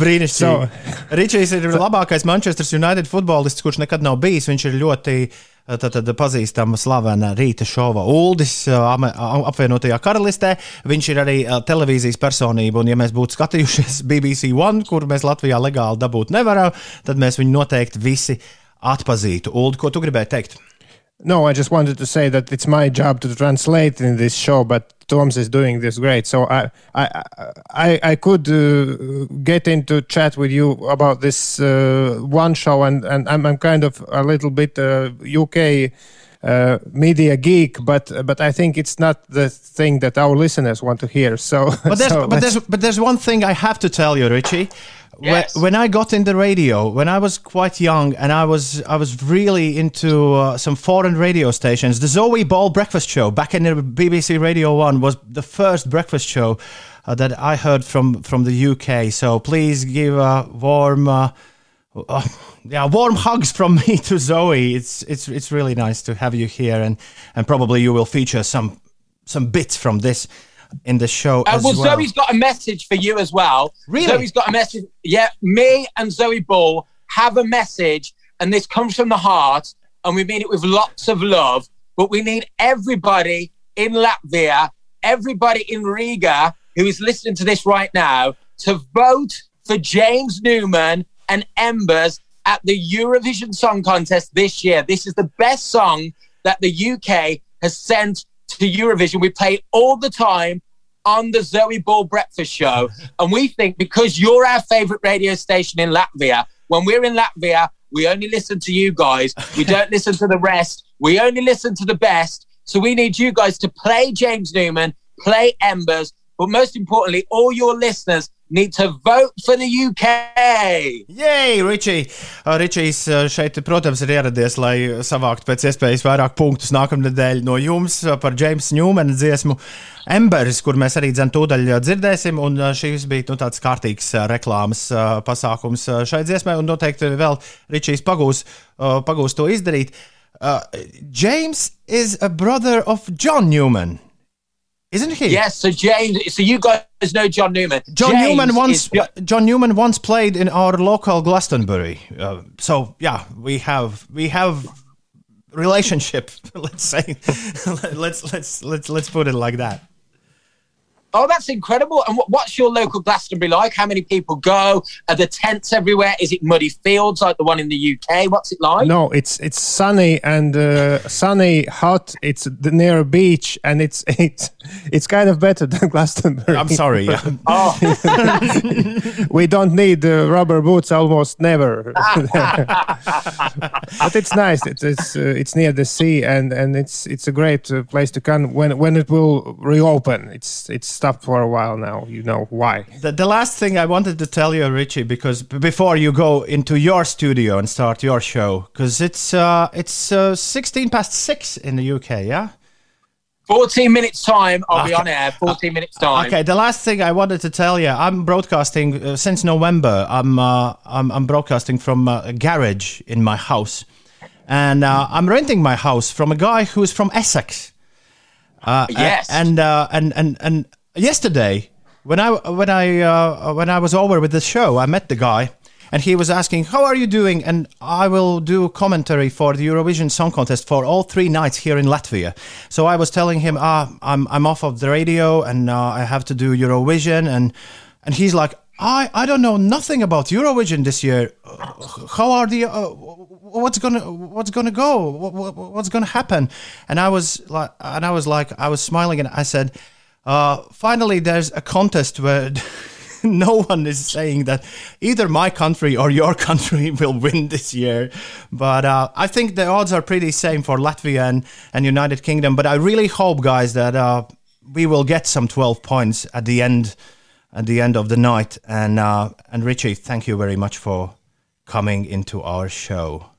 Brīnišķīgi. So, Ričijs ir labākais Manchester United futbolists, kurš nekad nav bijis. Viņš ir ļoti tātad, pazīstama slavena rīta šova Uldis apvienotajā karalistē. Viņš ir arī televīzijas personība, un ja mēs būtu skatījušies BBC One, kur mēs Latvijā legāli dabūt nevaram, tad mēs viņu noteikti visi atpazītu. Uldi, ko tu gribēji teikt? No, I just wanted to say that it's my job to translate in this show, but Toms is doing this great. So I, I, I, I could uh, get into chat with you about this uh, one show, and, and I'm, I'm kind of a little bit uh, UK uh, media geek, but but I think it's not the thing that our listeners want to hear. So, But there's, so but, there's, but there's one thing I have to tell you, Richie. When- Yes. When, I got in the radio, when I was quite young, and I was I was really into uh, some foreign radio stations. The Zoe Ball Breakfast Show back in the BBC Radio One was the first breakfast show uh, that I heard from from the UK. So please give a warm. Uh, uh, yeah, warm hugs from me to Zoe. It's it's it's really nice to have you here, and and probably you will feature some some bits from this in the show Uh, as well, well. Zoe's got a message for you as well. Really? Zoe's got a message. Yeah, me and Zoe Ball have a message, and this comes from the heart, and we mean it with lots of love. But we need everybody in Latvia, everybody in Riga who is listening to this right now to vote for James Newman and Embers at the Eurovision Song Contest this year. This is the best song that the UK has sent to Eurovision. We play it all the time on the Zoe Ball Breakfast Show. and we think because you're our favorite radio station in Latvia, when we're in Latvia, we only listen to you guys. We don't listen to the rest. We only listen to the best. So we need you guys to play James Newman, play Embers, but most importantly, all your listeners need to vote for the UK. Jej, Ričija! Ričijs uh, šeit, protams, ir ieradies, lai savāktu pēc iespējas vairāk punktus nākamnedēļ no jums uh, par Jamesa Newmana dziesmu Embers, kur mēs arī dzem tūdaļ uh, dzirdēsim. Un uh, šis bija nu, tāds kārtīgs uh, reklāmas uh, pasākums uh, šai dziesmai, un noteikti vēl Ričijs pagūs, uh, pagūs to izdarīt. Uh, James is a brother of John Newman. Isn't he? Yes, so James, so you guys know John Newman. John James Newman once is- John Newman once played in our local Glastonbury. Uh, so yeah, we have we have relationship. Let's say let's let's let's let's put it like that. Oh, that's incredible. And what's your local Glastonbury like? How many people go? Are there tents everywhere? Is it muddy fields like the one in the UK? What's it like? No, it's it's sunny and uh, sunny, hot. It's the- near a beach, and it's it's it's kind of better than Glastonbury. I'm sorry. yeah. Oh, we don't need uh, rubber boots almost never. but it's nice. It's it's, uh, it's near the sea, and and it's it's a great uh, place to come when when it will reopen. It's it's stopped for a while now. You know why? The, the last thing I wanted to tell you, Richie, because before you go into your studio and start your show, because it's uh, it's uh, 16 past six in the UK, yeah. 14 minutes time. I'll be on air. 14 minutes time. Okay, the last thing I wanted to tell you, I'm broadcasting uh, since November. I'm, uh, I'm I'm broadcasting from uh, a garage in my house, and uh, I'm renting my house from a guy who's from Essex. Uh, Yes. and uh, and and and yesterday, when I when I uh, when I was over with the show, I met the guy, and he was asking, "How are you doing?" And I will do commentary for the Eurovision Song Contest for all three nights here in Latvia. So I was telling him, "Ah, I'm I'm off of the radio, and uh, I have to do Eurovision," and and he's like. I, I don't know nothing about Eurovision this year. How are the uh, what's gonna what's gonna go? What, what, what's gonna happen? And I was like, and I was like, I was smiling, and I said, uh, finally, there's a contest where no one is saying that either my country or your country will win this year. But uh, I think the odds are pretty same for Latvia and, and United Kingdom. But I really hope, guys, that uh, we will get some 12 points at the end at the end of the night. And uh, and Richie, thank you very much for coming into our show.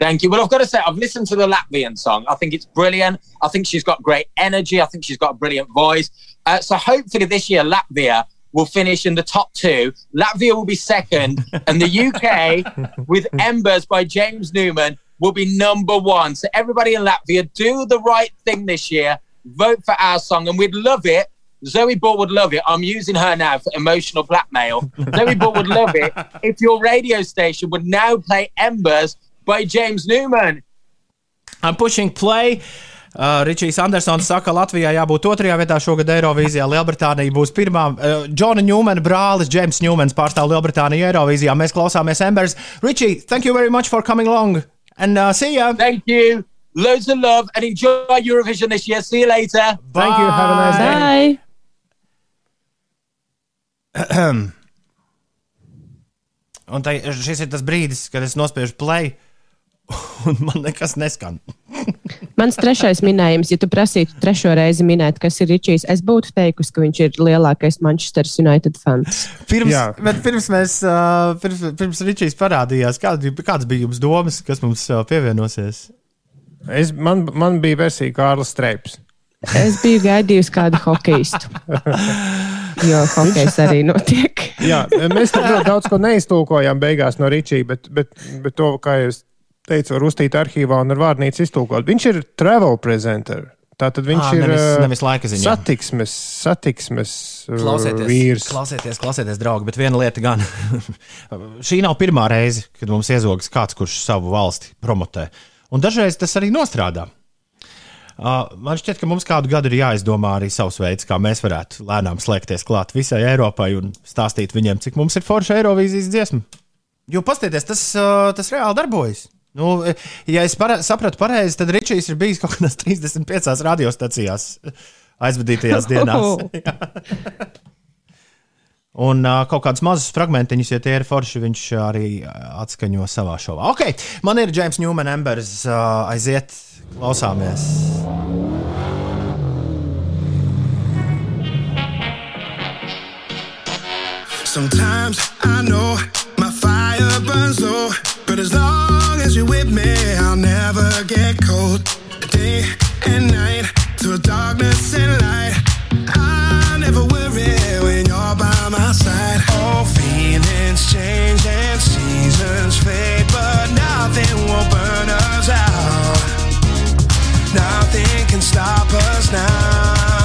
Thank you. Well, I've got to say, I've listened to the Latvian song. I think it's brilliant. I think she's got great energy. I think she's got a brilliant voice. Uh, so hopefully this year, Latvia will finish in the top two. Latvia will be second, and the UK with Embers by James Newman will be number one. So everybody in Latvia, do the right thing this year. Vote for our song, and we'd love it. Zoe Ball would love it. I'm using her now for emotional blackmail. Zoe Ball would love it if your radio station would now play Embers by James Newman. I'm pushing play. Uh, Ričijs Andersons saka, Latvijā jābūt otrajā vietā šogad Eirovīzijā. Lielbritānija būs pirmā. Uh, Džona Ņūmena brālis, Džeims Ņūmens pārstāv Lielbritāniju Eirovīzijā. Mēs klausāmies Embers. Richie, thank you very much for coming along. And uh, see ya. Thank you. Loads of love and enjoy Eurovision this year. See you later. Thank you. Have a nice day. Bye! Un tai, šis ir tas brīdis, kad es nospiežu play, un man nekas neskan. Mans trešais minējums, ja tu prasītu trešo reizi minēt, kas ir Ričijs, es būtu teikusi, ka viņš ir lielākais Manchester United fans. Pirms, Jā. bet pirms mēs, pirms, pirms Ričijs parādījās, kāda, kāds bija jums domas, kas mums pievienosies? Es, man, man bija versija Kārlis Streips. Es biju gaidījusi kādu hokeistu. jo hokejs arī notiek. Jā, mēs tam ļoti daudz ko neiztulkojām beigās no Ričija, bet, bet, bet to, kā es teicu, var uztīt arhīvā un ar vārnīcu iztulkot. Viņš ir travel presenter. Tātad viņš Ā, ir nevis- nevis laika ziņā. satiksmes, satiksmes Klausieties, vīrs. klausieties, klausieties, draugi, bet viena lieta gan. Šī nav pirmā reize, kad mums iezogas kāds, kurš savu valsti promotē. Un dažreiz tas arī nostrādā. Uh, man šķiet, ka mums kādu gadu ir jāizdomā arī savs veids, kā mēs varētu lēnām slēgties klāt visai Eiropai un stāstīt viņiem, cik mums ir forša Eirovīzijas dziesma. Jo pastieties, tas, uh, tas reāli darbojas. Nu, ja es para sapratu pareizi, tad Ričijs ir bijis kaut kādās 35 radiostacijās aizvadītajās dienās. Jā. Un uh, kaut kādus mazus fragmentiņus, ja tie ir forši, viņš arī atskaņo savā šovā. Ok, man ir James Newman, Embers, uh, aiziet, klausāmies. Sometimes I know my fire burns low, but as long as you're with me, I'll never get cold. Day and night, through darkness and light, I never worry when you're by my side. All feelings change and seasons fade, but nothing will burn us out. Nothing can stop us now.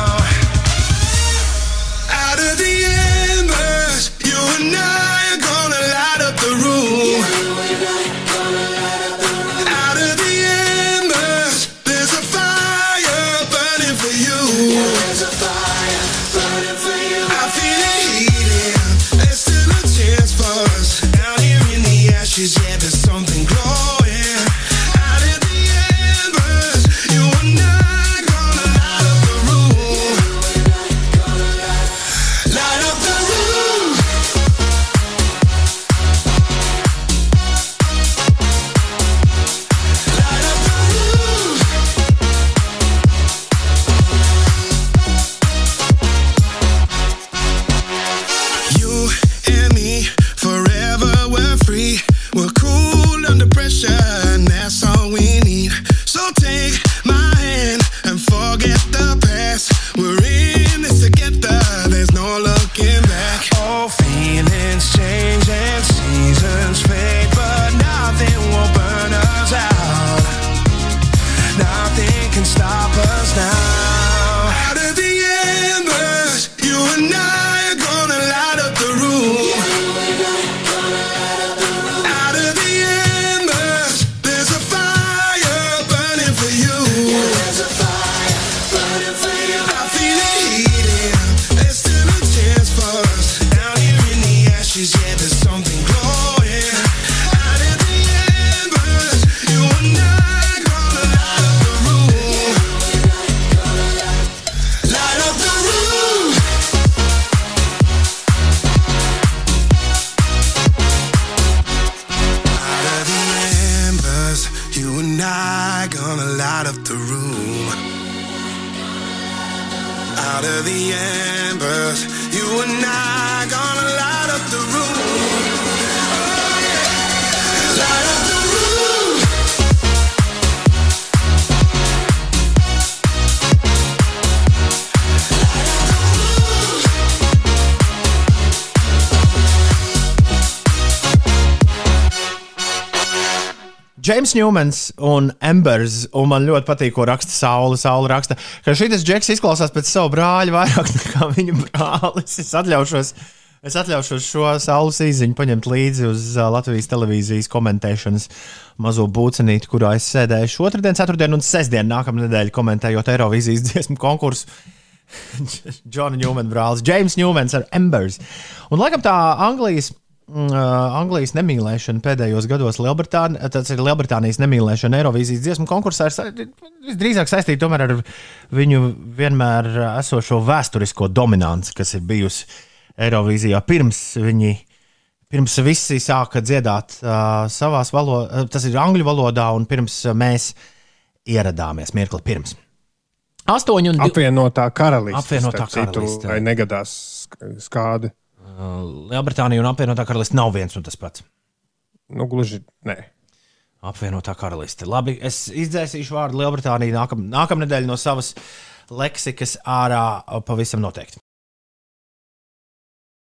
Newmans un Embers, un man ļoti patīk, ko raksta Saula. Saula raksta, ka šis džeks izklausās pēc savu brāļa vairāk nekā viņa brālis. Es atļaušos, es atļaušos šo saules īziņu paņemt līdzi uz uh, Latvijas televīzijas komentēšanas mazo būcenīti, kurā es sēdēju otrdien, ceturtdien un sestdien nākamā nedēļa komentējot Eirovīzijas dziesmu konkursu. Džona Newmana brālis, James Newmans ar Embers. Un laikam tā Anglijas Anglijas nemīlēšana pēdējos gados Lielbritānijā, tas ir Lielbritānijas nemīlēšana Eirovīzijas dziesmu konkursā, ir visdrīzāk saistīta ar viņu vienmēr esošo vēsturisko dominanci, kas ir bijusi Eirovīzijā pirms viņi. Pirms visi sāka dziedāt uh, savā valodā, tas ir angļu valodā, un pirms mēs ieradāmies mirkli pirms. Astoņi un divi. Apvienotā karaliste. Apvienotā starp citu. Vai negadās sk- skādi? Lielbritānija un apvienotā karaliste nav viens un tas pats. Nu, gluži nē. Apvienotā karaliste. Labi, es izdzēsīšu vārdu Lielbritānija nākam, nākamnedēļ no savas leksikas ārā pavisam noteikti.